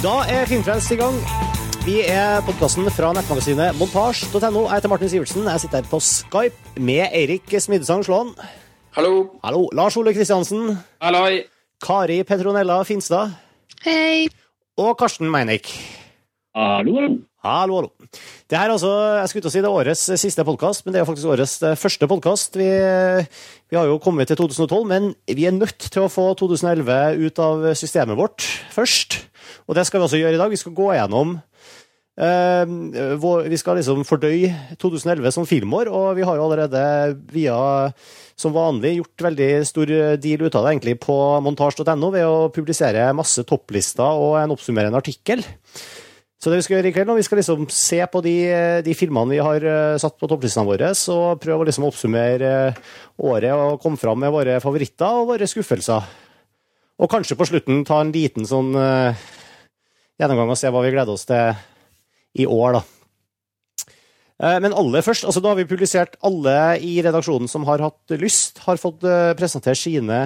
Da er Filmfrelst i gang. Vi er podkasten fra nettmagasinet montasj.no. Jeg heter Martin Sivertsen. Jeg sitter her på Skype med Eirik Smidesang Slåen. Hallo. Hallo. Lars Ole Kristiansen. Halloi. Kari Petronella Finstad. Hei. Og Karsten Meinik. Hallo, hallo. Hallo, hallo. Det her er altså, jeg skulle ikke si det er årets siste podkast, men det er faktisk årets eh, første podkast. Vi, vi, har jo kommet til 2012, men vi er nødt til å få 2011 ut av systemet vårt først. Og det skal vi også gjøre i dag. Vi skal gå gjennom uh, Vi skal liksom fordøye 2011 som filmår, og vi har jo allerede via som vanlig gjort veldig stor deal ut av det egentlig på montasj.no ved å publisere masse topplister og en oppsummerende artikkel. Så det vi skal gjøre i kveld, vi skal liksom se på de, de filmene vi har eh, satt på topplistene våre, og prøve å liksom oppsummere eh, året og komme fram med våre favoritter og våre skuffelser. Og kanskje på slutten ta en liten sånn uh, gjennomgang og se hva vi gleder oss til i år, da. Men aller først, altså da har vi publisert alle i redaksjonen som har hatt lyst, har fått presentert sine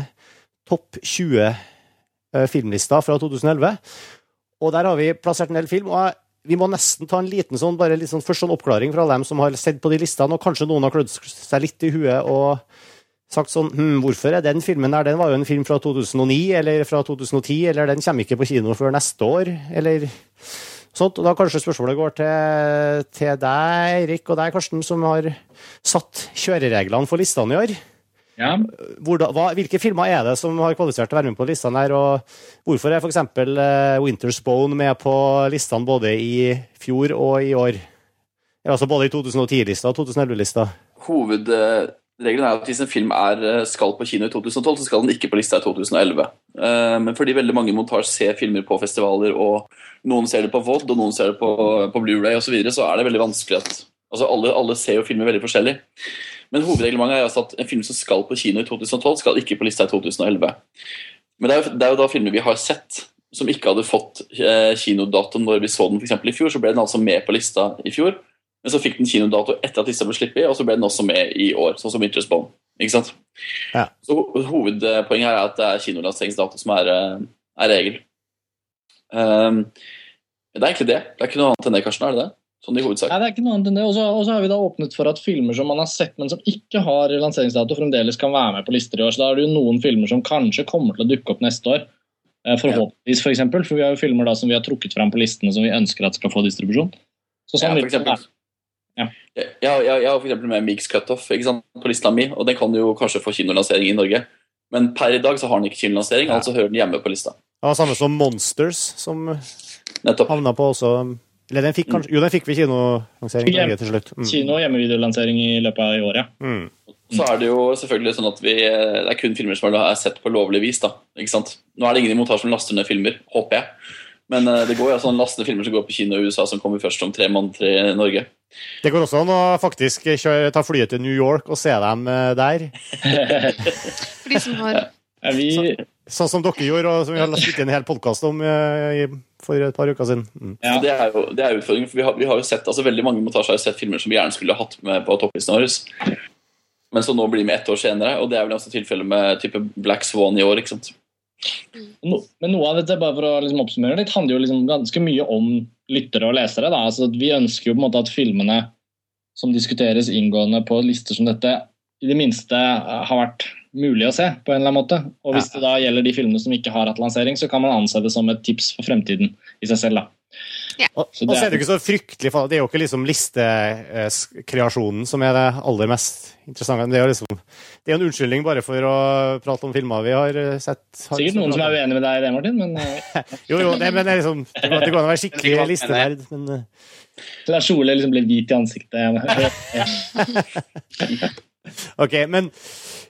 topp 20 filmlister fra 2011. Og der har vi plassert en del film. og vi må nesten ta en liten sånn, bare litt sånn, først sånn oppklaring fra dem som har sett på de listene, og kanskje noen har klødd seg litt i huet og sagt sånn hm, Hvorfor er den filmen der? Den var jo en film fra 2009 eller fra 2010, eller den kommer ikke på kino før neste år, eller sånt. Og da kanskje spørsmålet går til, til deg, Erik, og deg, Karsten, som har satt kjørereglene for listene i år. Ja. Hvordan, hva, hvilke filmer er det som har kvalifisert til å være med på listene her, og hvorfor er f.eks. Uh, Winter's Bone med på listene både i fjor og i år? Altså både i 2010-lista og 2011-lista. Hovedregelen er at hvis en film er, eh, skal på kino i 2012, så skal den ikke på lista i 2011. Uh, men fordi veldig mange montasjer ser filmer på festivaler, og noen ser det på VOD, og noen ser det på, på Blu-ray osv., så, videre, så er det veldig vanskelig at altså alle, alle ser jo filmer veldig forskjellig. Men hovedreglementet er altså at en film som skal på kino i 2012, skal ikke på lista i 2011. Men det er, jo, det er jo da filmer vi har sett som ikke hadde fått eh, kinodato når vi så den for i fjor, så ble den altså med på lista i fjor. Men så fikk den kinodato etter at lista ble sluppet, og så ble den også med i år. Sånn som Interest Bone. Ikke sant? Ja. Så Hovedpoenget her er at det er kinolanseringsdato som er, eh, er regel. Um, det er egentlig det. Det er ikke noe annet enn det, Karsten? er det det? Sånn i hovedsak. Nei, det er ikke noe annet enn det. Og så har vi da åpnet for at filmer som man har sett, men som ikke har lanseringsdato, fremdeles kan være med på lister i år. Så da er det jo noen filmer som kanskje kommer til å dukke opp neste år. Eh, forhåpentligvis, f.eks. For, eksempel, for vi har jo filmer da som vi har trukket fram på listene som vi ønsker at skal få distribusjon. Så sånn ja, for eksempel. Ja. Jeg, jeg, jeg har f.eks. med Mix Cutoff på lista mi, og den kan jo kanskje få kinolansering i Norge. Men per i dag så har den ikke kinolansering, ja. altså hører den hjemme på lista. Ja, Samme som Monsters, som Nettopp. havna på også eller den fikk kanskje, Jo, den fikk vi kinolansering i Norge til slutt. Mm. Kino- og hjemmevideolansering i løpet av i år, ja. Mm. Så er det jo selvfølgelig sånn at vi, det er kun filmer som er sett på lovlig vis. da, ikke sant? Nå er det ingen i montasjen som laster ned filmer, håper jeg. Men uh, det går jo sånn an lastende filmer som går på kino i USA, som kommer først om tre måneder i Norge. Det går også an å faktisk kjøre, ta flyet til New York og se dem uh, der. For de som har ja, vi... Så, sånn som dere gjorde, og som vi har spilt inn en hel podkast om uh, for et par uker siden. Mm. Ja. Det er jo det er utfordringen, for vi har, vi har, jo sett, altså Veldig mange montasjer har sett filmer som vi gjerne skulle hatt med på topplisten vår, men som nå blir med ett år senere. Og det er vel også tilfellet med type Black Swan i år. ikke sant? No, men noe av dette bare for å liksom oppsummere litt, handler jo liksom ganske mye om lyttere og lesere. Da. Altså, vi ønsker jo på en måte at filmene som diskuteres inngående på lister som dette, i det minste har vært mulig å se. på en eller annen måte. Og Hvis det da gjelder de filmene som ikke har hatt lansering, så kan man anse det som et tips for fremtiden i seg selv. da. Ja. Og, så er det ikke så fryktelig Det er jo ikke liksom listekreasjonen som er det aller mest interessante. Det er jo liksom, det er en unnskyldning bare for å prate om filmer vi har sett. Har Sikkert noen som er uenig med deg i det, Martin, men Jo, jo, det, men det, er liksom, det, går, det går an å være skikkelig listenerd, men Lars Ole liksom ble hvit i ansiktet. ok, men,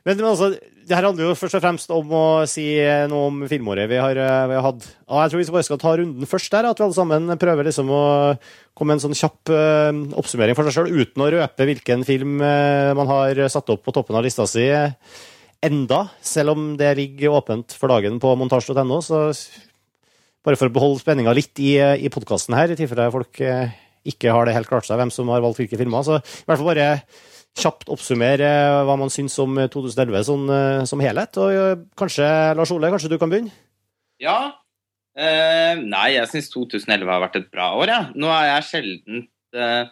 men altså det her handler jo først og fremst om å si noe om filmåret vi har, vi har hatt. Og jeg tror vi bare skal ta runden først der, at vi alle sammen prøver liksom å komme med en sånn kjapp uh, oppsummering for seg sjøl, uten å røpe hvilken film uh, man har satt opp på toppen av lista si enda, selv om det ligger åpent for dagen på montasj.no. Så bare for å beholde spenninga litt i, i podkasten her, i tilfelle folk uh, ikke har det helt klart seg hvem som har valgt hvilke filmer. Så i hvert fall bare kjapt oppsummere eh, hva man syns om 2011 sånn, eh, som helhet. Og eh, kanskje, Lars Ole, kanskje du kan begynne? Ja. Eh, nei, jeg syns 2011 har vært et bra år, ja. Nå er jeg sjelden eh,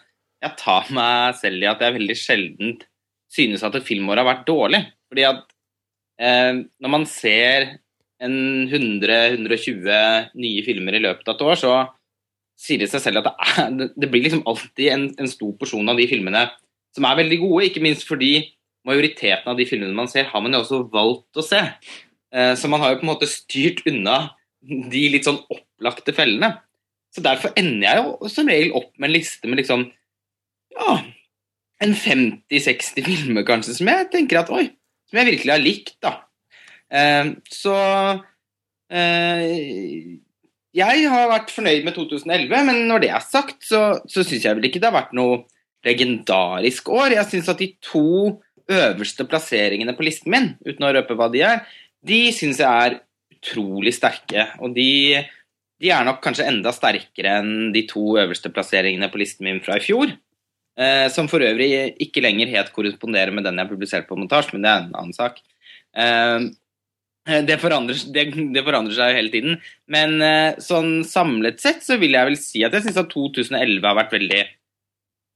Jeg tar meg selv i at jeg veldig sjelden synes at et filmår har vært dårlig. Fordi at eh, når man ser en 100-120 nye filmer i løpet av et år, så sier det seg selv at det, er, det blir liksom alltid en, en, stor porsjon av de filmene som er veldig gode. Ikke minst fordi majoriteten av de filmene man ser, har man jo også valgt å se. Eh, så man har jo på en måte styrt unna de litt sånn opplagte fellene. Så derfor ender jeg jo som regel opp med en liste med liksom ja, en 50-60 filmer kanskje som jeg tenker at oi, som jeg virkelig har likt, da. Eh, så eh, jeg har vært fornøyd med 2011, men når det er sagt, så, så syns jeg vel ikke det har vært noe legendarisk år. Jeg syns at de to øverste plasseringene på listen min, uten å røpe hva de er, de syns jeg er utrolig sterke. Og de, de, er nok kanskje enda sterkere enn de to øverste plasseringene på listen min fra i fjor. Eh, som for øvrig ikke lenger helt korresponderer med den jeg publiserte på montasje, men det er en annen sak. Eh, Eh, det forandrer, det, det forandrer, seg jo hele tiden. Men eh, sånn samlet sett så vil jeg vel si at jeg syns at 2011 har vært veldig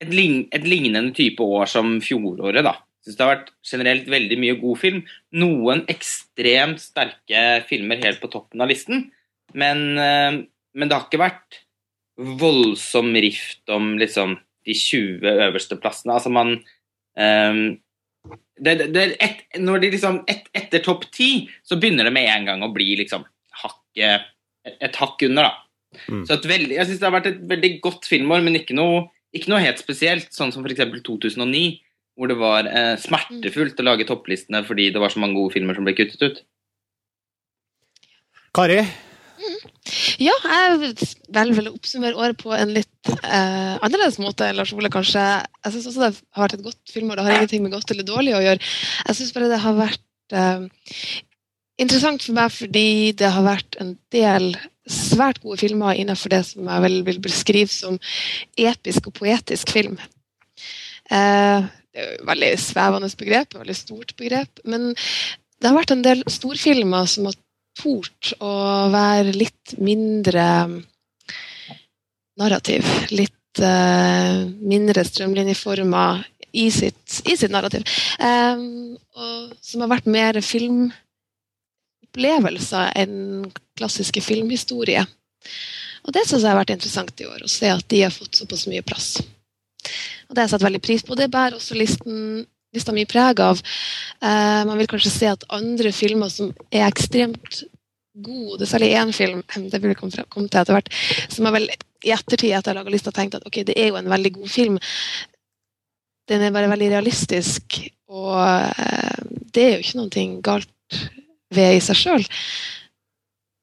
et, lign, et, lignende type år som fjoråret, da. synes syns det har vært generelt veldig mye god film. Noen ekstremt sterke filmer helt på toppen av listen. Men, uh, men det har ikke vært voldsom rift om liksom de 20 øverste plassene. Altså man um, det, det, et, når de liksom et, Etter topp ti så begynner det med en gang å bli liksom hakket, et, et hakk under, da. Mm. Så veldig, jeg syns det har vært et veldig godt filmår, men ikke noe, ikke noe helt spesielt, sånn som f.eks. 2009, hvor det var eh, smertefullt å lage topplistene fordi det var så mange gode filmer som ble kuttet ut. Kari, ja, jeg vil vel å oppsummere året på en litt eh, annerledes måte enn Lars Ole, kanskje. Jeg syns også det har vært et godt filmår. Det har ingenting med godt eller dårlig å gjøre. Jeg syns bare det har vært eh, interessant for meg fordi det har vært en del svært gode filmer innenfor det som jeg vel vil beskrive som episk og poetisk film. Eh, det er et veldig svevende begrep, et veldig stort begrep. Men det har vært en del storfilmer som har tort å være litt mindre narrativ. Litt uh, mindre strømlinjeforma i i sitt narrativ. Um, og som har vært mer filmopplevelser enn klassiske filmhistorier. Og det syns jeg har vært interessant i år, å se at de har fått såpass mye plass. Og Det har jeg satt veldig pris på. Det bærer også listen lista mye preg av. Eh, man vil kanskje se at andre filmer som er ekstremt gode, særlig én film det vil jeg komme til etter hvert, som jeg vel i ettertid etter ha laga lista tenkt at ok, det er jo en veldig god film. Den er bare veldig realistisk, og eh, det er jo ikke noe galt ved i seg sjøl.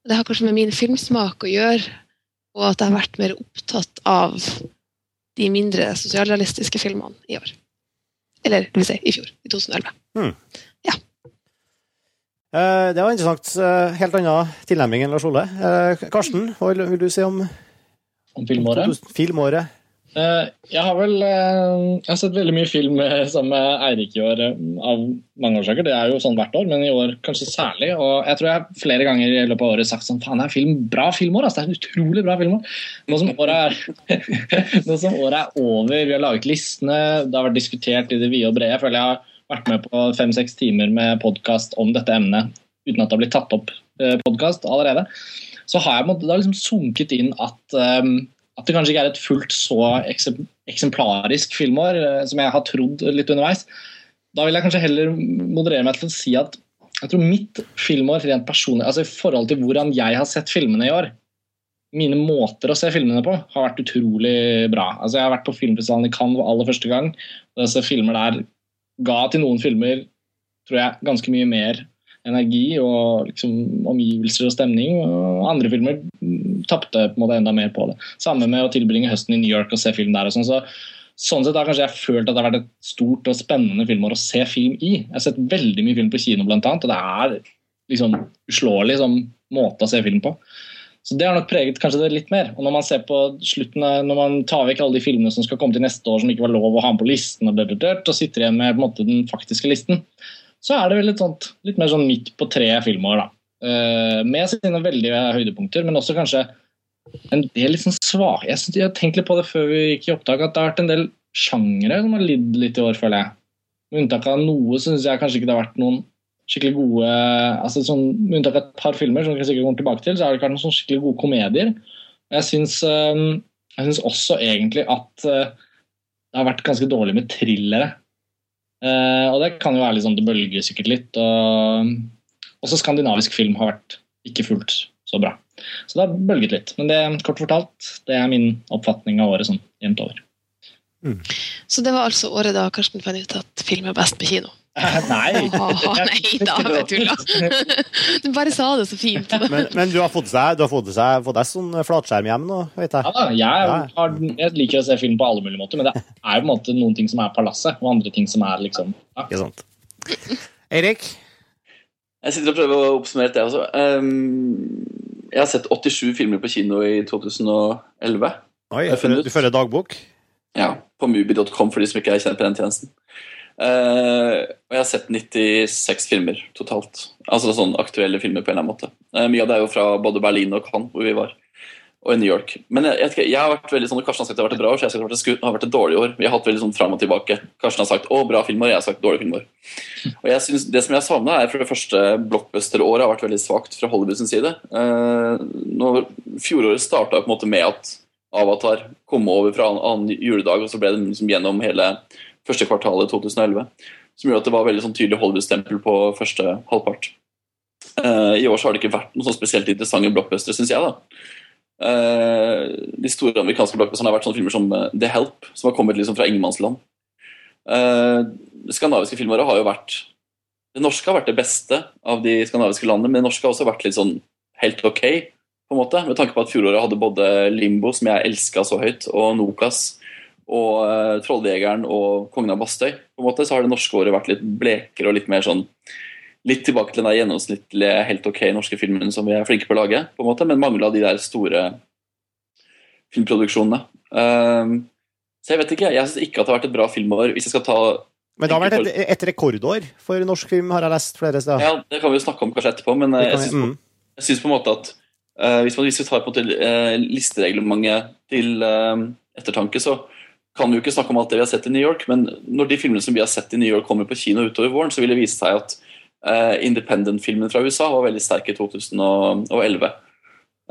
Det har kanskje med min filmsmak å gjøre, og at jeg har vært mer opptatt av de mindre sosialrealistiske filmene i år. Eller det vil si, i fjor, i 2011. Hmm. Ja. Eh, det var interessant. Eh, helt annen tilnærming enn Lars Ole. Eh, Karsten, hva vil du si om, om filmåret? filmåret? Jeg har vel jeg har sett veldig mye film sammen med Eirik i år av mange årsaker. Det er jo sånn hvert år, men i år kanskje særlig. Og jeg tror jeg flere ganger i løpet av året sagt sånn faen, det er film, bra filmår. Altså. Det er utrolig bra filmår. Nå som, året er, nå som året er over, vi har laget listene, det har vært diskutert i det vide og brede. Jeg føler jeg har vært med på fem-seks timer med podkast om dette emnet uten at det har blitt tatt opp podkast allerede. Så har jeg det har liksom sunket inn at um, at det kanskje ikke er et fullt så eksemplarisk filmår eh, som jeg har trodd litt underveis. Da vil jeg kanskje heller moderere meg til å si at jeg tror mitt filmår rent personlig, altså i forhold til hvordan jeg har sett filmene i år Mine måter å se filmene på har vært utrolig bra. Altså Jeg har vært på filmfestivalen i Cannes aller første gang. og Disse filmer der ga til noen filmer tror jeg, ganske mye mer energi og liksom, omgivelser og stemning. Og andre filmer tapte på en måte enda mer på det. Samme med å tilbringe høsten i New York og se film der. og sånn, så Sånn sett har kanskje jeg følt at det har vært et stort og spennende filmår å se film i. Jeg har sett veldig mye film på kino, blant annet, og det er liksom uslåelig som måte å se film på. Så det har nok preget kanskje det litt mer. Og når man ser på slutten når man tar vekk alle de filmene som skal komme til neste år som ikke var lov å ha på listen, og, dørt, og sitter igjen med måte, den faktiske listen, så er det vel litt, sånt, litt mer sånn midt på treet filmår, da. Uh, med sine veldige høydepunkter, men også kanskje en del litt sånn svake jeg, synes, jeg har tenkt litt på det før vi gikk i opptak, at det har vært en del sjangere som har lidd litt i år, føler jeg. Med unntak av noe syns jeg kanskje ikke det har vært noen skikkelig gode altså sånn, Med unntak av et par filmer, som vi sikkert kommer tilbake til, så har det ikke vært noen sånn skikkelig gode komedier. Jeg syns, um, jeg syns også egentlig at uh, det har vært ganske dårlig med thrillere. Og det kan jo være litt sånn det bølger sikkert litt. Og også skandinavisk film har vært ikke fullt så bra. Så det har bølget litt. Men det, kort fortalt, det er min oppfatning av året sånn jevnt over. Mm. Så det var altså året da Karsten fant ut at film er best på kino? Nei! Åh, nei da, jeg tulla. Du bare sa det så fint. Men, men du har fått deg, du har fått deg, fått deg sånn flatskjerm hjem nå, vet jeg? Ja da, jeg, har, jeg, liker å se film på alle mulige måter, men det er jo på en måte noen ting som er palasset, og andre ting som er liksom ja. Ikke sant. Eirik? Jeg sitter og prøver å oppsummere det også. Um, jeg har sett 87 filmer på kino i 2011. Oi, du følger dagbok? Ja, på mubi.com for de som ikke er kjent på den tjenesten. Uh, og jeg har sett 96 filmer totalt. Altså sånn aktuelle filmer på en eller annen måte. Uh, mye av det er jo fra både Berlin og Cannes, hvor vi var og i New York. Men jeg, jeg, jeg, har vært veldig sånn, Karsten har sagt det har vært et bra år, så jeg har sagt det har vært et dårlig år. Vi har hatt veldig sånn fram og tilbake. Karsten har sagt 'å, bra filmår', jeg har sagt 'dårlig filmår'. Og jeg synes, Det som jeg savna, er for det første blockbuster-året har vært veldig svakt fra Hollywoods side. Eh, når Fjoråret starta med at Avatar kom over fra annen, juledag, og så ble det liksom gjennom hele første kvartalet 2011. Som gjorde at det var veldig sånn tydelig Hollywood-stempel på første halvpart. Eh, I år så har det ikke vært noe sånn spesielt interessante blockbustere, syns jeg. da. Uh, de store amerikanske blockbusterne har vært sånne filmer som uh, The Help, som har kommet liksom fra ingenmannsland. Det skandinaviske filmer har jo vært Det norske har vært det beste av de skandinaviske landene, men det norske har også vært litt sånn helt ok, på en måte, med tanke på at fjoråret hadde både Limbo, som jeg elska så høyt, og Nokas, og uh, Trolljegeren og Kongen av Bastøy. På en måte så har det norske året vært litt blekere og litt mer sånn litt tilbake til den gjennomsnittlige, helt ok norske filmen som vi er flinke på å lage, på en måte, men mangla de der store filmproduksjonene. Um, så jeg vet ikke. Jeg syns ikke at det har vært et bra filmår. Hvis jeg skal ta Men det har vært et, et rekordår for norsk film, har jeg lest flere steder. Ja, det kan vi jo snakke om kanskje etterpå, men eh, jeg syns, mm. på en måte at uh, hvis, man, hvis vi tar på til, uh, listereglementet til uh, ettertanke, så kan vi jo ikke snakke om alt det vi har sett i New York, men når de filmene som vi har sett i New York kommer på kino utover våren, så vil det vise seg at Independent-filmen fra USA var veldig sterk i 2011.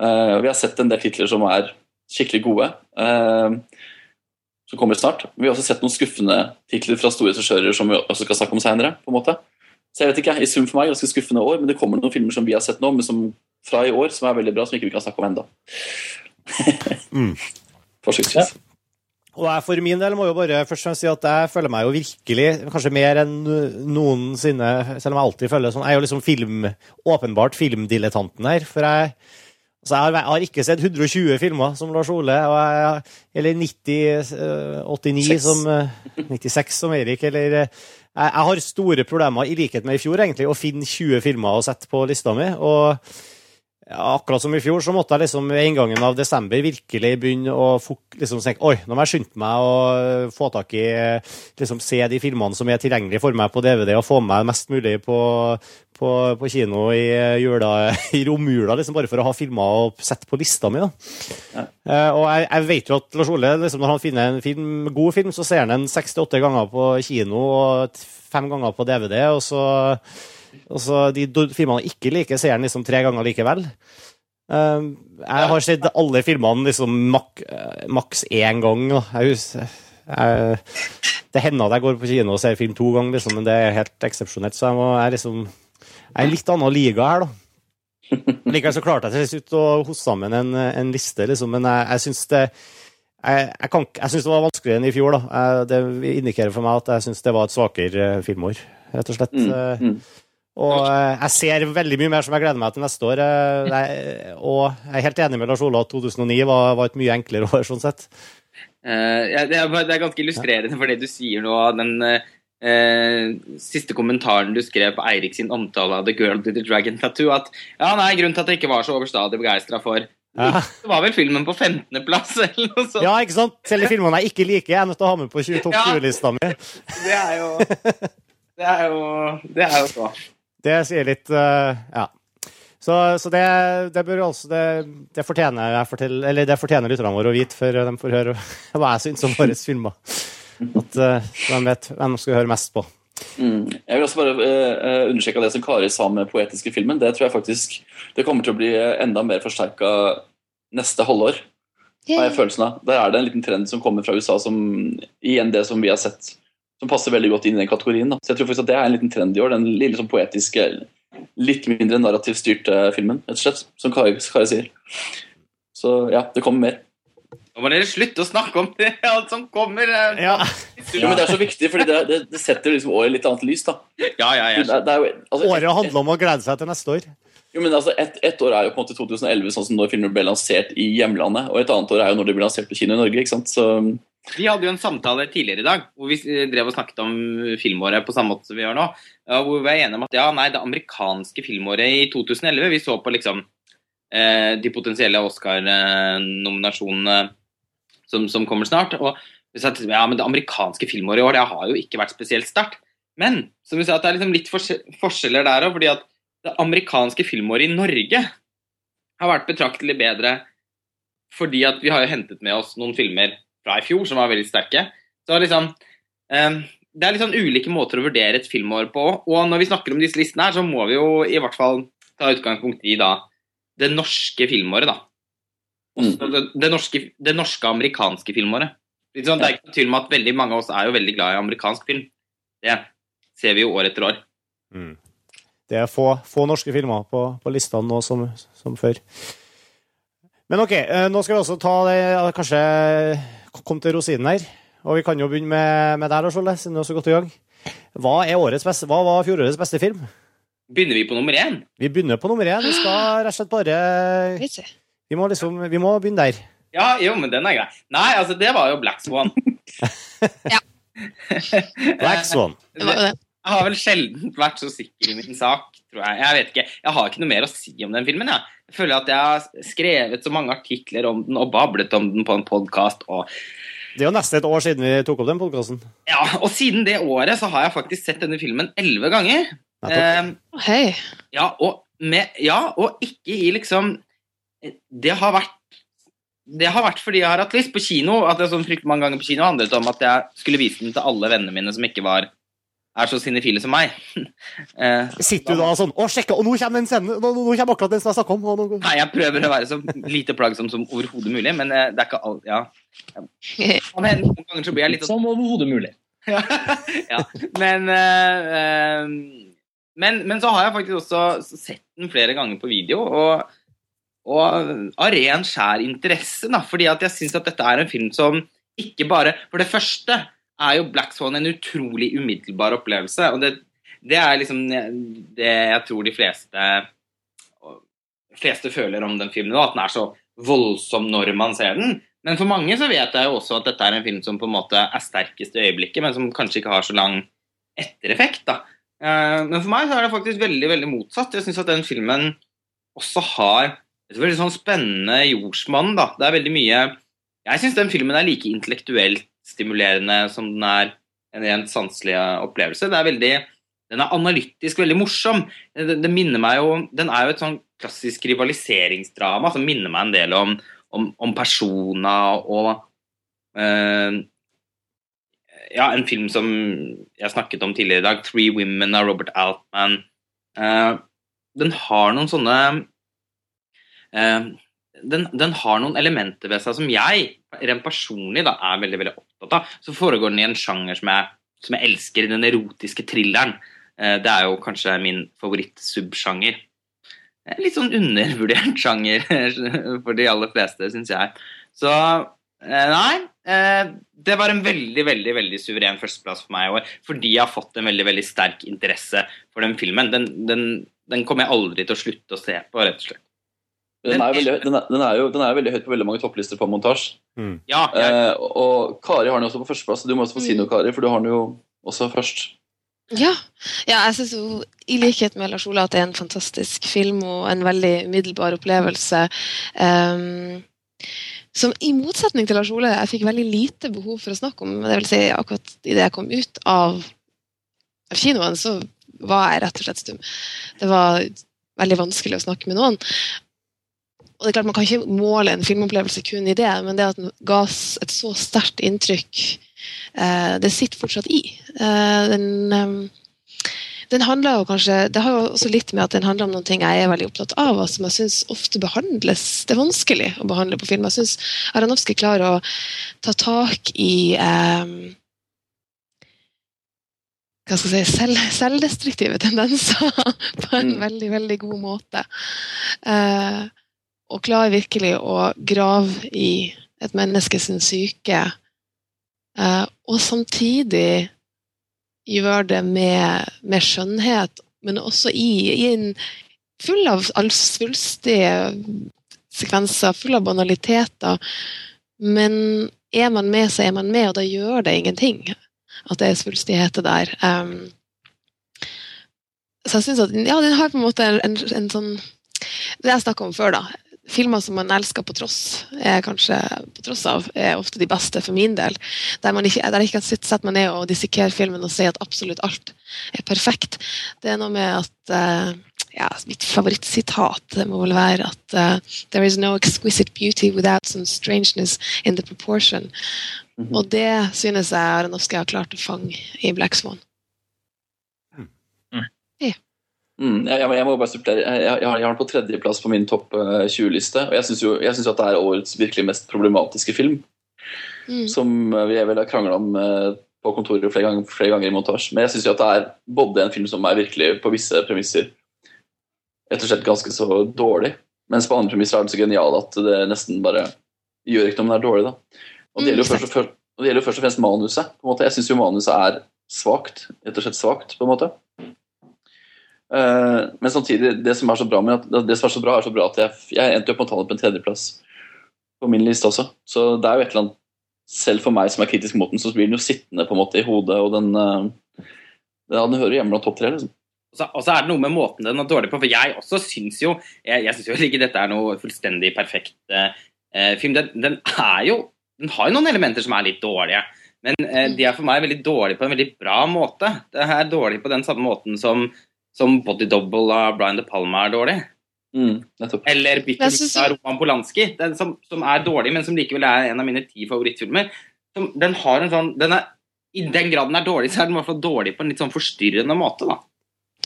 Uh, vi har sett en del titler som er skikkelig gode, uh, som kommer snart. Vi har også sett noen skuffende titler fra store regissører som vi også skal snakke om senere. På en måte. Så jeg vet ikke, I sum for meg ganske skuffende år, men det kommer noen filmer som vi har sett nå, men som fra i år som er veldig bra, som ikke vi kan snakke om ennå. mm. Forsiktigvis. Ja. Og jeg for min del må jo bare først og fremst si at jeg føler meg jo virkelig, kanskje mer enn noensinne, selv om jeg alltid føler sånn, jeg er jo liksom film, åpenbart filmdilettanten her. For jeg, altså jeg, har, jeg har, ikke sett 120 filmer som Lars Ole, jeg, eller 90, 89 uh, som uh, 96 som Erik, eller uh, jeg, har store problemer, i likhet med i fjor, egentlig, å finne 20 filmer å sette på lista mi. og ja, akkurat som i fjor, så måtte jeg liksom ved inngangen av desember virkelig begynne å liksom tenke Oi, nå må jeg skynde meg å få tak i liksom Se de filmene som er tilgjengelige for meg på DVD, og få med meg mest mulig på, på, på kino i, jula, i romjula, liksom, bare for å ha filmer og sette på lista mi. da. Ja. Uh, og jeg, jeg, vet jo at Lars Ole, liksom, når han finner en film, god film, så ser han den seks-åtte ganger på kino og fem ganger på DVD. og så Altså, de filmene jeg ikke liker, ser jeg liksom tre ganger likevel. Uh, jeg har sett alle filmene liksom mak, uh, maks én gang. Jeg, jeg, det hender at jeg går på kino og ser film to ganger, liksom, men det er helt eksepsjonelt. Så jeg, må, jeg, liksom, jeg er en litt annen liga her, da. Likevel så klarte jeg til slutt å hoste sammen en, en liste, liksom, men jeg, jeg syns det jeg, jeg, kan, jeg syns det var vanskeligere enn i fjor. da. det indikerer for meg at jeg syns det var et svakere eh, filmår, rett og slett. Mm, eh, mm. Og eh, jeg ser veldig mye mer som jeg gleder meg til neste år. Eh, og jeg er helt enig med Lars Ola at 2009 var, var, et mye enklere år, sånn sett. Uh, ja, det, er, det, ganske illustrerende for det du sier nå. Den eh, siste kommentaren du skrev på Eirik sin omtale av The Girl with the Dragon Tattoo. At ja, nei, grunnen til at jeg ikke var så overstadig begeistra for Ja. Det var vel filmen på 15.-plass eller noe sånt. ja, ikke sant? Selv de filmene jeg ikke liker, jeg er nødt til å ha med på 20 topp Ja. 20-lista mi. Det er jo Det er jo, det er jo så. Det sier litt uh, Ja. Så, så det, det bør også det, det fortjener jeg fortell- eller det fortjener lytterne våre å vite før de får høre hva jeg syns om våre filmer. At uh, de vet hvem de skal høre mest på. Mm. Jeg vil også bare uh, understreke det som Kari sa med poetiske filmen. Det tror jeg faktisk det kommer til å bli eh, enda mer forsterka neste halvår. har jeg følelsen av. Der er det en liten trend som kommer fra USA som igjen det som vi har sett, som passer veldig godt inn i den kategorien. Da. Så jeg tror faktisk at det er en liten trend i år. Den lille sånn poetiske, litt mindre narrativt styrte filmen, rett og slett. Som Kari, Kari sier. Så ja, det kommer mer. Nå må dere slutte å snakke om det, alt som kommer. Ja. Jo, men Det er så viktig, for det, det, det setter liksom året i litt annet lys. da. Ja, ja, Det, det er altså, Året handler om å glede seg til neste år. Jo, men altså, ett et år er jo på en måte 2011, sånn som når filmer ble lansert i hjemlandet. Og et annet år er jo når de ble lansert på kino i Norge. ikke sant? Så Vi hadde jo en samtale tidligere i dag hvor vi eh, drev og snakket om filmåret på samme måte som vi gjør nå. Hvor vi var enige om at ja, nei, det amerikanske filmåret i 2011 Vi så på liksom eh, de potensielle Oscar-nominasjonene som, som kommer snart. Og vi sa at ja, men det amerikanske filmåret i år det har jo ikke vært spesielt sterkt. Men som vi sa, at det er liksom litt forskjell- forskjeller der òg. Fordi at det amerikanske filmåret i Norge har vært betraktelig bedre fordi at vi har jo hentet med oss noen filmer fra i fjor som var veldig sterke. Så liksom eh, Det er litt sånn ulike måter å vurdere et filmår på. Og når vi snakker om disse listene her, så må vi jo i hvert fall ta utgangspunkt i da det norske filmåret, da. Også det, det, norske, det norske amerikanske filmåret. Sånn, det er ikke noe tvil om at veldig mange av oss er jo veldig glad i amerikansk film. Det ser vi jo år etter år. Det er få, få norske filmer på, på listene nå som, som før. Men OK, eh, nå skal vi også ta det, kanskje komme til rosinen her. Og vi kan jo begynne med, med deg, Lars Olle, siden du er så godt i gang. Hva, er årets beste, hva var fjorårets beste film? Begynner vi på nummer én? Vi begynner på nummer én. Vi skal rett og slett bare vi må liksom, vi må begynne der. Ja, jo, men den er grei. Nei, altså, det var jo Black Swan. Black Swan. Det var jo det. Jeg har vel sjelden vært så sikker i min sak, tror jeg. Jeg vet ikke, jeg har ikke noe mer å si om den filmen. Jeg, jeg føler at jeg har skrevet så mange artikler om den og bablet om den på en podkast. Og, Det er jo nesten et år siden vi tok opp den podkasten. ja, og siden det året så har jeg faktisk sett denne filmen elleve ganger. Eh, Hei. ja, og med, ja, og ikke i liksom Det har vært det har vært fordi jeg har hatt lyst på kino. At jeg sånn fryktelig mange ganger på kino handlet om at jeg skulle vise den til alle vennene mine som ikke var er så sinnefile som meg. Eh, Sitter du da sånn Å, sjekka, og nå kommer den scenen! Nå, nå kommer akkurat den som jeg snakka om! Og nå, Nei, jeg prøver å være så lite plagsom som overhodet mulig, men eh, det er ikke alt Ja. Men noen ganger så blir jeg litt sånn Som overhodet mulig. ja. Men, eh, eh, men Men så har jeg faktisk også sett den flere ganger på video, og, og av ren skjær interesse, da, fordi at jeg syns at dette er en film som ikke bare For det første er jo Black Swan en utrolig umiddelbar opplevelse, og det, det er liksom det jeg tror de fleste fleste føler om den filmen, at den er så voldsom når man ser den. Men for mange så vet jeg jo også at dette er en film som på en måte er sterkest i øyeblikket, men som kanskje ikke har så lang ettereffekt. da. Eh, Men for meg så er det faktisk veldig veldig motsatt. Jeg syns at den filmen også har et veldig sånn spennende jordsmonn. da. Det er veldig mye Jeg syns den filmen er like intellektuelt stimulerende som den er en rent sanselig opplevelse. Er veldig den er analytisk veldig morsom. Det, det minner meg jo, Den er jo et sånn klassisk rivaliseringsdrama som minner meg en del om, om, om Persona og eh, Ja, en film som jeg snakket om tidligere i dag, 'Three Women' av Robert Altman. Uh, den har noen sånne eh, den, den har noen elementer ved seg som jeg rent personlig da, er veldig veldig opptatt av. Så foregår den i en sjanger som jeg, som jeg elsker, den erotiske thrilleren. Eh, Det er jo kanskje min favorittsubsjanger. Eh, Litt sånn undervurdert sjanger for de aller fleste, syns jeg. Så eh, nei. Det var en veldig veldig, veldig suveren førsteplass for meg i år. Fordi jeg har fått en veldig veldig sterk interesse for den filmen. Den, den, den kommer jeg aldri til å slutte å se på, rett og slett. Den er, jo veldig, den, er, den, er jo, den er veldig høyt på veldig mange topplister på montasje. Ja, jeg, Eh, og Kari har den jo også på førsteplass. Du må også få si noe, Kari, for du har den jo også først. Ja, ja jeg syns jo i likhet med Lars Ola at det er en fantastisk film og en veldig umiddelbar opplevelse. Um, som i motsetning til Lars Ole jeg fikk veldig lite behov for å snakke om. Det vil si, akkurat idet jeg kom ut av, av kinoen, så var jeg rett og slett stum. Det var veldig vanskelig å snakke med noen. Og det er klart Man kan ikke måle en filmopplevelse kun i det, men det at den ga et så sterkt inntrykk, eh, det sitter fortsatt i. Eh, den, eh, den handler jo kanskje, Det har jo også litt med at den handler om noen ting jeg er veldig opptatt av, og som jeg syns ofte behandles Det er vanskelig å behandle på film. Jeg syns Aronofsky klarer å ta tak i eh, hva skal jeg si, selv, selvdestruktive tendenser på en Mm. veldig, veldig god måte. Eh, og klarer virkelig å grave i et menneske sin syke, eh, og samtidig gjøre det med, med skjønnhet, men også i, i en full av svulstige sekvenser, full av banaliteter. Men er man med, så er man med, og da gjør det ingenting at det er svulstigheter der. Um, så jeg synes at ja, den har på en måte en, en, en sånn Det jeg snakka om før, da. Filmer som man elsker på tross, er kanskje på tross av, er ofte de beste for min del. Der man ikke, der ikke kan sette meg ned og dissekere filmen og si at absolutt alt er perfekt. Det er noe med at eh, ja, Mitt favorittsitat det må vel være at eh, There is no exquisite beauty without some strangeness in the proportion. Mhm. Og det synes jeg Aronofsky har klart å fange i Black Swan. Mm, jeg, jeg, jeg må bare supplere. Jeg, jeg, har den på tredjeplass på min topp eh, 20-liste. Og jeg syns jo jo at det er årets virkelig mest problematiske film. Mm. Som eh, vi vel har krangla om eh, på kontoret flere ganger, flere ganger i montasje. Men jeg syns at det er både en film som er virkelig på visse premisser rett og slett ganske så dårlig, mens på andre premisser er den så genial at det nesten bare gjør ikke noe om den er dårlig. da. Og det gjelder jo Mm, først og, først, og det gjelder jo først og fremst manuset. på en måte. Jeg syns jo manuset er svakt. Rett og slett svakt, på en måte. Eh, men samtidig, det som er så bra med det som er så bra, er så bra at jeg, jeg endte opp med å ta det på en tredjeplass på min liste også. Så det er jo et eller annet Selv for meg som er kritisk mot den, så blir den jo sittende på en måte i hodet, og den, eh, ja, den hører hjemme blant topp tre. Liksom. Og så, og så er det noe med måten den er dårlig på. For jeg også syns jo Jeg, jeg syns jo ikke dette er noe fullstendig perfekt eh, film. Den, den er jo Den har jo noen elementer som er litt dårlige. Men eh, de er for meg veldig dårlige på en veldig bra måte. Det er dårlig på den samme måten som, som Body Double av Brian De Palma er dårlig. Mm. Eller Bitter av Roman Polanski, den som, som er dårlig, men som likevel er en av mine ti favorittfilmer. Som, den har en sånn den er, I den grad den er dårlig, så er den i hvert fall dårlig på en litt sånn forstyrrende måte. da.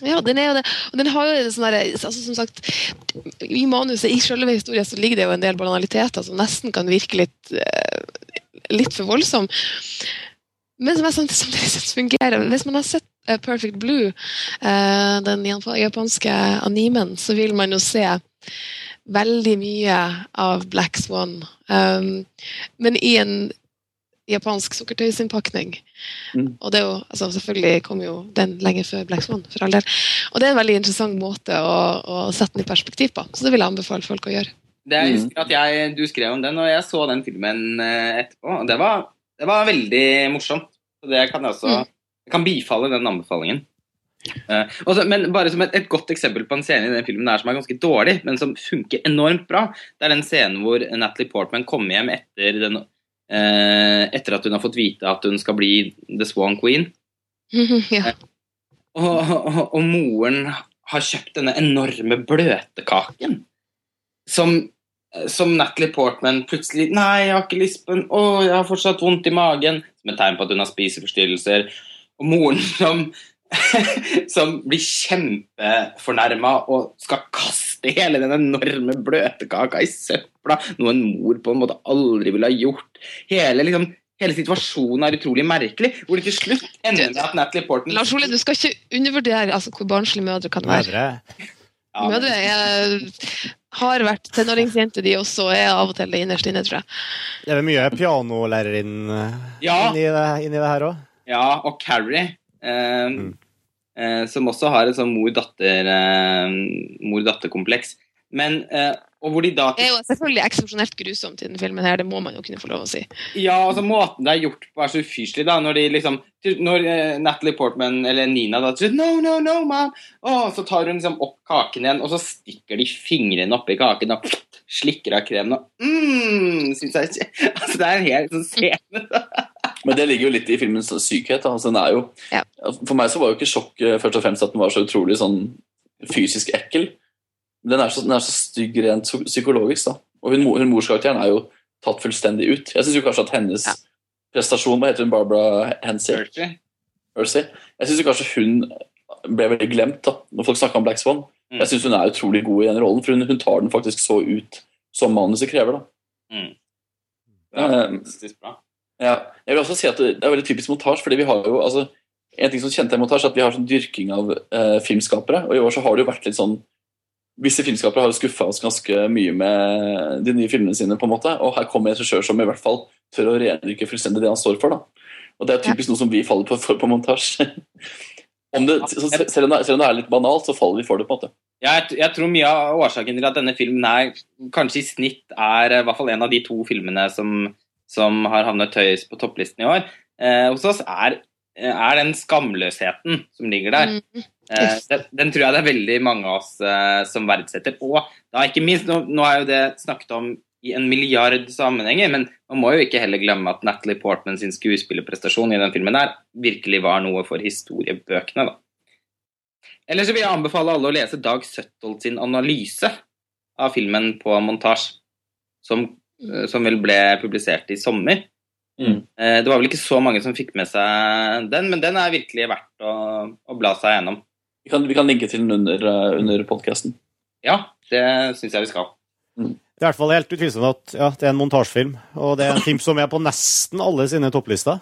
Ja, den er jo det. Og den har jo en sånn altså, Som sagt, i manuset, i selve historien, så ligger det jo en del banaliteter som nesten kan virke litt eh, litt for voldsom. Men som jeg samtidig samtidig synes fungerer. Hvis man har sett Perfect Blue, eh, den japanske animen, så vil man jo se veldig mye av Black Swan. Um, men i en japansk sukkertøysinnpakning. Mm. Og det er jo, altså Selvfølgelig kom jo den lenge før Black Swan, for all del. Og det er en veldig interessant måte å, å sette den i perspektiv på. Så det vil jeg anbefale folk å gjøre. Det jeg Mm. husker at jeg, Du skrev om den, og jeg så den filmen eh, etterpå. og Det var, det var veldig morsomt. Så det kan jeg også Mm. Jeg kan bifalle den anbefalingen. Uh, også, men bare som et, et godt eksempel på en scene i den filmen der som er ganske dårlig, men som funker enormt bra, det er den scenen hvor Natalie Portman kommer hjem etter, den, uh, etter at hun har fått vite at hun skal bli The Swan Queen. ja. Og, og, og moren har kjøpt denne enorme bløtkaken. Som, som Natalie Portman plutselig Nei, jeg har ikke lyst på den. Å, jeg har fortsatt vondt i magen. Som et tegn på at hun har spiseforstyrrelser. Og moren som som blir kjempefornærma og skal kaste hele den enorme bløtkaka i søpla. Noe en mor på en måte aldri ville ha gjort. Hele, liksom, hele situasjonen er utrolig merkelig. Hvor det til slutt ender med at Natalie Portman Lars Ole, du skal ikke undervurdere altså, hvor barnslige mødre kan være. Mødre. Ja, Mødre er, har vært tenåringsjenter, de også, er av og til det innerst inne, tror jeg. Det er mye pianolærer inn, Ja. inni, det, inni det her òg? Ja, og Carrie, eh, Mm. eh, som også har et sånn eh, mor-datter-kompleks. Men eh, Og hvor de da Det er jo selvfølgelig eksepsjonelt grusomt i den filmen her, det må man jo kunne få lov å si. Ja, altså Måten det er gjort på, er så ufyselig. da, Når de liksom, når eh, Natalie Portman eller Nina da sier No, no, no, man! Og så tar hun liksom opp kaken igjen, og så stikker de fingrene oppi kaken og slikker av kremen og mm, synes jeg ikke Altså, det er en hel sånn scene. Men det ligger jo litt i filmens sykhet. Altså, den er jo, Ja. For meg så var jo ikke sjokk først og fremst at den var så utrolig sånn fysisk ekkel. Den er så, den er så stygg rent psykologisk. da. Og hun, hun morskarakteren er jo tatt fullstendig ut. Jeg syns kanskje at hennes Ja. prestasjon Hva heter hun? Barbara Hensey? Hersey? Jeg syns kanskje hun ble veldig glemt da, når folk snakka om Black Swan. Mm. Jeg syns hun er utrolig god i den rollen, for hun, hun tar den faktisk så ut som manuset krever. da. Mm. Det er Eh, fantastisk bra. Ja, jeg vil også si at det er veldig typisk montasje, fordi vi har jo altså, En ting som kjennetegner montasje, er at vi har sånn dyrking av eh, filmskapere. Og i år så har det jo vært litt sånn Visse filmskapere har jo skuffa oss ganske mye med de nye filmene sine, på en måte, og her kommer en regissør som i hvert fall tør å rendyrke fullstendig det han står for. da. Og Det er typisk noe som vi faller på, for på montasje. Om det, så, selv, om det, selv om det er litt banalt, så faller vi for det. på en måte. Jeg, jeg tror mye av årsaken til at denne filmen er kanskje i snitt er i hvert fall en av de to filmene som, som har havnet høyest på topplisten i år, eh, hos oss, er, er den skamløsheten som ligger der. Mm. Eh, den, den tror jeg det er veldig mange av oss eh, som verdsetter. Og da ikke minst, nå, nå er jo det snakket om i en milliard sammenhenger, men man må jo ikke heller glemme at Natalie Portman sin skuespillerprestasjon i den filmen der virkelig var noe for historiebøkene. da. Ellers så vil jeg anbefale alle å lese Dag Søttold sin analyse av filmen på montasje, som, eh, som vel ble publisert i sommer. Mm. Eh, Det var vel ikke så mange som fikk med seg den, men den er virkelig verdt å, å bla seg gjennom. Vi kan, vi kan linke til den under, eh, under podkasten. Ja, det syns jeg vi skal. Det er i hvert fall helt utvilsomt at ja, det er en montasjefilm, og det er en film som er på nesten alle sine topplister.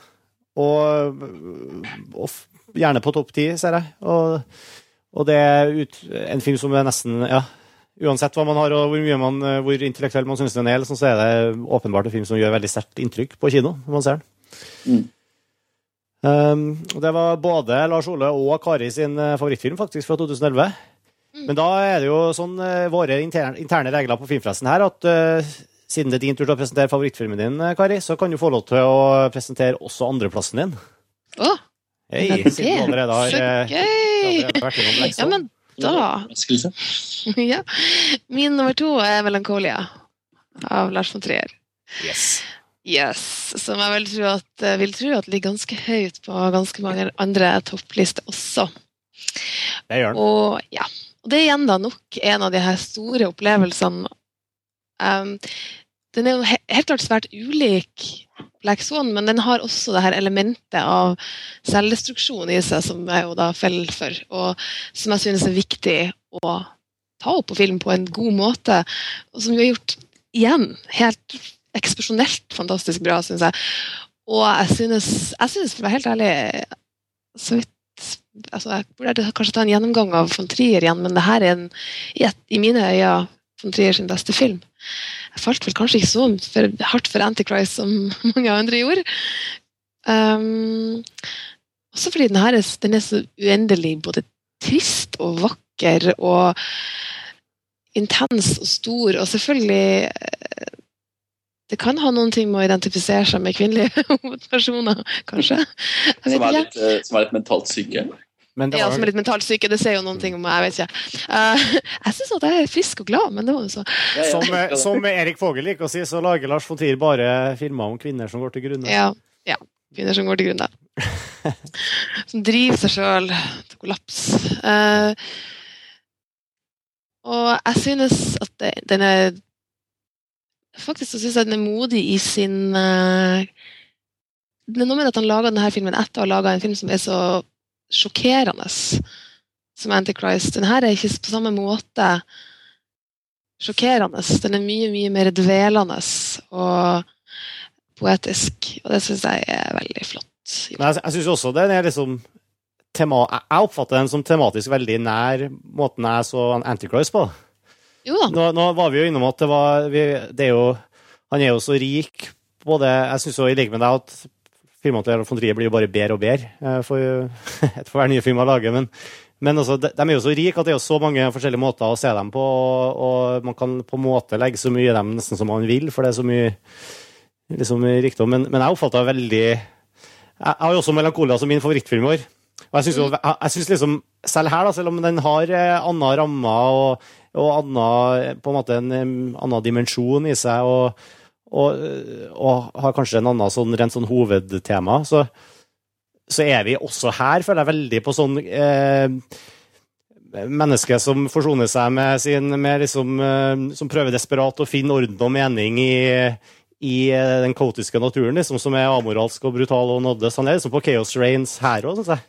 Og, og gjerne på topp ti, ser jeg. Og, og det er ut, en film som er nesten ja, Uansett hva man har og hvor, mye man, hvor intellektuell man syns den er, så er det åpenbart en film som gjør veldig sterkt inntrykk på kino når man ser den. Mm. Um, det var både Lars Ole og Kari sin eh, favorittfilm faktisk fra 2011. Men da er det jo sånn eh, våre interne, interne regler på Filmfresten her at uh, siden det er din tur til å presentere favorittfilmen din, eh, Kari, så kan du få lov til å presentere også andreplassen din. Å, Hei, det siden du allerede har, så eh, gøy! allerede vært innom Ja, men da ja. Min nummer to er 'Melankolia' av Lars von Trier. Yes. Yes, Som jeg vil tro at, eh, vil tro at ligger ganske høyt på ganske mange andre topplister også. Det gjør den. Og ja, og det er igjen da nok en av de her store opplevelsene. Um, den er jo helt klart svært ulik Black Swan, men den har også det her elementet av selvdestruksjon i seg, som jeg jo da faller for, og som jeg synes er viktig å ta opp på film på en god måte, og som vi har gjort igjen helt eksplosjonelt fantastisk bra, syns jeg. Og jeg synes, jeg synes, for å være helt ærlig, så vidt altså Jeg burde kanskje ta en gjennomgang av von Trier igjen, men det her er en, i, i mine øyne von Trier sin beste film. Jeg falt vel kanskje ikke så for, hardt for Antichrist som mange andre gjorde. Um, også fordi den her er, den er så uendelig både trist og vakker og intens og stor, og selvfølgelig eh, det kan ha noen ting med å identifisere seg med kvinnelige hovedpersoner, kanskje. Som er litt, eh, som er litt mentalt syke. Men det Ja, som er litt mentalt syke. Det sier jo noen ting om meg. Jeg vet ikke. Uh, jeg syns at jeg er frisk og glad, men det var jo så. Ja, ja. Som, eh, som Erik Fogel liker å si, så lager Lars von Trier bare filmer om kvinner som går til grunne. Ja. ja. Kvinner som går til grunne. som driver seg sjøl til kollaps. Uh, og jeg synes at det, den er Faktisk så syns jeg den er modig i sin uh, Det er noe med at han laga denne filmen etter å ha laga en film som er så sjokkerende som Antichrist. Den her er ikke på samme måte sjokkerende. Den er mye, mye mer dvelende og poetisk, og det syns jeg er veldig flott. Men jeg, jeg syns også den er liksom tema, Jeg oppfatter den som tematisk veldig nær måten jeg så Antichrist på. Jo da. Nå, nå var vi jo innom at det var vi, det er jo, Han er jo så rik både Jeg syns i like med deg at filmene til von Trier blir jo bare bedre og bedre eh, for, for hver nye film jeg lager. Men, Men altså, de, de er jo så rike at det er så mange forskjellige måter å se dem på, og, og man kan på en måte legge så mye i dem nesten som man vil, for det er så mye liksom, rikdom. Men, men jeg oppfatta veldig Jeg, har jo også 'Melankolia' som min favorittfilm i år. Og jeg synes, jeg, synes liksom, selv her, da, selv om den har eh, anna rammer og, og annen, på en måte en em, annen dimensjon i seg, og, og, og har kanskje en annen sånn, rent sånn hovedtema, så, så er vi også her, føler jeg, veldig på sånn eh, Menneske som forsoner seg med sin med liksom, eh, Som prøver desperat å finne orden og mening i, i eh, den kaotiske naturen, liksom, som er amoralsk og brutal og nådde, Han er liksom på Chaos Rains her òg, syns jeg.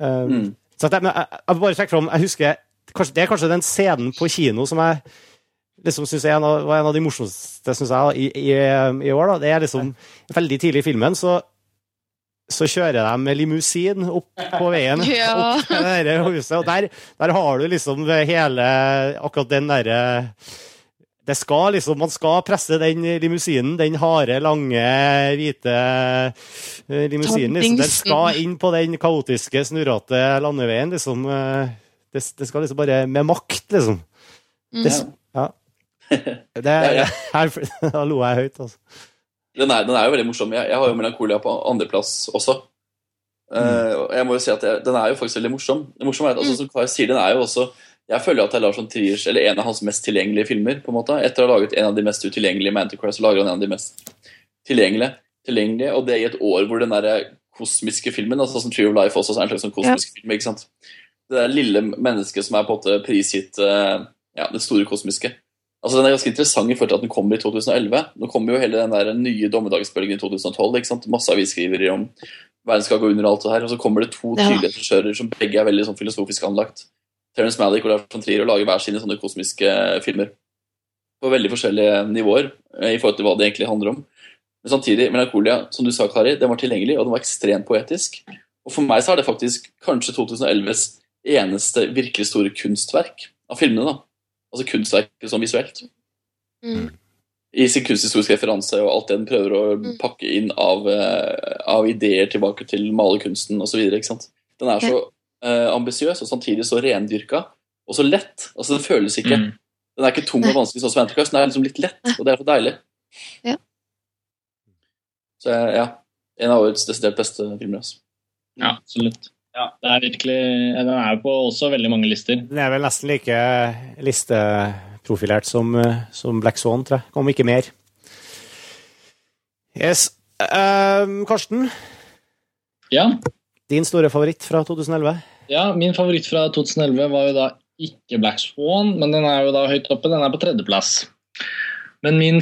Eh, Mm. så at jeg, jeg, jeg bare trekke fram Jeg husker kanskje, Det er kanskje den scenen på kino som jeg liksom synes jeg var en av de morsomste synes jeg, i, i, i år. da. Det er liksom Veldig tidlig i filmen så, så kjører de med limousin opp på veien. Ja. Opp til det huset, og der, der har du liksom hele Akkurat den derre det skal liksom, Man skal presse den limousinen, den harde, lange, hvite eh, limousinen. Liksom. Den skal inn på den kaotiske, snurrete landeveien. liksom. eh, Det, det skal liksom bare Med makt, liksom. Mm. Det, ja. Det, Ja, ja. her, da lo jeg høyt, altså. Den er, den er jo veldig morsom. Jeg, jeg har jo Melankolia på andreplass også. Mm. Uh, jeg må jo si at jeg, Den er jo faktisk veldig morsom. Det morsomme er at, altså, som Kai sier, den er jo også Jeg føler at det er Lars von Triers, eller en av hans mest tilgjengelige filmer. på en måte. Etter å ha laget en av de mest utilgjengelige Manticore, så lager han en av de mest tilgjengelige. tilgjengelige og det i et år hvor den der kosmiske filmen, altså som Tree of Life også er en slags sånn kosmisk film. ikke sant? Det der lille mennesket som er på en måte prisgitt uh, ja, det store kosmiske. Altså Den er ganske interessant i forhold til at den kommer i 2011. Nå kommer jo hele den der nye dommedagsbølgen i 2012. ikke sant? Masse avisskrivere om verden skal gå under alt det her. Og så kommer det to tydelige regissører som begge er veldig sånn filosofisk anlagt. Terence Malick og Lars von Trier og lager hver sine sånne kosmiske filmer. På veldig forskjellige nivåer eh, i forhold til hva det egentlig handler om. Men samtidig, Melankolia, som du sa, Kari, den var tilgjengelig, og den var ekstremt poetisk. Og for meg så er det faktisk kanskje 2011s eneste virkelig store kunstverk av filmene. da. Altså kunstverket som visuelt. Mm. I sin kunsthistoriske referanse og alt det den prøver å Mm. pakke inn av, eh, av ideer tilbake til malerkunsten osv. Den er så eh, ambisiøs og samtidig så rendyrka og så lett. Altså Den føles ikke Mm. Den er ikke tung og vanskelig sånn som Antichrist, den er liksom litt lett, og det er så deilig. Ja. Så ja, en av årets desidert beste filmer. Altså. Ja, absolutt. Ja, det er virkelig, Den er jo på også veldig mange lister. Den er vel nesten like listeprofilert som, eh, som Black Swan, tror jeg. Om ikke mer. Yes. Ehm, Karsten, Ja, din store favoritt fra 2011? ja, min favoritt fra 2011 var jo da ikke Black Swan, men den er jo da høyt oppe. Den er på tredjeplass. Men min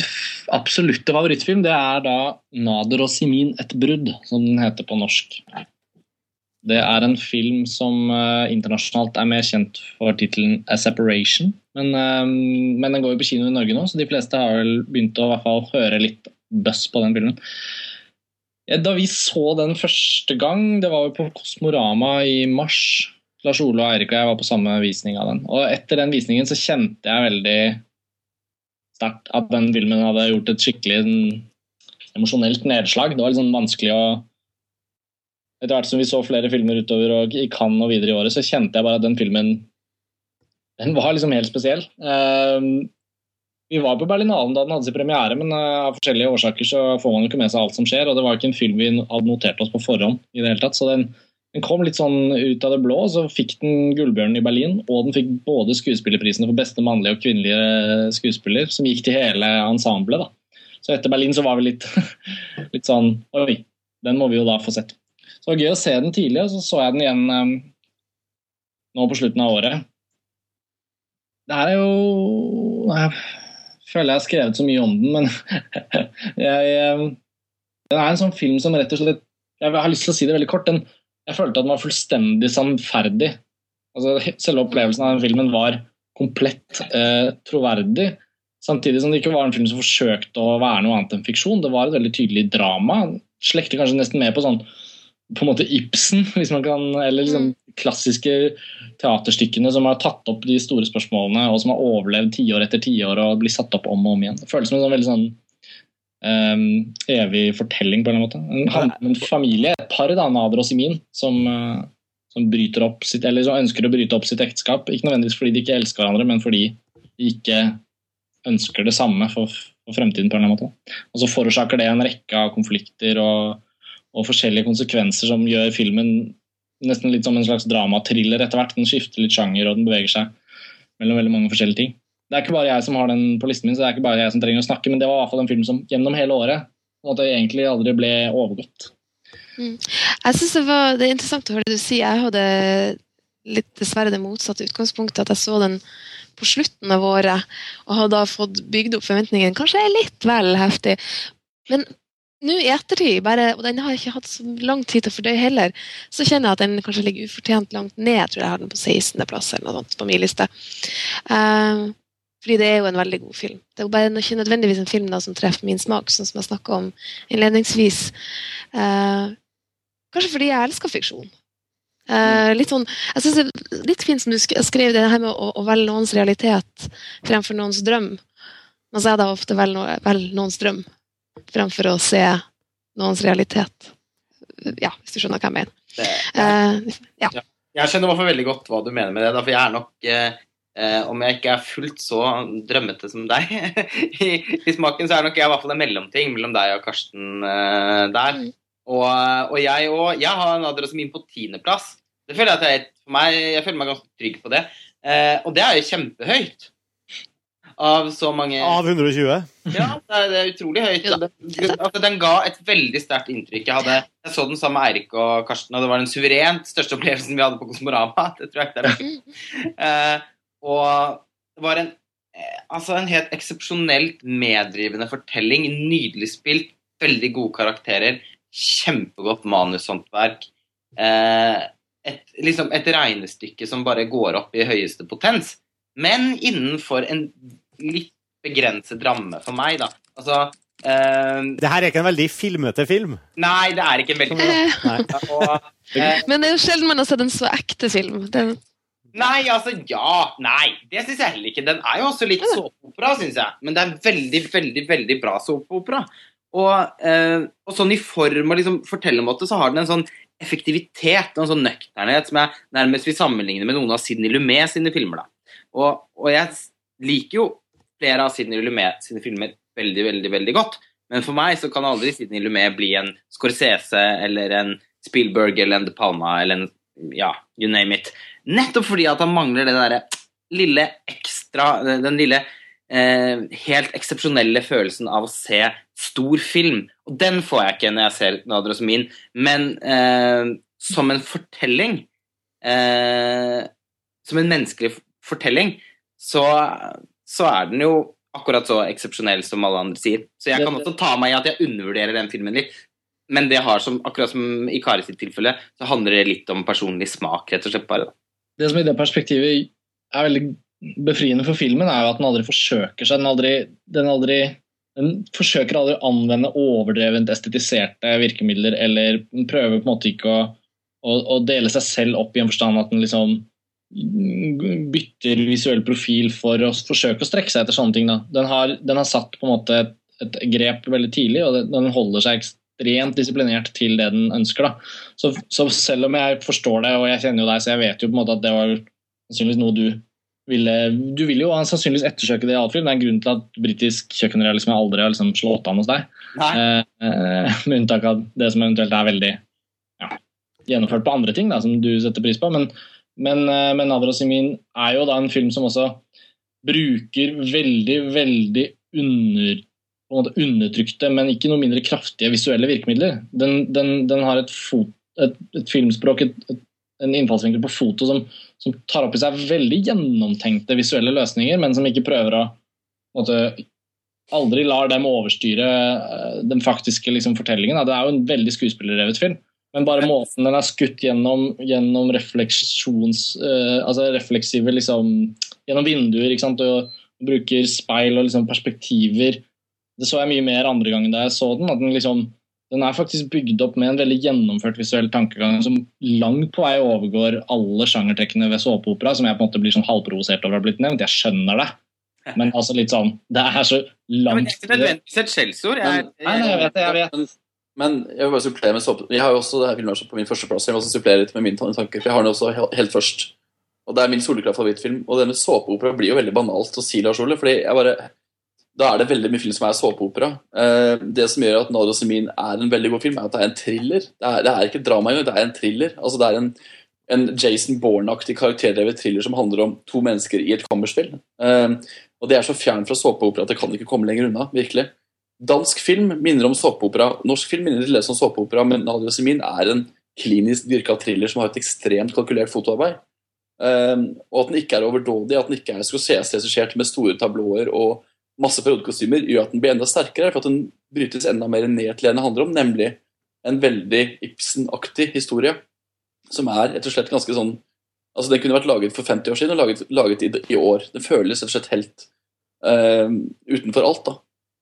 absolutte favorittfilm det er da 'Nader og Simin et brudd', som den heter på norsk. Det er en film som uh, internasjonalt er mer kjent for tittelen 'A Separation'. Men, eh, men den går jo på kino i Norge nå, så de fleste har vel begynt å fall høre litt buzz på den filmen. Da vi så den første gang, det var jo på Kosmorama i mars. Lars Ole og Eirik og jeg var på samme visning av den. Og etter den visningen så kjente jeg veldig sterkt at den filmen hadde gjort et skikkelig sånn, emosjonelt nedslag. Det var litt sånn vanskelig å Etter hvert som vi så flere filmer utover og i Cannes og videre i året, så kjente jeg bare at den filmen den var liksom helt spesiell. Uh, vi var på Berlinalen da den hadde sin premiere, men eh, av forskjellige årsaker så får man jo ikke med seg alt som skjer. Og det var ikke en film vi hadde notert oss på forhånd i det hele tatt. Så den, den kom litt sånn ut av det blå, så fikk den Gullbjørnen i Berlin. Og den fikk både skuespillerprisene for beste mannlige og kvinnelige skuespiller, som gikk til hele ensemblet. da. Så etter Berlin så var vi litt, litt sånn Oi, den må vi jo da få sett. Så det var gøy å se den tidlig, og så så jeg den igjen um, nå på slutten av året. Det her er jo Jeg føler jeg har skrevet så mye om den, men jeg, eh, Det er en sånn film som rett og slett Jeg har lyst til å si det veldig kort. Den, jeg følte at den var fullstendig sannferdig. Altså, selve opplevelsen av den filmen var komplett eh, troverdig. Samtidig som det ikke var en film som forsøkte å være noe annet enn fiksjon. Det var et veldig tydelig drama. Slekter kanskje nesten med på sånn på en måte Ibsen, hvis man kan, eller liksom klassiske teaterstykkene som har tatt opp de store spørsmålene, og som har overlevd tiår etter tiår og blir satt opp om og om igjen. Det føles som en sånn veldig sånn um, evig fortelling, på en eller annen måte. En, en familie, et par, da, Nader og Simin, som, uh, som sitt, eller som ønsker å bryte opp sitt ekteskap. Ikke nødvendigvis fordi de ikke elsker hverandre, men fordi de ikke ønsker det samme for, for fremtiden. på en eller annen måte. Og så forårsaker det en rekke av konflikter og, og forskjellige konsekvenser som gjør filmen nesten litt som en slags dramatriller etter hvert. Den skifter litt sjanger og den beveger seg mellom veldig mange forskjellige ting. Det er ikke bare jeg som har den på listen min, så det er ikke bare jeg som trenger å snakke, men det var i hvert fall en film som gjennom hele året på en måte egentlig aldri ble overgått. Mm. Jeg synes det, var, det er interessant å høre det du sier. Jeg hadde litt dessverre det motsatte utgangspunktet, at jeg så den på slutten av året og hadde da fått bygd opp forventningene kanskje er litt vel heftig. Men nå i ettertid, bare, og den har jeg ikke hatt så lang tid til å fordøye heller, så kjenner jeg at den kanskje ligger ufortjent langt ned. Jeg tror jeg har den på 16.-plass eller noe sånt på min liste. Uh, fordi det er jo en veldig god film. Det er jo bare ikke nødvendigvis en film da, som treffer min smak, sånn som jeg snakka om innledningsvis. Uh, kanskje fordi jeg elsker fiksjon. Uh, litt sånn, jeg synes det er litt fint som du skrev det her med å, å velge noens realitet fremfor noens drøm. Man sier da ofte velger vel noens drøm fremfor å se noens realitet. Ja, hvis du skjønner hva jeg mener. Det, ja. Uh, ja. Ja. Jeg skjønner hvorfor veldig godt hva du mener med det. Da, for jeg er nok Eh, om jeg ikke er fullt så drømmete som deg i, i, smaken, så er nok jeg i hvert fall en mellomting mellom deg og Karsten eh, der. Mm. Og, og, jeg òg. Jeg har Nader min på tiendeplass. Det føler jeg at jeg, for meg, jeg føler meg ganske trygg på det. Eh, og det er jo kjempehøyt. Av så mange Av 120? Ja, det er, utrolig høyt. Altså, den ga et veldig sterkt inntrykk. Jeg, hadde, jeg, så den sammen med Eirik og Karsten, og det var den suverent største opplevelsen vi hadde på Kosmorama. Det tror jeg ikke det er. Eh, og det var en, eh, altså en helt eksepsjonelt meddrivende fortelling. Nydelig spilt, veldig gode karakterer, kjempegodt manushåndverk. Uh, et, liksom et regnestykke som bare går opp i høyeste potens. Men innenfor en litt begrenset ramme for meg, da. Altså Uh, det her er ikke en veldig filmete film? Nei, det er ikke en veldig filmete uh, Men det er jo sjelden man har sett en så ekte film. Den... Nei, altså ja. Nei, det syns jeg heller ikke. Den er jo også litt såpeopera, syns jeg. Men det er veldig, veldig veldig bra såpeopera. Og, uh, og, sånn i form og liksom fortellermåte så har den en sånn effektivitet og en sånn nøkternhet som jeg nærmest vil sammenligne med noen av Sidney Lumet sine filmer. da. Og, og jeg liker jo flere av Sidney Lumet sine filmer veldig, veldig, veldig godt. Men for meg så kan aldri Sidney Lumet bli en Scorsese eller en Spielberg eller en De Palma eller en ja, you name it. Nettopp fordi at han mangler det derre lille ekstra Den lille eh, helt eksepsjonelle følelsen av å se stor film. Og den får jeg ikke når jeg ser Nader min, men eh, som en fortelling eh, Som en menneskelig fortelling, så, så er den jo akkurat så eksepsjonell som alle andre sier. Så jeg kan også ta meg i at jeg undervurderer den filmen litt. Men det har som, akkurat som i Kari sitt tilfelle, så handler det litt om personlig smak, rett og slett bare. Det som i det perspektivet er veldig befriende for filmen, er jo at den aldri forsøker seg. Den, aldri, den, aldri, den forsøker aldri å anvende overdrevent estetiserte virkemidler, eller prøver på en måte ikke å, å, å dele seg selv opp i en forstand at den liksom bytter visuell profil for å forsøke å strekke seg etter sånne ting. Den har, den, har, satt på en måte et, et grep veldig tidlig, og den holder seg ekstremt disiplinert til det den ønsker. Så, så, selv om jeg forstår det, og jeg kjenner jo deg, så jeg vet jo på en måte at det var sannsynligvis noe du ville Du vil jo sannsynligvis ettersøke det i alle fall. Det er en grunn til at britisk kjøkkenrealisme aldri har liksom slått an hos deg. Eh, eh, med unntak av det som eventuelt er veldig ja, gjennomført på andre ting da, som du setter pris på. Men, men, eh, men Nader er jo da en film som også bruker veldig, veldig under undertrykte, men ikke noe mindre kraftige visuelle virkemidler. Den, den, den har et, fot, et, et filmspråk, et, en innfallsvinkel på foto som, som, tar opp i seg veldig gjennomtenkte visuelle løsninger, men som ikke prøver å måte, Aldri lar dem overstyre eh, den faktiske liksom, fortellingen. Det er jo en veldig skuespillerrevet film. Men bare måten den er skutt gjennom, gjennom refleksjons... Uh, altså refleksive liksom, Gjennom vinduer ikke sant? og bruker speil og liksom, perspektiver det så jeg mye mer andre gangen da jeg så den. at den liksom den er faktisk bygd opp med en veldig gjennomført visuell tankegang som langt på vei overgår alle sjangertrekkene ved såpeopera, som jeg på en måte blir sånn halvprovosert over har ha blitt nevnt. Jeg skjønner det, men altså litt sånn Det er så langt ja, men Det er ikke nødvendigvis et skjellsord. Nei, jeg, jeg vet det. jeg vet. Men jeg vil bare supplere med såpe... Jeg har jo også det her filmen på min førsteplass. Jeg vil også supplere litt med mine tanker, for jeg har den også helt først. Og det er min soleklart-favorittfilm. Og med såpeopera blir jo veldig banalt å si, Lars Ole. fordi jeg bare da er det veldig mye film som er såpeopera. Eh, det som gjør at Nadia Semin er en veldig god film, er at det er en thriller. Det er, det er ikke drama engang, det er en thriller. Altså, det er en, en Jason Bourne-aktig karakterdrevet thriller som handler om to mennesker i et kammerspill. Eh, og det er så fjern fra såpeopera at det kan ikke komme lenger unna. virkelig. Dansk film minner om såpeopera. Norsk film minner dels om såpeopera, men Nadia Semin er en klinisk dyrka thriller som har et ekstremt kalkulert fotoarbeid. Um, og at den ikke er overdådig, at den ikke er skosese-regissert med store tablåer og masse periodekostymer, gjør at den blir enda sterkere, for at den brytes enda mer ned til det den handler om, nemlig en veldig Ibsen-aktig historie. Som er rett og slett ganske sånn Altså, Den kunne vært laget for 50 år siden og laget, laget i, i, år. Den føles rett og slett helt um, utenfor alt. da.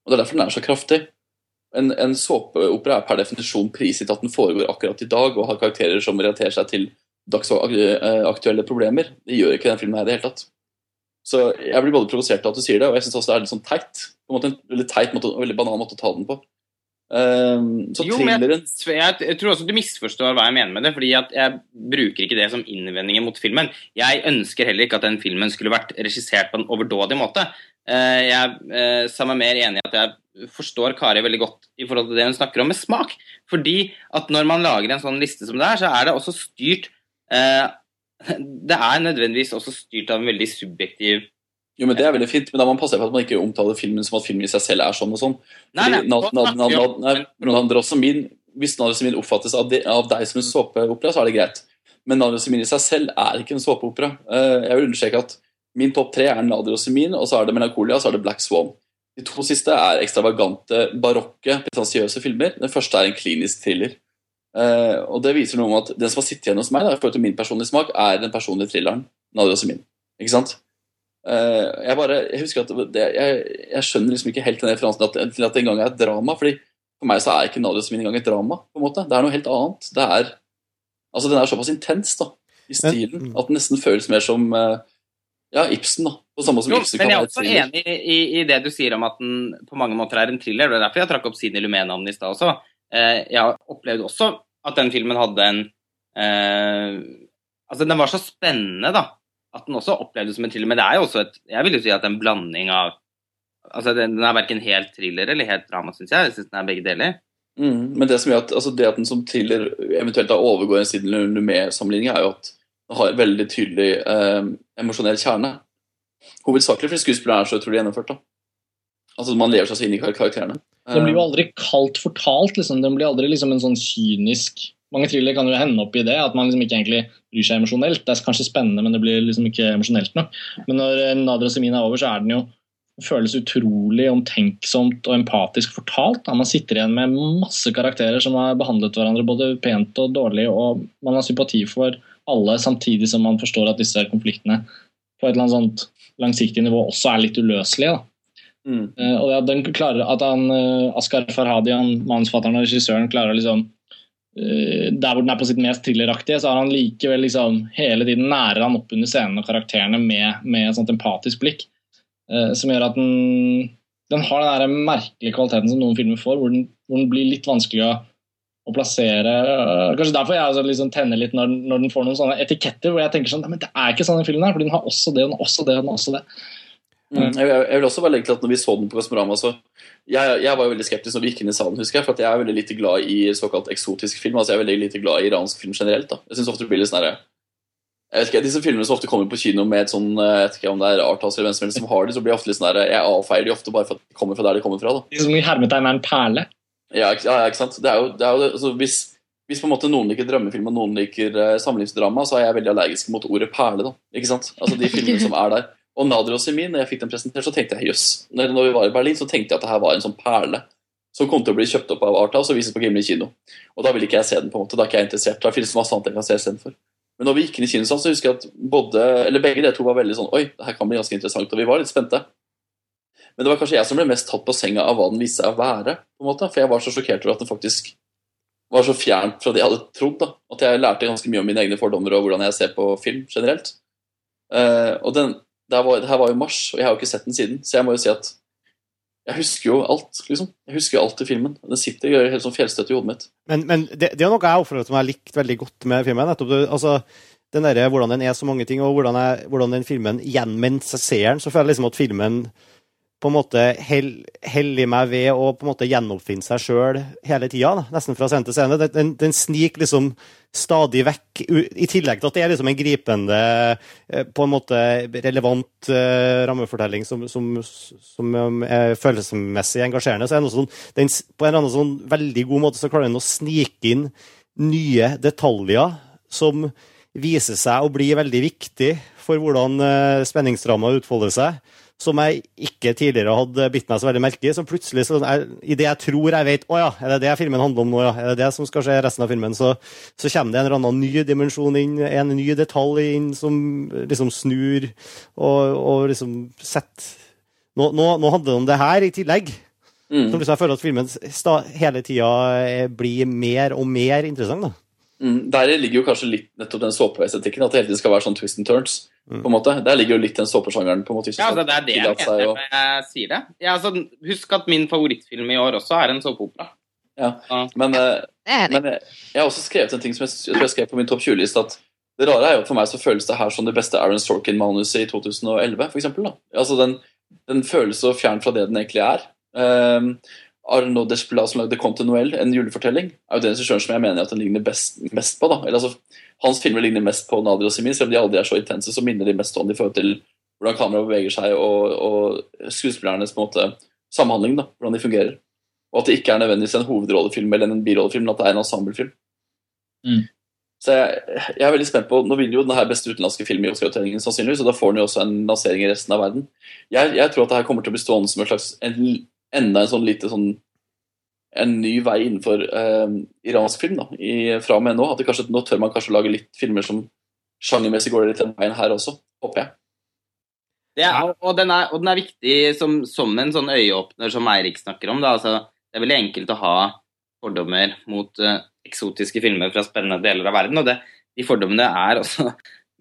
Og Det er derfor den er så kraftig. En, en såpeopera er per definisjon prisgitt at den foregår akkurat i dag og har karakterer som relaterer seg til dagsaktuelle problemer. Det gjør ikke den filmen her i det hele tatt. Så jeg blir både provosert av at du sier det, og jeg syns også det er litt sånn teit. På en måte En veldig teit måte, og veldig banal måte å ta den på. Um, så jo, thrilleren jeg, jeg, tror også du misforstår hva jeg mener med det. fordi Jeg bruker ikke det som innvendinger mot filmen. Jeg ønsker heller ikke at den filmen skulle vært regissert på en overdådig måte. Uh, jeg er mer enig i at jeg forstår Kari veldig godt i forhold til det hun snakker om med smak. Fordi at når man lager en sånn liste som det er, så er det også styrt uh, det er nødvendigvis også styrt av en veldig subjektiv jo, men Det er veldig fint, men da må man passe på at man ikke omtaler filmen som at filmen i seg selv er sånn og sånn. Nei, nei, Nadrosamin, Hvis Nadrosamin oppfattes av, de, av, deg som en såpeopera, så er det greit. Men Nadrosamin i seg selv er ikke en såpeopera. Jeg vil understreke at min topp tre er Nadrosamin, og så er det Melankolia, og så er det Black Swan. De to siste er ekstravagante, barokke, pretensiøse filmer. Den første er en klinisk thriller. Uh, og det viser noe om at Den som har sittet igjen hos meg, da, i forhold til min personlige smak, er den personlige thrilleren. Nadia Ikke sant? Uh, jeg bare, jeg husker at det, jeg, jeg, skjønner liksom ikke helt den referansen til at, til at det engang er et drama. fordi For meg så er ikke Nadia engang et drama. på en måte. Det er noe helt annet. Det er, altså Den er såpass intens da, i stilen at den nesten føles mer som uh, ja, Ibsen. da, på samme som jo, Ibsen Men jeg er også enig i, i, det du sier om at den på mange måter er en thriller. Det er derfor jeg trakk opp Sine Lumé-navnet i stad også. jeg opplevde også at den filmen hadde en eh, Altså, den var så spennende, da. At den også opplevdes som en thriller. Men det er jo også et Jeg vil jo si at en blanding av Altså, den, er verken helt thriller eller helt drama, syns jeg. Jeg syns den er begge deler. Mm, men det som gjør at, altså det at den som thriller eventuelt da overgår en Sidney Lumé-sammenligning, er jo at har en veldig tydelig eh, emosjonell kjerne. Hovedsakelig fordi skuespillerne er så utrolig gjennomført. da. Altså Man lever seg så inn i karakterene. Den blir jo aldri kaldt fortalt. liksom. Den blir aldri liksom en sånn kynisk Mange thrillere kan jo hende opp i det, at man liksom ikke egentlig bryr seg emosjonelt. Det er kanskje spennende, men det blir liksom ikke emosjonelt nok. Men når eh, Nadra Semin er over, så er den jo føles utrolig omtenksomt og empatisk fortalt. Da. Man sitter igjen med masse karakterer som har behandlet hverandre både pent og dårlig, og man har sympati for alle, samtidig som man forstår at disse konfliktene på et eller annet sånt langsiktig nivå også er litt uløselige. Mm. Uh, og at, den klarer, at han, uh, Askar Farhadi, han, manusforfatteren og regissøren, klarer liksom uh, Der hvor den er på sitt mest thrilleraktige, så har han likevel liksom hele tiden nærer han opp under scenen og karakterene med, med et sånt empatisk blikk. som gjør at den, den har den der merkelige kvaliteten som noen filmer får, hvor den, hvor den blir litt vanskelig å, å plassere. Kanskje derfor jeg altså liksom tenner litt når, når, den får noen sånne etiketter hvor jeg tenker sånn Men det er ikke sånn i filmen her, for den har også det, og den har også det, og den har også det. Mm. Jeg, jeg, vil også bare legge til at når vi så den på Kosmorama, så jeg, jeg, var jo veldig skeptisk når vi gikk inn i salen, husker jeg, for jeg er veldig lite glad i såkalt eksotisk film. altså Jeg er veldig lite glad i iransk film generelt. da. Jeg synes ofte det blir litt sånn jeg vet ikke, Disse filmene som ofte kommer på kino med et sånn jeg vet ikke om det er Arthas eller hvem som helst som har de, så blir jeg ofte litt sånn jeg avfeier de ofte bare for at de kommer fra der de kommer fra. da. Som i hermetegn er en perle? Ja, ja, ikke sant. Det er jo, det er jo altså, hvis, hvis, på en måte noen liker drømmefilm og noen liker uh, samlivsdrama, så er jeg veldig allergisk mot ordet perle. da, ikke sant? Altså De filmene som er der. Og Nader og Semin, når jeg fikk den presentert, så tenkte jeg jøss. Når, når vi var i Berlin, så tenkte jeg at det her var en sånn perle som kom til å bli kjøpt opp av Arthouse og vises på Gimli kino. Og da ville ikke jeg se den. på en måte, Da er ikke jeg interessert. Da finnes det masse annet jeg kan se istedenfor. Men når vi gikk inn i kinosalen, så husker jeg at både, eller begge de to var veldig sånn Oi, det her kan bli ganske interessant. Og vi var litt spente. Men det var kanskje jeg som ble mest tatt på senga av hva den viste seg å være. på en måte, For jeg var så sjokkert over at den faktisk var så fjernt fra det jeg hadde trodd. da, At jeg lærte ganske mye om mine egne fordommer og hvordan jeg ser på film generelt. Uh, og den, det, var, det her var jo mars, og jeg har jo ikke sett den siden. Så jeg må jo si at jeg husker jo alt, liksom. Jeg husker jo alt i filmen. Den sitter gjør helt sånn fjellstøtt i hodet mitt. Men, men det, det er noe jeg oppfører som jeg har likt veldig godt med filmen. nettopp altså, den der, Hvordan den er så mange ting, og hvordan, jeg, hvordan den filmen Mens jeg ser så føler jeg liksom at filmen på en måte heller meg ved å på en måte gjenoppfinne seg sjøl hele tida. Nesten fra scene til scene. Den, den sniker liksom stadig vekk, i tillegg til at det er liksom en gripende, eh, på en måte relevant uh, rammefortelling som, som, som um, er følelsesmessig engasjerende, så er det sånn, den, på en eller annen sånn veldig god måte så klarer den å snike inn nye detaljer som viser seg å bli veldig viktig for hvordan uh, spenningsdrama utfolder seg som jeg ikke tidligere hadde bitt meg så veldig merke i. Som plutselig, så er, i det jeg tror jeg vet Å ja, er det det filmen handler om nå, ja? Er det det som skal skje i resten av filmen? Så, så kommer det en eller annen ny dimensjon inn, en ny detalj inn som liksom snur og, og liksom setter nå, nå, nå, handler det om det her i tillegg. Mm. Så liksom jeg føler at filmen hele tida blir mer og mer interessant. da. Mm, der ligger jo kanskje litt nettopp den såpeestetikken, at det hele tiden skal være sånn twist and turns. Mm. på en måte. Der ligger jo litt den såpesjangeren. på en måte. Ja, altså, det er det jeg mener når jeg sier det. Ja, altså, husk at min favorittfilm i år også er en såpeopera. Ja, men, ja. men, jeg har også skrevet en ting som jeg, jeg tror jeg skrev på min topp 20-liste. at det rare er jo at For meg så føles det her som det beste Aaron Sorkin-manuset i 2011. For eksempel, da. altså, den, den føles så fjern fra det den egentlig er. Um, Arnaud Desplat som lagde Conte Noël, en julefortelling, er jo den regissøren som jeg mener at den ligner best, mest på. da. Eller, altså, hans filmer ligner mest på Nadir og Simin, selv om de aldri er så intense, så minner de mest om det i forhold til hvordan kameraet beveger seg, og, og skuespillernes på en måte, samhandling, da, hvordan de fungerer. Og at det ikke er nødvendigvis en hovedrollefilm eller en birollefilm, men at det er en ensemblefilm. Mm. Så jeg, jeg, er veldig spent på Nå vinner jo denne beste utenlandske film i Oscar-utdelingen, sannsynligvis, og da får den jo også en lansering i resten av verden. Jeg, jeg tror at det her kommer til å bli stående som en slags en enda en sånn lite sånn en ny vei innenfor eh, iransk film da, i, fra og med nå. At kanskje, nå tør man kanskje lage litt filmer som sjangermessig går litt den veien her også, håper jeg. Er, og, den er, og, den er, viktig som, som, en sånn øyeåpner som Eirik snakker om. Altså, det er veldig enkelt å ha fordommer mot uh, eksotiske filmer fra spennende deler av verden. Og det, de fordommene er også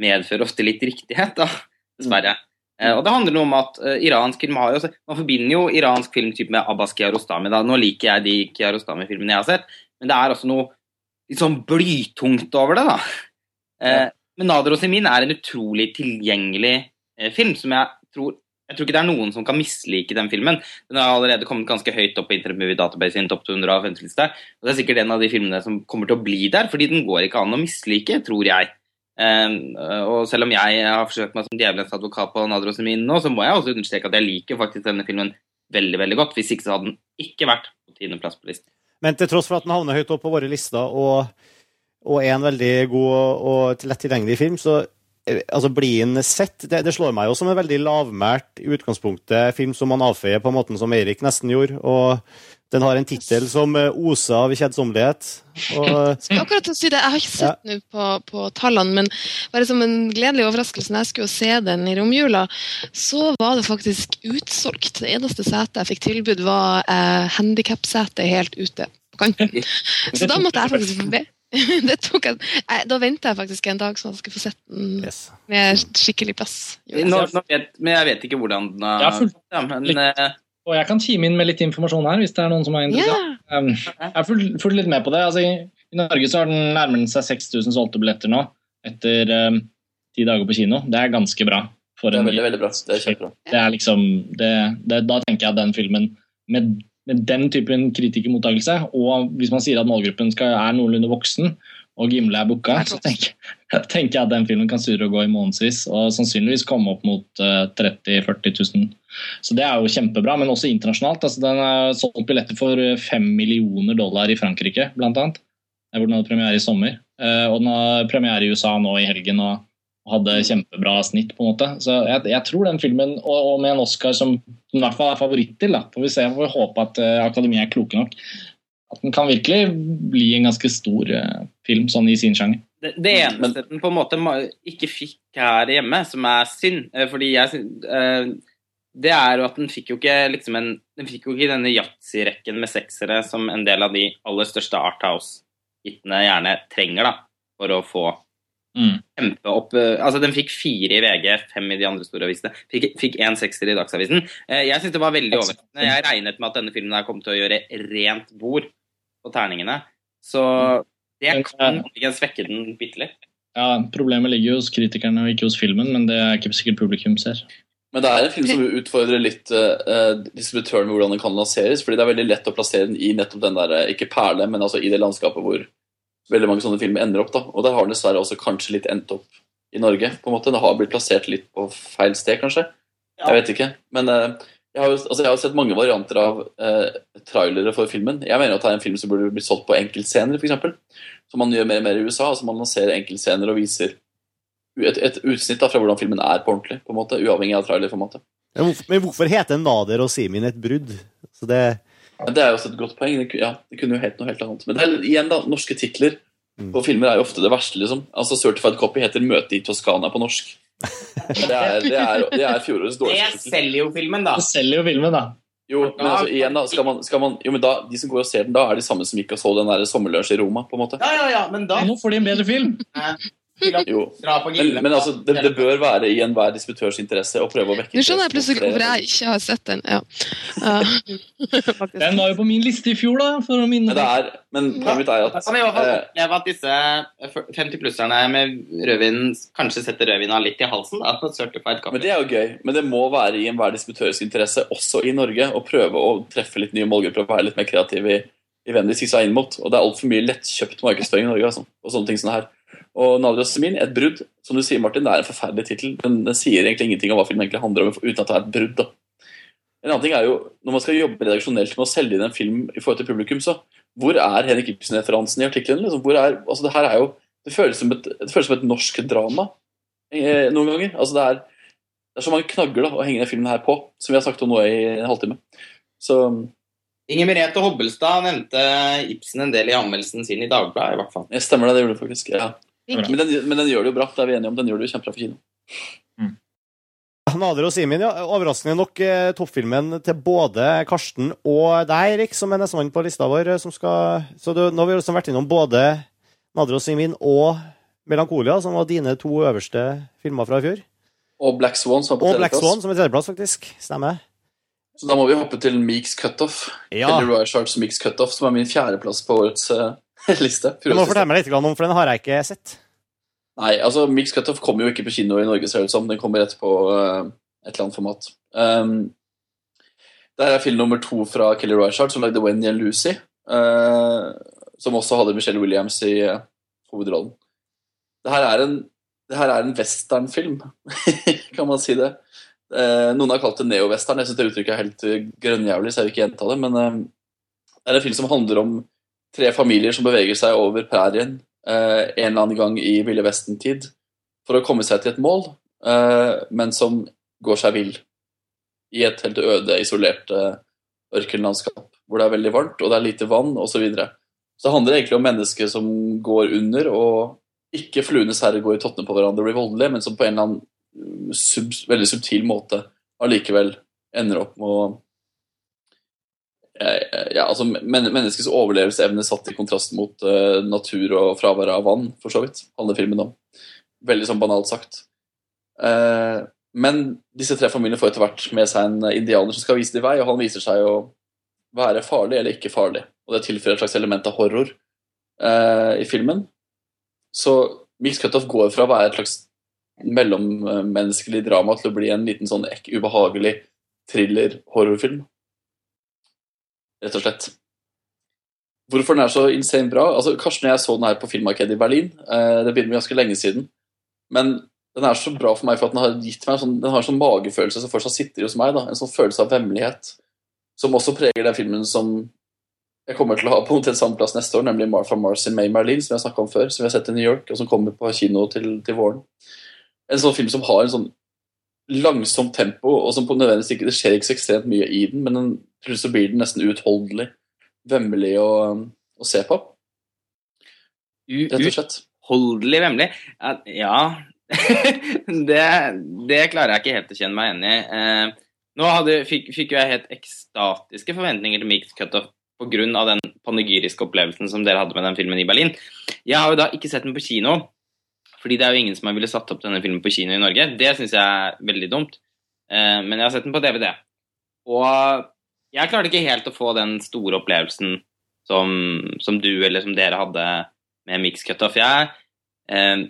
medfører ofte litt riktighet, da, dessverre. Eh, og det handler om at uh, iransk film har jo Man forbinder jo iransk film med Abbas Kiarostami. Da. Nå liker jeg de Kiarostami-filmene jeg har sett, men det er også noe litt sånn blytungt over det. da. Uh, men 'Nader og Semin' er en utrolig tilgjengelig uh, film som jeg tror jeg tror ikke det er noen som kan mislike den filmen. Den har allerede kommet ganske høyt opp på Internet Movie Database sin topp 250-liste. Og det er sikkert en av de filmene som kommer til å bli der, fordi den går ikke an å mislike, tror jeg. Um, og selv om jeg har forsøkt meg som djevelens advokat på Nadrosemin nå, så må jeg også understreke at jeg liker faktisk denne filmen veldig veldig godt. Hvis ikke så hadde den ikke vært på tiendeplass på listen. Men til tross for at den havner høyt opp på våre lister og, og er en veldig god og lett tilgjengelig film, så eh, altså blir den sett det, det, slår meg jo som en veldig lavmælt i utgangspunktet film som man avfeier på måten som Eirik nesten gjorde. og den har en tittel som eh, oser av kjedsommelighet. Og... Skal akkurat si det. Jeg har ikke sett ja. på, på, tallene, men bare som en gledelig overraskelse når jeg skulle se den i romjula, så var det faktisk utsolgt. Det eneste setet jeg fikk tilbud, var eh, handikapsete helt ute på kanten. Så da måtte jeg faktisk be. Jeg, da venter jeg faktisk en dag så jeg skal få sett den yes. med skikkelig plass. Nå, nå vet, men jeg vet ikke hvordan den har ja, ja, men, eh, og jeg kan kime inn med litt informasjon her, hvis det er noen som er interessert. Yeah. Jeg har fulgt litt med på det. Altså, i, Norge så har den nærmere seg 6000 solgte billetter nå, etter um, ti dager på kino. Det er ganske bra. det er veldig, veldig bra. Det er kjempebra. Det er liksom, det, det, da tenker jeg at den filmen, med, med den typen kritikermottakelse, og hvis man sier at målgruppen skal, er noenlunde voksen, og Gimle er booka, så tenker, tenker, jeg at den filmen kan surre og gå i månedsvis. Og sannsynligvis komme opp mot uh, 30 000-40 000. Så det er jo kjempebra, men også internasjonalt. Altså, den er solgt billetter for 5 millioner dollar i Frankrike, blant annet. Hvor den hadde premiere i sommer. Uh, og den har premiere i USA nå i helgen og, hadde kjempebra snitt, på en måte. Så jeg, jeg tror den filmen, og, og, med en Oscar som, den i hvert fall er favoritt til, da, får vi se, får vi håpe at uh, Akademiet er kloke nok at den kan virkelig bli en ganske stor uh, film sånn i sin sjanger. Det, det, eneste den på en måte ikke fikk her hjemme, som er synd, uh, fordi jeg uh, det er jo at den fikk jo ikke liksom en, den fikk jo ikke denne yatzy-rekken med seksere som en del av de aller største Arthouse-hitene gjerne trenger da, for å få Mm. kjempeopp eh, Altså, den fikk fire i VG, fem i de andre store avisene. Fikk, fikk en sekser i Dagsavisen. Eh, Jeg syns det var veldig overraskende. Jeg regnet med at denne filmen her kom til å gjøre rent bord på terningene. Så det kan eh, muligens svekke den bitte litt. Ja, Problemet ligger jo hos kritikerne og ikke hos filmen, men det er ikke sikkert publikum ser. Men det er en film som utfordrer litt uh, distributøren med hvordan den kan lanseres. fordi det er veldig lett å plassere den i nettopp den der, eh, ikke perle, men altså i det landskapet hvor veldig mange sånne filmer ender opp. da. Og der har den dessverre også kanskje litt endt opp i Norge. på en måte. Den har blitt plassert litt på feil sted, kanskje. Jeg vet ikke. Men eh, jeg, har jo, altså, jeg har sett mange varianter av eh, trailere for filmen. Jeg mener at det er en film som burde bli solgt på enkeltscener, f.eks. Som man gjør mer og mer i USA. altså Man lanserer enkeltscener og viser et, et utsnitt da, fra hvordan filmen er på ordentlig. på en måte, Uavhengig av trailerformatet. Men hvorfor, men hvorfor heter Nader og Simin et brudd? Så det, Ja, det er jo også et godt poeng. Det, ja, det kunne jo hett noe helt annet. Men det er, igjen, da, norske titler Mm. på filmer er jo ofte det verste. liksom. Altså Certified Copy heter 'Møte i Toskana' på norsk. Det er, det er, det er fjorårets Det dårligste Det selger jo filmen, da. Det selger jo filmen, da. Jo, men altså, igjen da, skal man, skal man, jo, men da, De som går og ser den, da er de samme som gikk og så den der sommerlunsj i Roma. på en måte. Ja, ja, ja, men da Nå får de en bedre film! Jo. Men, men altså, det, det bør være i enhver disputørs interesse å prøve å vekke Nå skjønner jeg plutselig hvorfor jeg ikke har sett den. Ja. Uh. Den var jo på min liste i fjor, da. for å minne Men, det er, men poenget mitt er Da at kan vi i hvert fall eh, oppleve at disse 50-plusserne med rødvin kanskje setter rødvina litt i halsen. Da, Men det er jo gøy. Men det må være i enhver disputørs interesse, også i Norge, å prøve å treffe litt nye målgrupper og være litt mer kreativ i, i hvem de sikter seg inn mot. Og det er altfor mye lettkjøpt markedsføring i Norge. Altså, og sånne ting som det her. Og Nadia Semin, et brudd. Som du sier, Martin, det er en forferdelig tittel. Den, den sier egentlig ingenting om hva filmen egentlig handler om, uten at det er et brudd. da. En annen ting er jo, Når man skal jobbe redaksjonelt med å selge inn en film i forhold til publikum, så hvor er Henrik Ibsen-referansen i artikkelen? Liksom? Er, altså det her er jo, det føles som et, det føles som et norsk drama eh, noen ganger. Altså det er, det er så mange knagger da, å henge denne filmen her på, som vi har sagt om nå i en halvtime. Så Inger Merete Hobbelstad nevnte Ibsen en del i anmeldelsen sin i Dagbladet, i hvert fall. jeg stemmer det, det gjorde du faktisk. ja. Men den, men den gjør det jo bra. Det er vi enige om. Den gjør det jo kjempebra for kino. Nader og Simin, ja. Overraskende nok eh, toppfilmen til både Karsten og deg, Erik, som er nestemann på lista vår. eh, Som skal, så du, nå har vi liksom vært innom både Nader og Simin og Melankolia, som var dine to øverste filmer fra i fjor. Og Black Swan, som er på Og Black. Swan, som er tredjeplass, faktisk. Stemmer. Så da må vi hoppe til Meeks Cutoff. Ja. Kelly Reichards Meeks Cutoff, som er min fjerdeplass på årets eh, liste. Du må fortelle meg litt om, for den har jeg ikke sett. Nei, altså Mix Cutoff kommer jo ikke på kino i Norge, ser det ut som. Den kommer rett på eh, et eller annet format. Um, der er film nummer to fra Kelly Reichardt, som lagde Wendy and Lucy. Uh, som også hadde Michelle Williams i uh, hovedrollen. Det her er en, her er en westernfilm, kan man si det. Uh, noen har kalt det neo-western. Jeg syns det uttrykket er helt uh, grønnjævlig, så jeg vil ikke gjenta det. Men det er en film som handler om tre familier som beveger seg over prærien eh, en eller annen gang i Ville Vesten-tid for å komme seg til et mål, eh, men som går seg vill i et helt øde, isolert eh, ørkenlandskap hvor det er veldig varmt og det er lite vann osv. Så, videre. så det handler egentlig om mennesker som går under, og ikke fluenes herre går i tottene på hverandre og blir voldelige, men som på en eller annen mm, sub, veldig subtil måte allikevel ender opp med å eh, ja, altså men, Menneskets overlevelsesevne satt i kontrast mot uh, natur og fravær av vann, for så vidt, handler filmen om. Veldig sånn banalt sagt. Uh, men disse tre familiene får etter hvert med seg en indianer som skal vise dem vei, og han viser seg å være farlig eller ikke farlig. Og det tilfører et slags element av horror uh, i filmen. Så Mix Cutoff går fra å være et slags mellommenneskelig drama til å bli en liten sånn ek ubehagelig thriller-horrorfilm. Rett og slett. Hvorfor den er så insane bra? Altså, Karsten og jeg så den her på filmmarkedet i Berlin. Eh, det begynner med ganske lenge siden. Men den er så bra for meg for at den har gitt meg sånn, den har en sånn magefølelse som fortsatt sitter hos meg. da, En sånn følelse av vemmelighet. Som også preger den filmen som jeg kommer til å ha på omtrent samme plass neste år, nemlig Martha Mars in May Marlene, som jeg har snakket om før, som vi har sett i New York, og som kommer på kino til, til våren. En sånn film som har en sånn langsomt tempo, og som på nødvendigvis ikke Det skjer ikke så ekstremt mye i den, men den, plutselig blir den nesten uutholdelig, vemmelig å, å se på, rett og slett. Uutholdelig vemmelig? Ja, det, det klarer jeg ikke helt å kjenne meg igjen i. Eh, nå hadde, fikk, fikk jeg helt ekstatiske forventninger til Mixed Cutoff pga. den panegyriske opplevelsen som dere hadde med den filmen i Berlin. Jeg har jo da ikke sett den på kino, Fordi det er jo ingen som har ville satt opp denne filmen på kino i Norge. Det syns jeg er veldig dumt. Eh, men jeg har sett den på DVD. Og jeg klarte ikke helt å få den store opplevelsen som, som du eller som dere hadde med Mix Cutoff. Jeg, eh,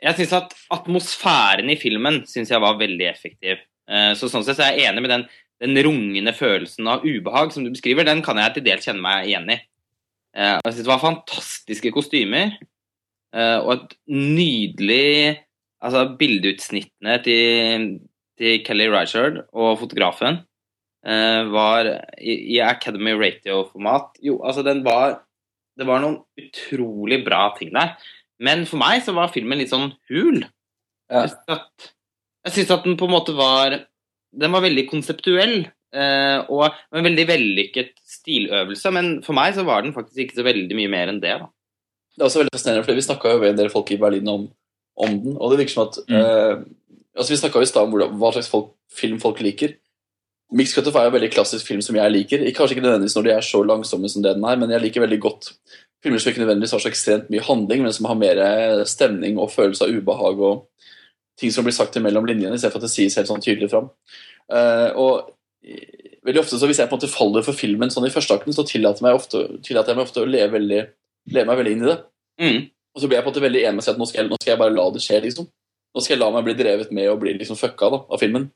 jeg syns at atmosfæren i filmen synes jeg var veldig effektiv. Eh, så sånn sett så er jeg enig med den, den rungende følelsen av ubehag som du beskriver. Den kan jeg til dels kjenne meg igjen i. Eh, jeg synes det var fantastiske kostymer. Eh, og et nydelig Altså bildeutsnittene til, til Kelly Reichardt og fotografen eh, var i, i Academy Radio-format. Jo, altså den var Det var noen utrolig bra ting der. Men for meg så var filmen litt sånn hul. Ja. Jeg synes at, jeg at den på en måte var Den var veldig konseptuell. Uh, og en veldig vellykket stiløvelse, men for meg så var den faktisk ikke så veldig mye mer enn det. da. Det er også veldig fascinerende, for vi snakka jo med en del folk i Berlin om, om den, og det virker som at Mm. eh, altså Vi snakka i stad om hvordan, hva slags folk, film folk liker. Mixed Cutoff er jo en veldig klassisk film som jeg liker. Kanskje ikke nødvendigvis når de er så langsomme som det den er, men jeg liker veldig godt filmer som ikke nødvendigvis har så ekstremt mye handling, men som har mer stemning og følelse av ubehag og ting som blir sagt mellom linjene, istedenfor at det sies helt sånn tydelig fram. Eh, og eh, veldig ofte så Hvis jeg på en måte faller for filmen sånn i første akten, så tillater, meg ofte, tillater jeg meg ofte å leve, veldig, leve meg veldig inn i det. Mm. Og så ble jeg på en måte veldig enig med seg at nå skal, jeg, nå skal jeg bare la det skje, liksom. Nå skal jeg la meg bli drevet med og bli liksom fucka da, av filmen.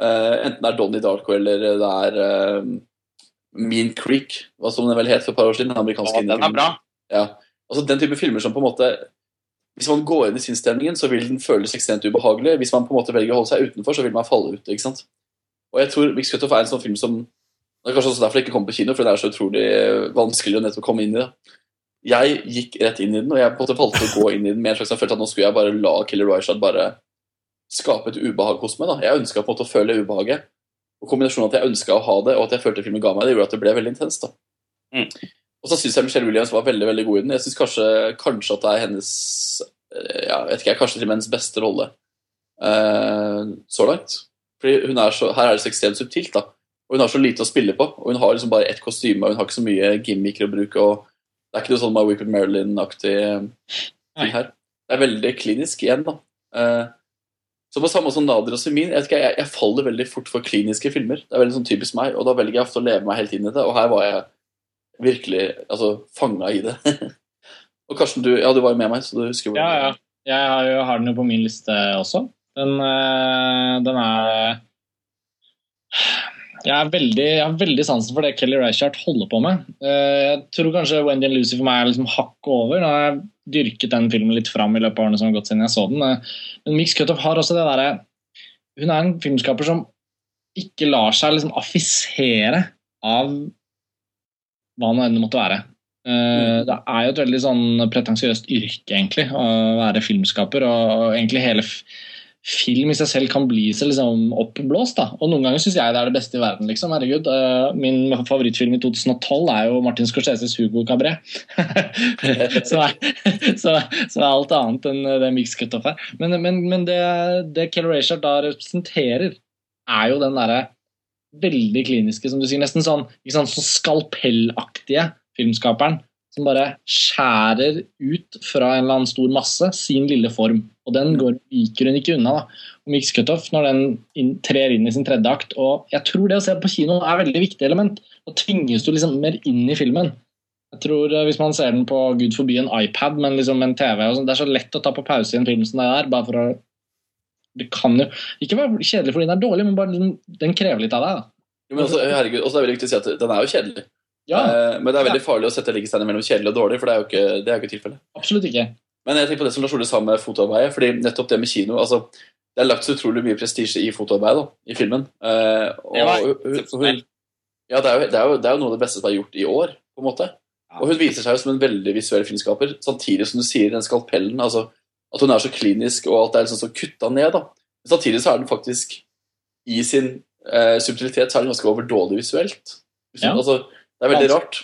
Uh, enten det er Donnie Darko eller det er uh, Mean Creek, hva som den vel het for et par år siden. Den amerikanske ja, den er bra. Ja. Altså Den type filmer som på en måte Hvis man går inn i sinnsstemningen, så vil den føles ekstremt ubehagelig. Hvis man på en måte velger å holde seg utenfor, så vil man falle ut. ikke sant? Og jeg tror Mix Cutoff er en sånn film som Det er kanskje også derfor det ikke kommer på kino, for det er så utrolig vanskelig å nettopp komme inn i det. Jeg gikk rett inn i den, og jeg på en måte valgte å gå inn i den med en slags følelse at nå skulle jeg bare la Killer Ryshad bare skape et ubehag hos meg. da. Jeg ønska å føle ubehaget. Og kombinasjonen av at jeg ønska å ha det, og at jeg følte filmen ga meg det, gjorde at det ble veldig intenst. da. Mm. Og så syns jeg Michelle Williams var veldig veldig god i den. Jeg syns kanskje, kanskje at det er hennes eh, ja, vet ikke, kanskje til og med hennes beste rolle eh, så langt. Fordi hun er så, Her er det så ekstremt subtilt. da. Og hun har så lite å spille på. Og hun har liksom bare ett kostyme, og hun har ikke så mye gimmicker å bruke. og Det er ikke noe sånn My Weekend Marilyn-aktig ting her. Det er veldig klinisk igjen, da. Eh, så på samme som Nader og Semin, jeg, jeg, jeg faller veldig fort for kliniske filmer. Det er veldig sånn typisk meg, og da velger jeg ofte å leve meg helt inn i det. Og her var jeg virkelig altså, fanga i det. og Karsten, du, ja, du var jo med meg, så du husker Ja, ja. Jeg har, jo, har den jo på min liste også. Den, øh, den er jeg, er veldig, jeg har veldig sansen for det Kelly Reichardt holder på med. Eh, Jeg tror kanskje Wendy and Lucy for meg er liksom hakket over. Nå har jeg dyrket den filmen litt fram i løpet av årene som har gått siden jeg så den. Eh, Men Mix Cutoff har også det derre Hun er en filmskaper som ikke lar seg liksom affisere av hva nå enn det måtte være. Eh, Det er jo et veldig sånn pretensiøst yrke, egentlig, å være filmskaper. Og egentlig hele film i seg selv kan bli så liksom oppblåst. da. Og noen ganger syns jeg det er det beste i verden. liksom, herregud. Eh, Min favorittfilm i 2012 er jo Martin Scorseses 'Hugo Cabret'. så, så, så er alt annet enn det Mix Cutoff er. Men, men, men det, det Kelly Rashard da representerer, er jo den derre veldig kliniske, som du sier, nesten sånn, sant, sånn skalpellaktige filmskaperen som bare skjærer ut fra en eller annen stor masse sin lille form. Og den går, viker hun ikke unna. da. Og Mix Cutoff, når den inn, trer inn i sin tredje akt Og jeg tror det å se på kino er et veldig viktig element. Da tvinges du liksom mer inn i filmen. Jeg tror eh, Hvis man ser den på Gud forby en iPad, men liksom en TV og sånn, Det er så lett å ta på pause i en film som det er. bare for å Det kan jo ikke være kjedelig fordi den er dårlig, men bare den krever litt av deg. da. Jo, men også, herregud, også er det veldig viktig å si at den er jo kjedelig. Ja, Eh, Men det er veldig farlig å sette likhetstegn mellom kjedelig og dårlig, for det er jo ikke, det er jo ikke tilfellet. absolutt ikke. Men jeg tenker på det som Lars Ole sa med fotoarbeidet, fordi nettopp det med kino altså, Det er lagt så utrolig mye prestisje i fotoarbeidet i filmen. Eh, og, Det var hun- ja, det er, jo, det, er jo, det er jo noe av det beste som er gjort i år, på en måte. Og hun viser seg jo som en veldig visuell filmskaper, samtidig som du sier den skalpellen altså, At hun er så klinisk, og alt er liksom så kutta ned. da. Men samtidig så er den faktisk i sin eh, subtilitet så er den ganske overdådig visuelt. Ja. Altså, det er veldig rart.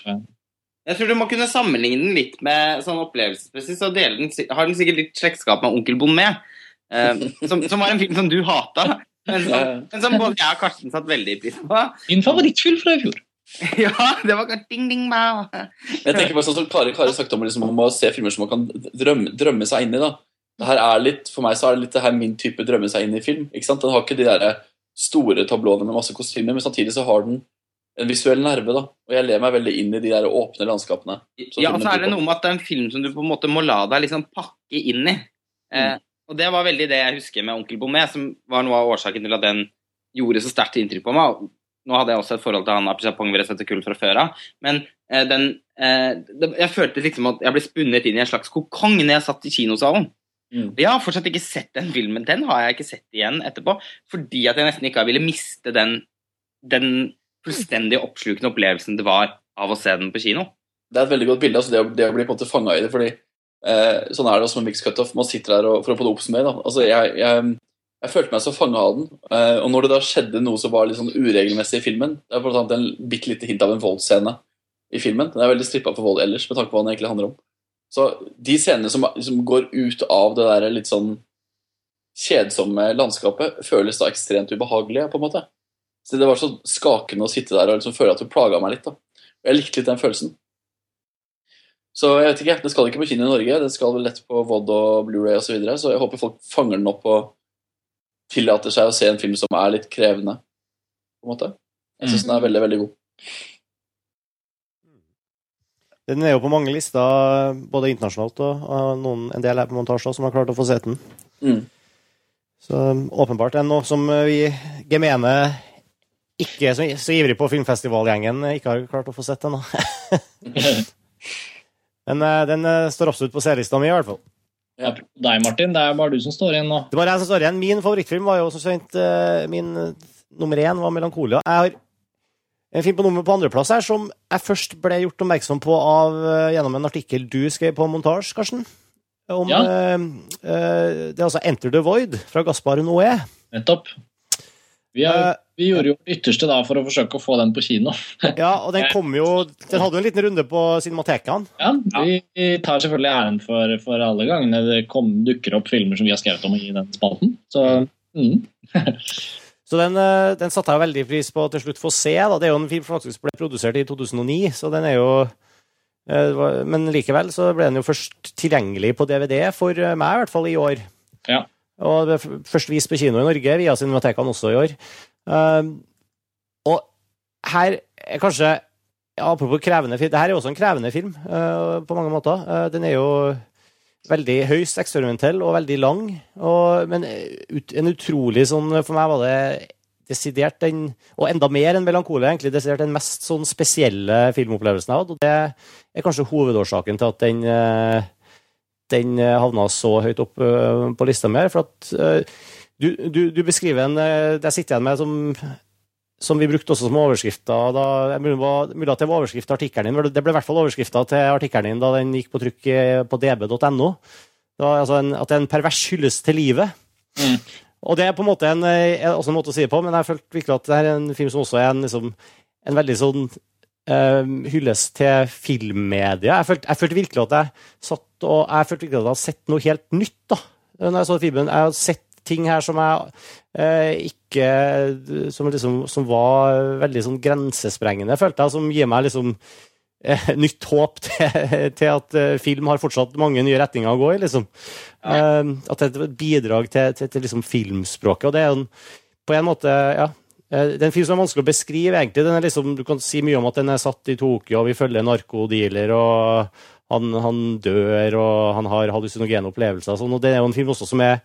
Jeg tror du må kunne sammenligne den litt med sånn opplevelsesmessig, så den, har den sikkert litt slektskap med Onkel Bonnet, eh, som, som var en film som du hata, men som, men som både jeg og Karsten satte veldig pris på. Min favorittfilm fra i fjor. Ja, det var ding, ding, bao. Jeg tenker bare sånn som Kari, Kari sagt om, liksom, om å se filmer som man kan drømme, drømme seg inn i. da. Det her er litt, For meg så er det litt det her min type drømme seg inn i film. ikke sant? Den har ikke de der store tablåene med masse kostymer, men samtidig så har den en visuell nerve. da. Og jeg ler meg veldig inn i de der åpne landskapene. Ja, og så er det noe med at det er en film som du på en måte må la deg liksom pakke inn i. Eh, og det var veldig det jeg husker med Onkel Bommé, som var noe av årsaken til at den gjorde så sterkt inntrykk på meg. Nå hadde jeg også et forhold til han Apishapong Veresetekul fra før av, men eh, den eh, det, Jeg følte liksom at jeg ble spunnet inn i en slags kokong når jeg satt i kinosalen. Mm. Jeg har fortsatt ikke sett den filmen. Den har jeg ikke sett igjen etterpå, fordi at jeg nesten ikke ville miste den, den fullstendig oppslukende opplevelsen det var av å se den på kino. Det er et veldig godt bilde. altså Det å, det å bli på en måte fanga i det. fordi eh, Sånn er det også med mixed cutoff. Man sitter der og, for å få det oppsummert. da. Altså, jeg, jeg, jeg følte meg så fanga av den. eh, og når det da skjedde noe som var litt sånn uregelmessig i filmen Det er blant annet en bitte lite hint av en voldsscene i filmen. Den er veldig strippa for vold ellers, med tanke på hva den egentlig handler om. Så de scenene som, som går ut av det der litt sånn kjedsomme landskapet, føles da ekstremt ubehagelige, på en måte. Så det var så skakende å sitte der og liksom føle at hun plaga meg litt. da. Og jeg likte litt den følelsen. Så jeg vet ikke, det skal ikke på kino i Norge. Det skal vel lett på VOD og Blu-ray osv. Så, videre, så jeg håper folk fanger den opp og tillater seg å se en film som er litt krevende. på en måte. Jeg syns den er veldig, veldig god. Den er jo på mange lister, både internasjonalt og, og noen, en del her på montasjer som har klart å få sett den. Mm. Så åpenbart er det noe som vi gemene ikke så, så ivrig på filmfestivalgjengen ikke har klart å få sett ennå. Men eh, den eh, står absolutt på C-lista mi, i hvert fall. Ja, deg, Martin. Det er bare du som står igjen nå. Det er bare jeg som står igjen. Min favorittfilm var jo som kjent eh, Min eh, nummer én var 'Melankolia'. Jeg har en film på nummer på andreplass her som jeg først ble gjort oppmerksom på av, eh, gjennom en artikkel du skrev på montasje, Karsten. Om, Ja. uh, eh, det er altså 'Enter the Void' fra Gaspar Noé. Nettopp. Vi, er, Eh, vi gjorde jo vårt ytterste da for å forsøke å få den på kino. Ja, og den kom jo Den hadde jo en liten runde på Cinematekaen. Ja, Vi tar selvfølgelig æren for, for alle gangene det kom, dukker opp filmer som vi har skrevet om i den spalten. Så mm. Så den, eh, den satte jeg veldig pris på til slutt få se. Da. Det er jo en film som faktisk ble produsert i 2009, så den er jo eh, det Men likevel så ble den jo først tilgjengelig på DVD for meg, i hvert fall i år. Ja. Og det ble først vist på kino i Norge, via cinematekene også i år. Um, og her er kanskje ja, Apropos krevende film. Det her er også en krevende film eh, på mange måter. Eh, den er jo veldig høyst eksperimentell og veldig lang. Og, men ut, en utrolig sånn For meg var det desidert den Og enda mer enn melankole, egentlig desidert den mest sånn spesielle filmopplevelsen jeg hadde. Og det er kanskje hovedårsaken til at den eh, den eh, havna så høyt opp eh, på lista mi her. For at eh, du, du, du beskriver en jeg sitter igjen med som som vi brukte også som overskrifter. da, Mulig at det var overskrift til artikkelen din. men Det ble i hvert fall overskrifta til artikkelen din da den gikk på trykk på db.no. Altså at det er en pervers hyllest til livet. Mm. Og det er på en måte en, også en måte å si det på, men jeg følte virkelig at det er en film som også er en, liksom, en veldig sånn eh, hylles til filmmedia. Jeg følte, jeg følte virkelig at jeg satt og jeg følte virkelig at jeg hadde sett noe helt nytt da, når jeg så filmen. Jeg hadde sett ting her som jeg uh, ikke som, liksom, som var veldig sånn grensesprengende, følte jeg, som gir meg liksom uh, nytt håp til, til at eh, film har fortsatt mange nye retninger å gå i. liksom. Eh, at det er et bidrag til, til, til liksom filmspråket. og det er jo på en måte, ja, eh, det er en film som er vanskelig å beskrive, egentlig. Den er liksom, du kan si mye om at den er satt i Tokyo, og vi følger en narkodealer, og han, han dør, og han har hallusinogene opplevelser. Sånn, og det er jo en film også som er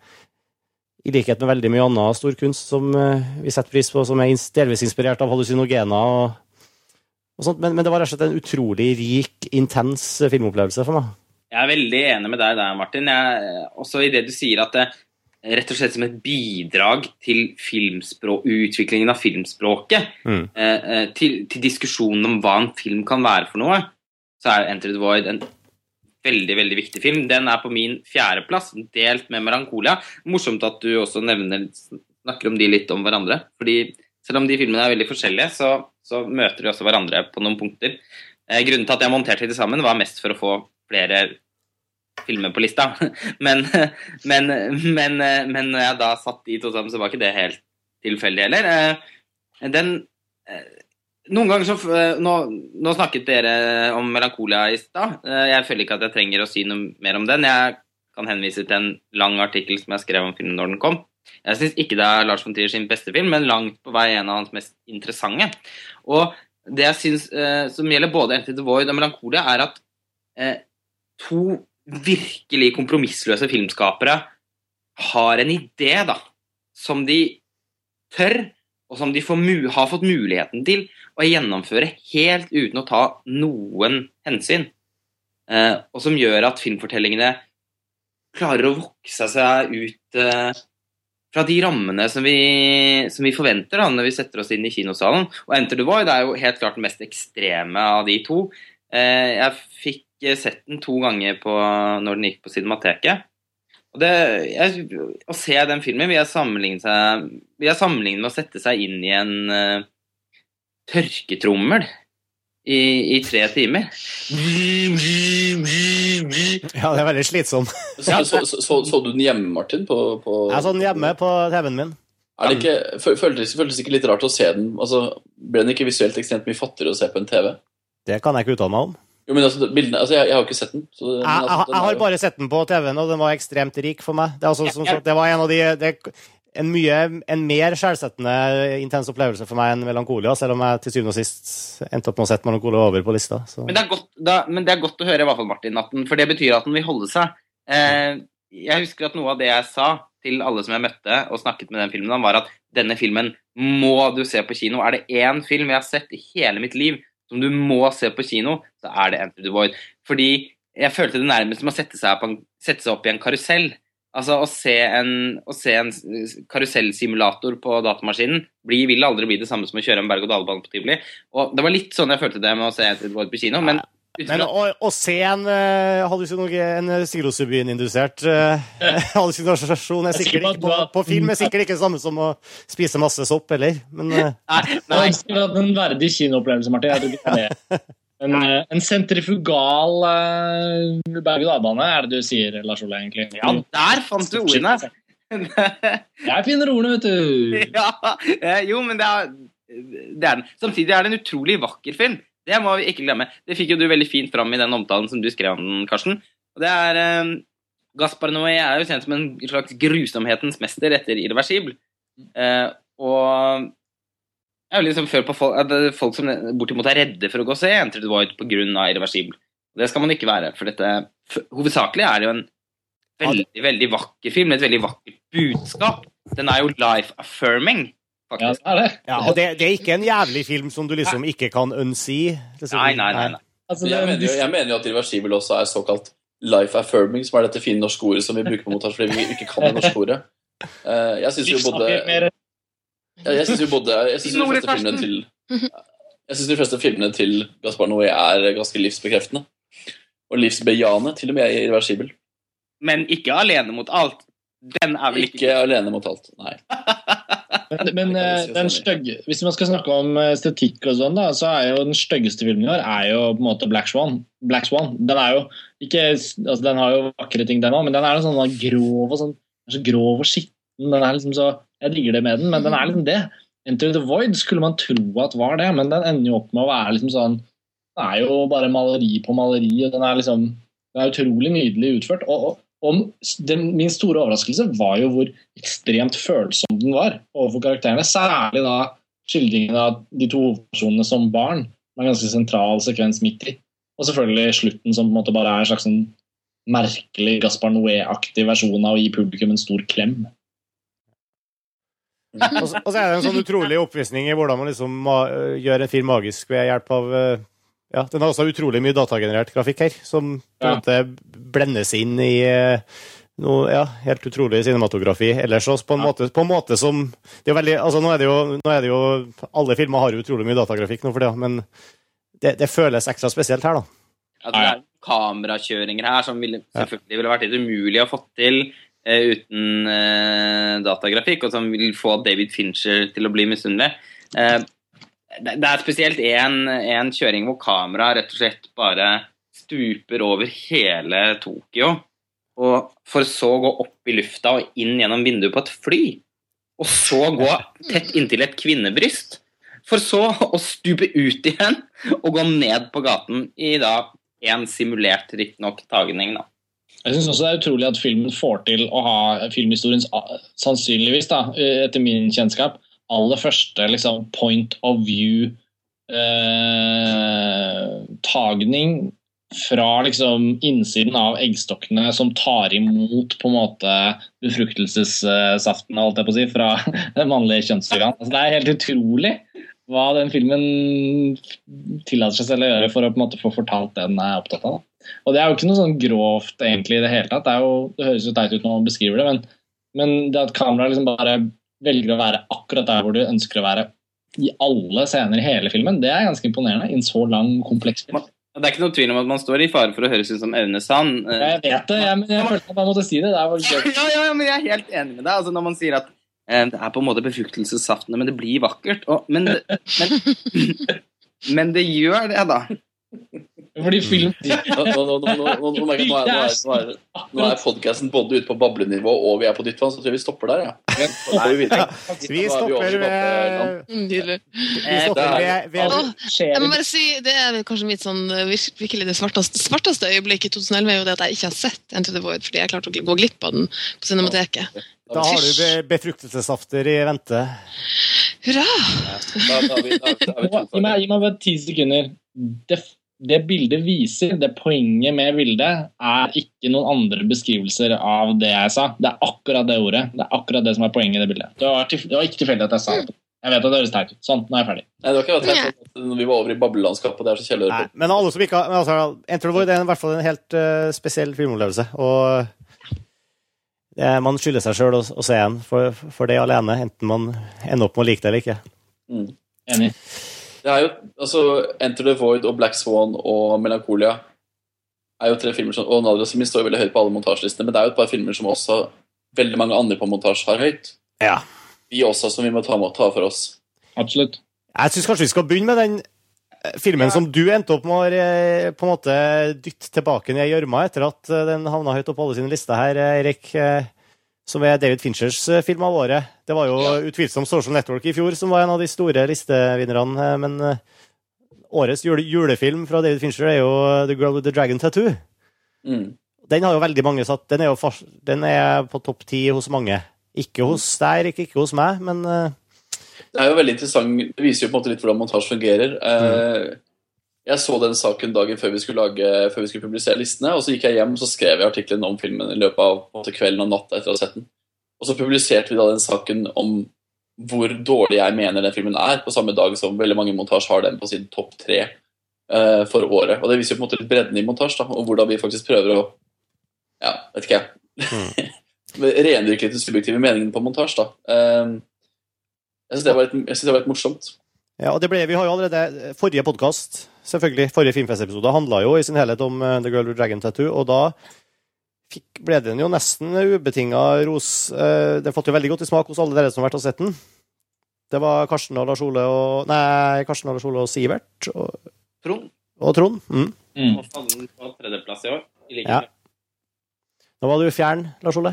i likhet med veldig mye annen stor kunst som eh, vi setter pris på, som er delvis inspirert av hallusinogener. og, og sånt, men, men det var rett og slett en utrolig rik, intens eh, filmopplevelse for meg. Jeg er veldig enig med deg der, Martin. Jeg, også i det du sier at det rett og slett som et bidrag til utviklingen av filmspråket, Mm. eh, eh, til, til diskusjonen om hva en film kan være for noe, så er Enter the Void en veldig veldig viktig film. Den er på min fjerdeplass, delt med 'Melankolia'. Morsomt at du også nevner, snakker om de litt om hverandre. fordi selv om de filmene er veldig forskjellige, så, så møter de også hverandre på noen punkter. Eh, grunnen til at jeg monterte de sammen, var mest for å få flere filmer på lista. Men, men, men, men jeg da satt de to sammen, så var ikke det helt tilfeldig heller. Eh, Den, eh, Noen ganger så eh, nå, nå snakket dere om Melankolia i stad. Jeg føler ikke at jeg trenger å si noe mer om den. Jeg kan henvise til en lang artikkel som jeg skrev om filmen når den kom. Jeg syns ikke det er Lars von Trier sin beste film, men langt på vei en av hans mest interessante. Og det jeg syns som gjelder både Enter the Void og Melankolia, er at to virkelig kompromissløse filmskapere har en idé, da, som de tør, og som de har fått muligheten til å gjennomføre helt uten å ta noen hensyn. Eh, og som gjør at filmfortellingene klarer å vokse seg ut eh, fra de rammene som vi, som vi forventer da, når vi setter oss inn i kinosalen. Og Enter the Void er jo helt klart den mest ekstreme av de to. Eh, jeg fikk sett den to ganger på, når den gikk på Cinemateket. Og det, jeg, å se den filmen vil jeg sammenligne, med å sette seg inn i en uh, tørketrommel i, i tre timer. Ja, det er veldig slitsom. Så, så, så, så, så du den hjemme, Martin? På, på Jeg så den hjemme på TV-en min. Er det ikke, føltes, føltes ikke litt rart å se den? Altså, ble den ikke visuelt ekstremt mye fattigere å se på en TV? Det kan jeg ikke uttale meg om. Jo, men altså, bildene, altså jeg, jeg har jo ikke sett den. Så, Jeg, altså, den jeg har jo- bare sett den på TV-en, og den var ekstremt rik for meg. Det, er altså, som så, det var en av de det, en mye en mer skjellsettende intens opplevelse for meg enn Melankolia, selv om jeg til syvende og sist endte opp med å sette Melankolia over på lista. Så. Men det, er godt, da, men det er godt å høre, i hvert fall Martin, at den, for det betyr at den vil holde seg. Eh, jeg husker at noe av det jeg sa til alle som jeg møtte og snakket med den filmen var at denne filmen må du se på kino. Er det én film jeg har sett i hele mitt liv som du må se på kino, så er det Enter the Void. Fordi jeg følte det nærmest som å sette seg, en, sette seg opp i en karusell. Altså Å se en, å se en karusellsimulator på datamaskinen blir, vil aldri bli det samme som å kjøre en berg-og-dal-bane på tivoli. Og Det var litt sånn jeg følte det med å se Enter the Void på kino. Men, Men å, å se en uh, hallusinogren, en psilocybin-indusert uh, hallusinasjon er sikkert ikke på, på film er sikkert ikke det samme som å spise masse sopp, heller. Men uh. Nei, nei, ønsker at en verdig kinoopplevelse, Martin. Jeg tror ikke det. En, eh, en sentrifugal uh, berg-og-dal-bane er det du sier, Lars Ole, egentlig. ja, der fant du ordene! Jeg finner ordene, vet du. ja, eh, jo, men det er, det er den. Samtidig er det en utrolig vakker film. Det må vi ikke glemme. Det fikk jo du veldig fint fram i den omtalen som du skrev om den, Karsten. Og det er eh, Gaspar Noé er jo kjent som en slags grusomhetens mester etter Irreversibel. Eh, og jeg er jo liksom følt på folk, at folk som bortimot er redde for å gå og se Enter the Void pga. Irreversibel. Det skal man ikke være, for dette Hovedsakelig er det jo en veldig, veldig vakker film, med et veldig vakkert budskap. Den er jo life affirming, Ja, det er det. ja, og det, det er ikke en jævlig film som du liksom ikke kan unsee. Liksom. Nei, nei, nei. nei. Altså, jeg, mener jo, jeg mener jo at irreversibel også er såkalt life affirming, som er dette fine norske ordet som vi bruker på mottak fordi vi ikke kan det norske ordet. Eh, jeg syns jo både jeg syns jo både Jeg syns de fleste filmene til Jeg synes de fleste filmene til Gaspar Noé er ganske livsbekreftende. Og livsbejaende, til og med irreversibel. Men ikke alene mot alt. Den er vel ikke, Ikke alene mot alt. Nei. Men, men eh, den stygge, hvis man skal snakke om estetikk og sånn, da, så er jo den styggeste filmen i år er jo på en måte Black Swan. Black Swan. Den er jo ikke altså Den har jo vakre ting, den òg, men den er sånn grov og sånn så grov og skitten. Den er liksom så Jeg digger det med den, men den er liksom det. Enter the Void skulle man tro at var det, men den ender jo opp med å være liksom sånn Det er jo bare maleri på maleri, og den er liksom Den er utrolig nydelig utført. og, og og den, min store overraskelse var jo hvor ekstremt følsom den var overfor karakterene. Særlig da skildringen av de to hovedpersonene som barn. med en ganske sentral sekvens midt i. Og selvfølgelig slutten, som på en måte bare er en slags sånn merkelig Gaspar Noé-aktig versjon av å gi publikum en stor klem. Og så, og så er det en sånn utrolig oppvisning i hvordan man liksom gjør en film magisk ved hjelp av eh, Ja, den har også utrolig mye datagenerert grafikk her, som på en Ja. måte blendes inn i eh, noe ja, helt utrolig cinematografi ellers også, på en, måte, på en måte som det er veldig, altså nå er det jo, nå er det jo Alle filmer har jo utrolig mye datagrafikk nå for det, men det, det føles ekstra spesielt her, da. at det er kamerakjøringer her som ville, selvfølgelig ville vært helt umulig å få til uh, uten uh, datagrafikk, og som vil få David Fincher til å bli misunnelig. Eh, det, er spesielt en kjøring hvor kameraet rett og slett bare stuper over hele Tokyo, og for så å gå opp i lufta og inn gjennom vinduet på et fly. Og så gå tett inntil et kvinnebryst for så å stupe ut igjen og gå ned på gaten i da en simulert, riktignok, tagning. da. Jeg synes også det er utrolig at filmen får til å ha filmhistoriens sannsynligvis, da, etter min kjennskap, aller første liksom, point of view-tagning fra liksom, innsiden av eggstokkene som tar imot på en måte befruktelsessaften holdt jeg på å si, fra det mannlige kjønnsorgan. Altså, det er helt utrolig hva den filmen tillater seg selv å gjøre for å på en måte få fortalt det den er opptatt av. Og det er jo ikke noe sånn grovt egentlig i det hele tatt. Det, jo, det høres jo teit ut når man beskriver det, men, men det at kameraet liksom bare velger å være akkurat der hvor du ønsker å være i alle scener i hele filmen, det er ganske imponerende i en så lang, kompleks film. Det er ikke noe tvil om at man står i fare for å høres ut som Aune Sand. eh, Jeg vet det, jeg, men jeg følte at jeg måtte si det. det er Ja, ja, ja, men jeg er helt enig med deg. Altså, når man sier at eh, det er på en måte befruktelsessaftene, men det blir vakkert. Og, men, men, men det gjør det, da. Fordi film Nå, er, er, er, nå er podcasten både ute på bablenivå og vi er på dyttvann, så tror jeg vi stopper der. Ja. Vi ja. Vi er stopper ved, Mm, Nydelig. Jeg må bare si, Det er kanskje mitt sånn, eh, virkelig det svarteste, svarteste øyeblikket i 2011 er jo det at jeg ikke har sett Enter the Void fordi jeg klarte å gå glipp av den på Cinemateket. Da har du befruktelsesafter befruktelsessafter i vente. Hurra! Er er er Gi meg, bare ti sekunder. Det, det bildet viser, det poenget med bildet, er ikke noen andre beskrivelser av det jeg sa. Det er akkurat det ordet. Det er akkurat det som er poenget i det bildet. Det var, det var ikke tilfeldig at jeg sa det. Jeg vet at det høres teit ut. Sånn, nå er jeg ferdig. Nei, det var ikke teit at når vi var over i bablelandskapet. Det er så kjedelig å høre på. men alle som ikke har altså, the er i hvert fall en helt uh, spesiell filmopplevelse. Og uh, man skylder seg sjøl å, å se en for, for det alene, enten man ender opp med å like det eller ikke. Mm. Enig. Det er jo, altså, Enter the Void og Black Swan og Melancholia er jo tre filmer som, og Nadia Simin står veldig høyt på alle montasjelistene, men det er jo et par filmer som også veldig mange andre på montasje har høyt. Ja. Vi også, som vi må ta, ta for oss. Absolutt. Jeg syns kanskje vi skal begynne med den filmen filmen som du endte opp med å eh, på en måte dytte tilbake ned i gjørma etter at eh, den havna høyt opp på alle sine lister her, eh, Erik. Som er David Finchers eh, film av året. Det var jo utvilsomt Social Network i fjor som var en av de store listevinnerne, eh, men eh, årets jule julefilm fra David Fincher er jo The Girl with the Dragon Tattoo. Mm. Den har jo veldig mange satt Den er jo den er på topp ti hos mange. Ikke hos deg, ikke, ikke hos meg, men uh... Det er jo veldig interessant. Det viser jo på en måte litt hvordan montasje fungerer. Eh, Jeg så den saken dagen før vi skulle, lage, før vi skulle publisere listene, og så gikk jeg hjem og så skrev jeg artikkelen om filmen i løpet av kvelden og natta etter å ha sett den. Og så publiserte vi da den saken om hvor dårlig jeg mener den filmen er, på samme dag som veldig mange montasjer har den på sin topp tre uh, for året. Og det viser jo på en måte litt bredden i montasj, da, og hvordan vi faktisk prøver å Ja, vet ikke jeg. Rendyrke litt den subjektive meningen på montasj, da. Uh, jeg syns det, det var litt morsomt. Ja, og det ble, vi har jo allerede Forrige podkast, selvfølgelig, forrige Filmfest-episode, handla jo i sin helhet om eh, The Girl with Dragon Tattoo, og da fikk, ble den jo nesten ubetinga ros. Eh, den fått jo veldig godt i smak hos alle dere som har vært og sett den. Det var Karsten og Lars Ole og Nei, Karsten og Lars Ole og Sivert og, Trond og Trond. Mm. Mm. Og få den på tredjeplass i år. I like Ja. Nå var du fjern, Lars Ole.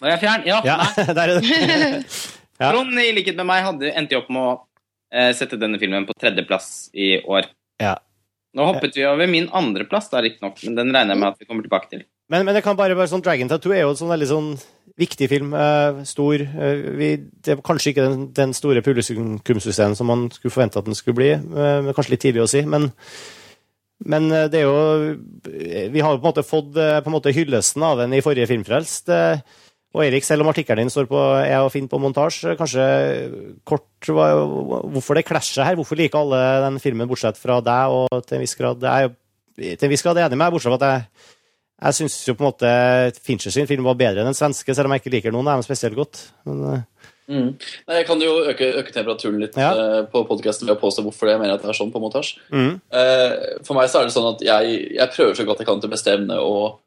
Var jeg fjern? Ja. Ja, Nei. der er det. Ja. Trond, i likhet med meg, hadde, endte jo opp med å sette denne filmen på tredjeplass i år. Ja. Nå hoppet vi over min andreplass, riktignok, men den regner jeg med at vi kommer tilbake til. Men, men det kan bare være sånn Dragon Tattoo er jo en sånn veldig sånn viktig film. eh, stor. eh, vi, det er kanskje ikke den, den store publikumssuksessen som man skulle forvente at den skulle bli. eh, kanskje litt tidlig å si. Men, men eh, det er jo Vi har jo på en måte fått eh, på en måte hyllesten av den i forrige Filmfrelst. eh, og Erik, selv om artikkelen din står på er å finne på montasje, kanskje kort hvorfor det klasjer her? Hvorfor liker alle den filmen, bortsett fra deg og til en viss grad Jeg er til en viss grad enig med deg, bortsett fra at jeg jeg syns jo på en måte Fincher sin film var bedre enn den svenske, selv om jeg ikke liker noen av dem spesielt godt. Men, mm. Nei, jeg kan jo øke, øke temperaturen litt Ja. eh, på podkasten ved å påstå hvorfor jeg mener at det er sånn på montasje. mm, Eh, for meg så er det sånn at jeg, jeg prøver så godt jeg kan til å bestemme og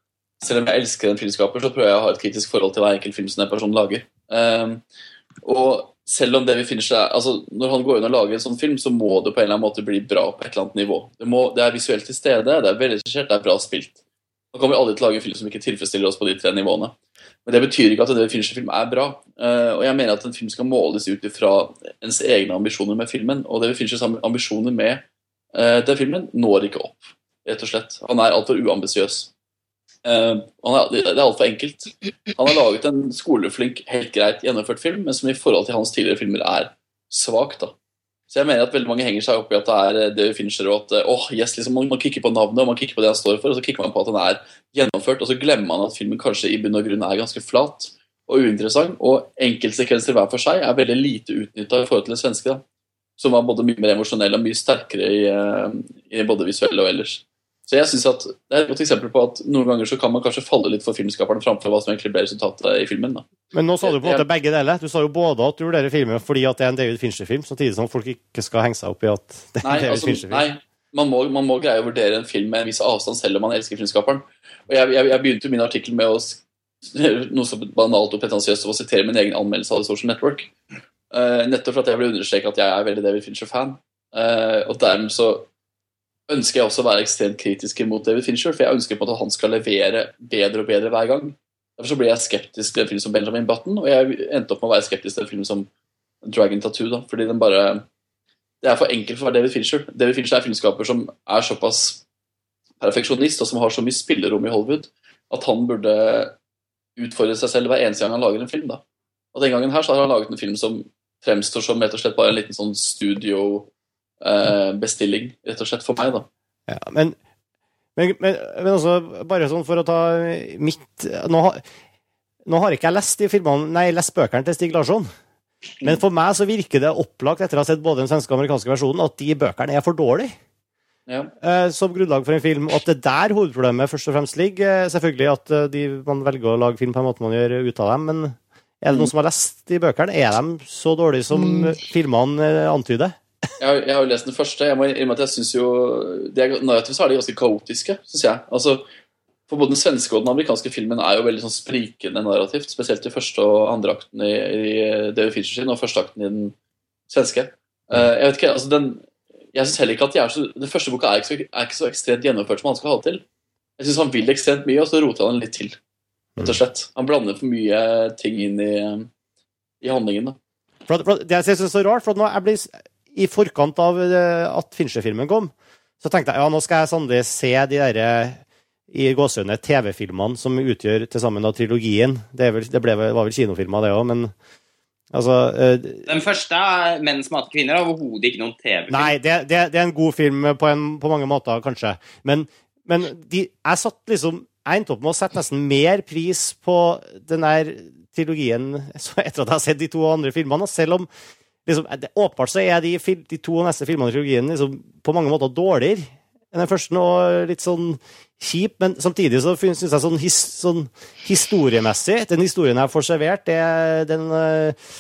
selv om jeg elsker en filmskaper, så prøver jeg å ha et kritisk forhold til hver enkelt film som en person lager. Um, og selv om det vi finner altså Når han går inn og lager en sånn film, så må det på en eller annen måte bli bra på et eller annet nivå. Det, må, det er visuelt til stede, det er velregissert, det er bra spilt. Da kommer vi aldri til å lage en film som ikke tilfredsstiller oss på de tre nivåene. Men det betyr ikke at David Fincher-film er bra. Uh, og jeg mener at en film skal måles ut ifra ens egne ambisjoner med filmen. Og David amb- ambisjoner med uh, den filmen når ikke opp, rett og slett. Han er altfor uambisiøs. Eh, han er, det er altfor enkelt. Han har laget en skoleflink, helt greit gjennomført film, men som i forhold til hans tidligere filmer er svak. da. Så jeg mener at veldig mange henger seg opp i at det er Det David Fincher, og at eh, åh, yes, liksom, man, man kikker på navnet og man kikker på det han står for, og så kikker man på at han er gjennomført, og så glemmer man at filmen kanskje i bunn og grunn er ganske flat og uinteressant, og enkeltsekvenser hver for seg er veldig lite utnytta i forhold til den svenske, da, som var både mye mer emosjonell og mye sterkere i, eh, i både visuelle og ellers. Så jeg synes at Det er et godt eksempel på at noen ganger så kan man kanskje falle litt for filmskaperne framfor hva som egentlig ble resultatet i filmen. da. Men nå sa du på en måte begge deler. Du sa jo både at du vurderer filmen fordi at det er en David Fincher-film, samtidig som folk ikke skal henge seg opp i at det er Nei, en David altså, Fincher-film. nei man, må, man må greie å vurdere en film med en viss avstand selv om man elsker filmskaperen. Og Jeg, jeg, jeg begynte jo min artikkel med å noe så banalt og pretensiøst som å sitere min egen anmeldelse av The Social Network. Uh, nettopp for at jeg ble understreke at jeg er veldig David Fincher-fan. Uh, og dermed så ønsker jeg også å være ekstremt kritisk mot David Fincher, for jeg ønsker på at han skal levere bedre og bedre hver gang. Derfor så blir jeg skeptisk til en film som Benjamin Button, og jeg endte opp med å være skeptisk til en film som Dragon Tattoo, da, fordi den bare Det er for enkelt for å være David Fincher. David Fincher er filmskaper som er såpass perfeksjonist, og som har så mye spillerom i Hollywood, at han burde utfordre seg selv hver eneste gang han lager en film. da. Og den gangen her så har han laget en film som fremstår som rett og slett bare en liten sånn studio-bestilling, rett og slett for meg, da. Ja, men, men, men, men altså, bare sånn for å ta mitt Nå, har- nå har ikke jeg lest de filmene, nei, lest bøkene til Stig Larsson. Men for meg så virker det opplagt, etter å ha sett både den svenske og amerikanske versjonen, at de bøkene er for dårlige Ja. eh, som grunnlag for en film. Og at det der hovedproblemet først og fremst ligger. Eh, Selvfølgelig at eh, de, man velger å lage film på en måte man gjør ut av dem, men er det noen som har lest de bøkene? Er de så dårlige som Mm. filmene eh, antyder? Jeg har, jeg har jo lest den første. Jeg må innrømme at jeg synes jo er, Narrativt så er de ganske kaotiske, syns jeg. Altså, for både den svenske og den amerikanske filmen er jo veldig sånn sprikende narrativt. Spesielt i første og andre akten i, i David Fincher sin, og første akten i den svenske. Uh, jeg vet ikke, altså den Jeg synes heller ikke at de er så Den første boka er ikke, så, er ikke så ekstremt gjennomført som han skal ha det til. Jeg syns han vil ekstremt mye, og så roter han den litt til. Rett og slett. Han blander for mye ting inn i, i handlingen. da. For for det jeg synes er så rart, for nå nå jeg blir, i forkant av eh, at Fincher-filmen kom, så tenkte jeg ja, nå skal jeg sannelig se de der eh, i gåsehudene TV-filmene som utgjør til sammen da trilogien. Det, vel, det ble, var vel kinofilmer, det òg, men altså eh, Den første, 'Menn som hater kvinner', er overhodet ikke noen TV-film. Nei, det, det, det er en god film på, en, på mange måter, kanskje. Men, men de, jeg satt liksom Jeg endte opp med å sette nesten mer pris på den der trilogien etter at jeg har sett de to andre filmene. Selv om liksom, det, åpenbart så er de, de to neste filmene i trilogien liksom, på mange måter dårligere enn den første, og litt sånn kjip. Men samtidig så syns jeg sånn, his, sånn historiemessig Den historien jeg får servert, det er den uh,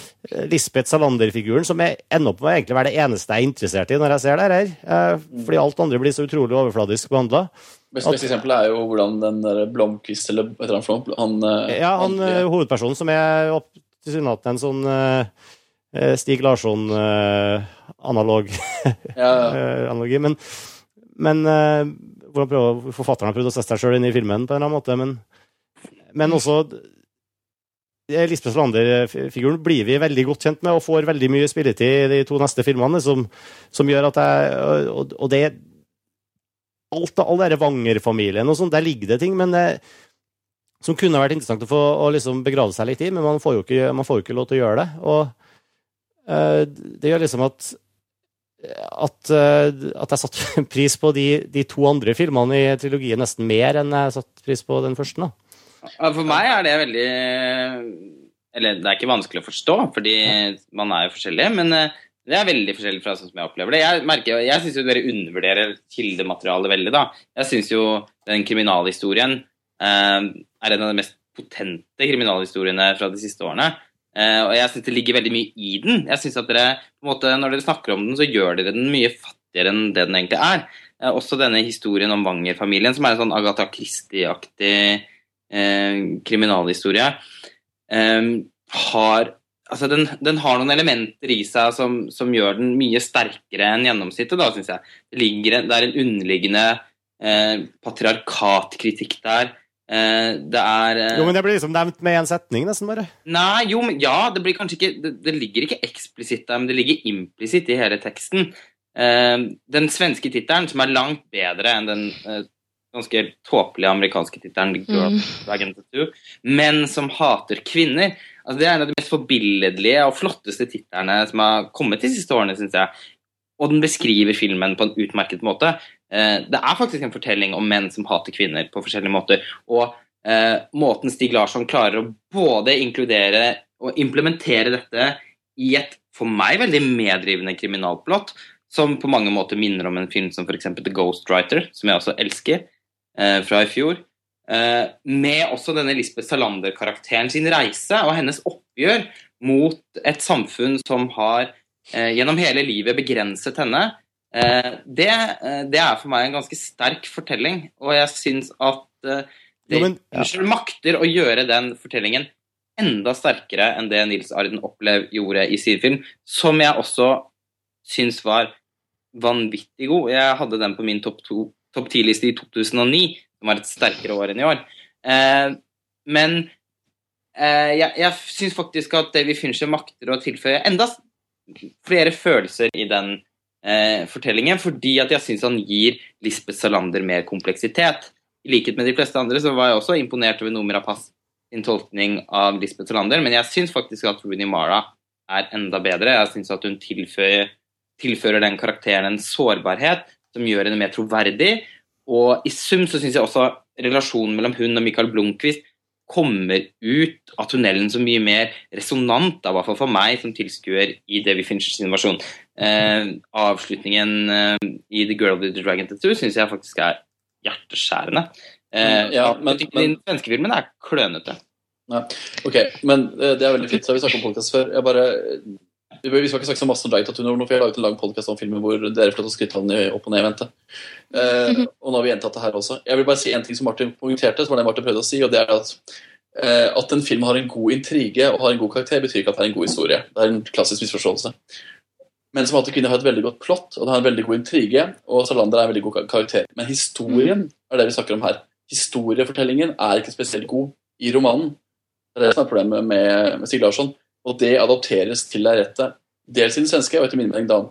Lisbeth Salander-figuren som jeg ender opp med å egentlig være det eneste jeg er interessert i når jeg ser det her. Uh, fordi alt andre blir så utrolig overfladisk behandla. Beste, Best eksempel er jo hvordan den der Blomkvist, eller et eller annet? Han, eh, Ja, han han- eh, hovedpersonen som er opp- tilsynelatende en sånn eh, eh, Stig Larsson-analog ja, ja. eh. Men, men eh, hvordan prøver, forfatteren har prøvd å sette seg sjøl inn i filmen på en eller annen måte. Men, men også eh, Lisbeth Salander-figuren blir vi veldig godt kjent med og får veldig mye spilletid i de to neste filmene, som, som gjør at jeg Og, og det Alt all den Wanger-familien og sånn, der ligger det ting, men det, som kunne vært interessant å få å liksom begrave seg litt i, men man får ikke, man får jo ikke lov til å gjøre det. Og eh, det gjør liksom at at, eh, at jeg satte pris på de, de to andre filmene i trilogien nesten mer enn jeg satte pris på den første. da. For meg er det veldig Eller det er ikke vanskelig å forstå, fordi man er jo forskjellig. men eh, det er veldig forskjellig fra sånn som jeg opplever det. Jeg, merker, jeg syns jo dere undervurderer kildematerialet veldig, da. Jeg syns jo den kriminalhistorien eh, er en av de mest potente kriminalhistoriene fra de siste årene. Eh, og jeg syns det ligger veldig mye i den. Jeg synes at dere, på en måte, Når dere snakker om den, så gjør dere den mye fattigere enn det den egentlig er. Eh, også denne historien om Wanger-familien, som er en sånn Agatha Christie-aktig eh, kriminalhistorie, eh, har Altså, den, den har noen elementer i seg som, som gjør den mye sterkere enn gjennomsnittet, syns jeg. Det, ligger, det er en underliggende eh, patriarkatkritikk der. Eh, det er eh, Jo, men det blir liksom nevnt med én setning, nesten bare. Nei, jo, men ja, det blir kanskje ikke Det, det ligger ikke eksplisitt der, men det ligger implisitt i hele teksten. Eh, den svenske tittelen, som er langt bedre enn den ganske tåpelige amerikanske tittelen The Girl Mm. Tattoo, men som hater kvinner. Altså, det er en av de mest forbilledlige og flotteste titlene som har kommet de siste årene, syns jeg. Og den beskriver filmen på en utmerket måte. Eh, det er faktisk en fortelling om menn som hater kvinner på forskjellige måter. Og eh, måten Stig Larsson klarer å både inkludere og implementere dette i et for meg veldig medrivende kriminalplott, som på mange måter minner om en film som f.eks. The Ghostwriter, som jeg også elsker, eh, fra i fjor. Eh, med også denne Lisbeth Salander-karakteren sin reise og hennes oppgjør mot et samfunn som har eh, gjennom hele livet begrenset henne. Eh, det, eh, det er for meg en ganske sterk fortelling, og jeg syns at det Jo, men- makter å gjøre den fortellingen enda sterkere enn det Nils Arden Opplev gjorde i sin film, som jeg også syns var vanvittig god. Jeg hadde den på min topp to- topp ti-liste i 2009, som var et sterkere år enn i år. Eh, men eh, jeg, jeg syns faktisk at David Fincher makter å tilføye enda flere følelser i den eh, fortellingen, fordi at jeg syns han gir Lisbeth Salander mer kompleksitet. I likhet med de fleste andre så var jeg også imponert over Noomi Rapace sin tolkning av Lisbeth Salander, men jeg syns faktisk at Rooney Mara er enda bedre. Jeg syns at hun tilfører, tilfører den karakteren en sårbarhet som gjør henne mer troverdig. Og i sum så syns jeg også relasjonen mellom hun og Michael Blomkvist kommer ut av tunnelen så mye mer resonant, i hvert fall for meg som tilskuer i Davy Finchers versjon. Eh, avslutningen eh, i The Girl with the Dragon Tattoo syns jeg faktisk er hjerteskjærende. Eh, Ja, men- men, i den svenske filmen er klønete. Ok, men eh, det er veldig fint. Så har vi snakket om podcast før. Jeg bare, vi skal ikke snakke så masse om Dragon Tattoo nå, for jeg har laget en lang podcast om filmen hvor dere får lov til å skryte av den i opp- og nedvendte. Eh, og nå har vi gjentatt det her også. Jeg vil bare si en ting som Martin poengterte, som var det Martin prøvde å si, og det er at eh, at en film har en god intrige og har en god karakter, betyr ikke at det er en god historie. Det er en klassisk misforståelse. Men som alltid kvinner har et veldig godt plott, og det har en veldig god intrige, og Salander er en veldig god karakter. Men historien er det vi snakker om her. Historiefortellingen er ikke spesielt god i romanen. Det er det som er problemet med, med Stig Larsson. Og det adopteres til lerretet, dels i den svenske, og etter min mening da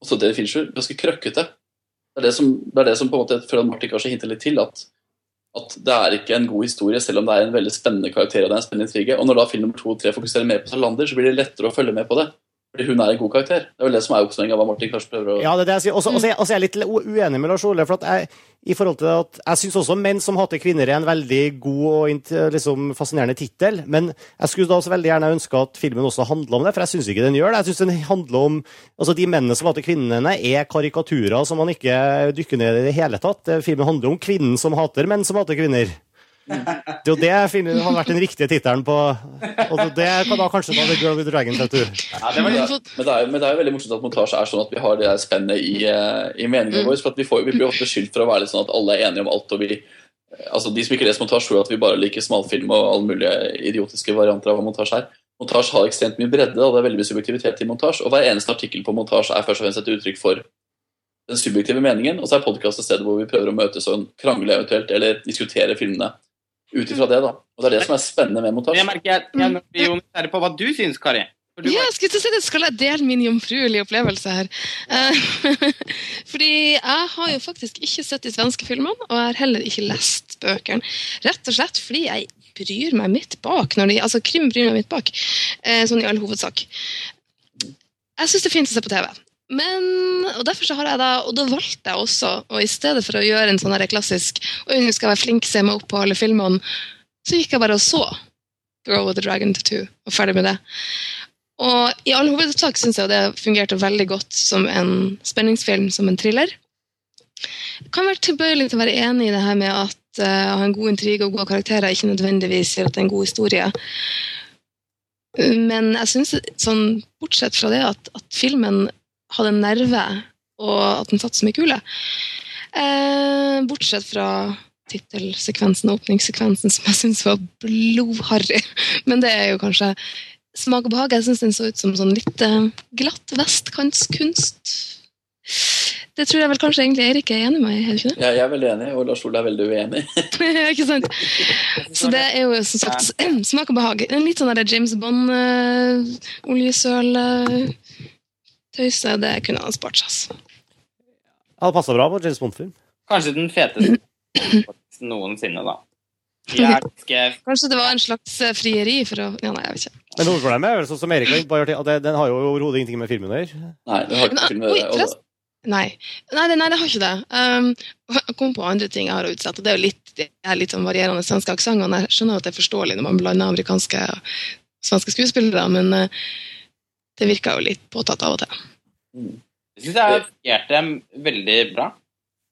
også det Fincher, ganske krøkkete. Det er det som, det er det som på en måte, føler at Martin kanskje hinter litt til, at, at det er ikke en god historie, selv om det er en veldig spennende karakter og det er en spennende intrige. Og når da film nummer to og tre fokuserer mer på Salander, så blir det lettere å følge med på det. Fordi hun er en god karakter. Det er vel det som er oppsummeringa av hva Martin kanskje prøver å Ja, det er det jeg sier. Og så er- jeg litt uenig med Lars Ole. for jeg, i forhold til at jeg syns også 'Menn som hater kvinner' er en veldig god og liksom, fascinerende tittel. Men jeg skulle da også veldig gjerne ønske at filmen også handla om det, for jeg syns ikke den gjør det. Jeg synes den handler om altså De mennene som hater kvinnene, er karikaturer som man ikke dykker ned i det hele tatt. Filmen handler om kvinnen som hater menn som hater kvinner. Det er jo det finner, hadde vært den riktige tittelen på. Og det kan da kanskje da The Girl with the Dragon Tattoo. Ja, det har fått- Men det, er, men det er jo veldig morsomt at montasje er sånn at vi har det der spennet i, eh, i meningene våre. For at vi, får, vi blir ofte skyldt for å være litt sånn at alle er enige om alt. og vi altså De som ikke leser montasje, tror at vi bare liker smalfilm og alle mulige idiotiske varianter av hva montasje er. Montasje har ekstremt mye bredde, og det er veldig mye subjektivitet i montasje. Og hver eneste artikkel på montasje er først og fremst et uttrykk for den subjektive meningen. Og så er podkast et sted hvor vi prøver å møtes og krangle eventuelt, eller diskutere filmene ut ifra det. da. Og det er det som er spennende med montasje. jeg merker jeg, jeg blir jo nysgjerrig på hva du syns, Kari. Du Ja, skal jeg si det. Skal jeg dele min jomfruelige opplevelse her? Eh, Fordi jeg har jo faktisk ikke sett de svenske filmene, og jeg har heller ikke lest bøkene. Rett og slett fordi jeg bryr meg midt bak. Når de, altså Krim bryr meg midt bak, eh, sånn i all hovedsak. Jeg syns det er fint å se på TV. Men, og derfor så har jeg da, og da valgte jeg også, og i stedet for å gjøre en sånn klassisk Oi, nå skal være flink, se meg opp på alle filmene, så gikk jeg bare og så Girl with the Dragon Tattoo, og ferdig med det. Og i all hovedsak syns jeg det fungerte veldig godt som en spenningsfilm, som en thriller. Jeg kan være tilbøyelig til å være enig i det her med at uh, å ha en god intrige og gode karakterer ikke nødvendigvis gjør at det er en god historie. Men jeg syns, sånn, bortsett fra det, at, at filmen hadde en nerve, og at den satt så mye kule. Eh, bortsett fra tittelsekvensen og åpningssekvensen, som jeg syns var blodharry. Men det er jo kanskje smak og behag. Jeg syns den så ut som sånn litt eh, glatt vestkantskunst. det tror jeg vel kanskje egentlig Eirik er enig med meg er det ikke det? Jeg, jeg er veldig enig, og Lars Ole er veldig uenig. ikke sant? Så det er jo som sagt smak og behag. En litt sånn der James Bond, uh, uh, det kunne han spart seg. altså. Hadde passa bra på James Bond-film. Kanskje den feteste noensinne, da. Kanskje det var en slags eh, frieri for å Ja, nei, jeg vet ikke. Men hovedproblemet er vel sånn som Erik har gjort, at den har jo overhodet ingenting med filmen å gjøre. Nei, det har ikke med det. Nei. Nei, det, nei, det har ikke det. Um, jeg kom på andre ting jeg har å og det er jo litt, det er litt sånn varierende svenske aksenter. Jeg skjønner at det er forståelig når man blander amerikanske og svenske skuespillere, men uh, det virker jo litt påtatt av og til. Jeg syns jeg fungerte veldig bra.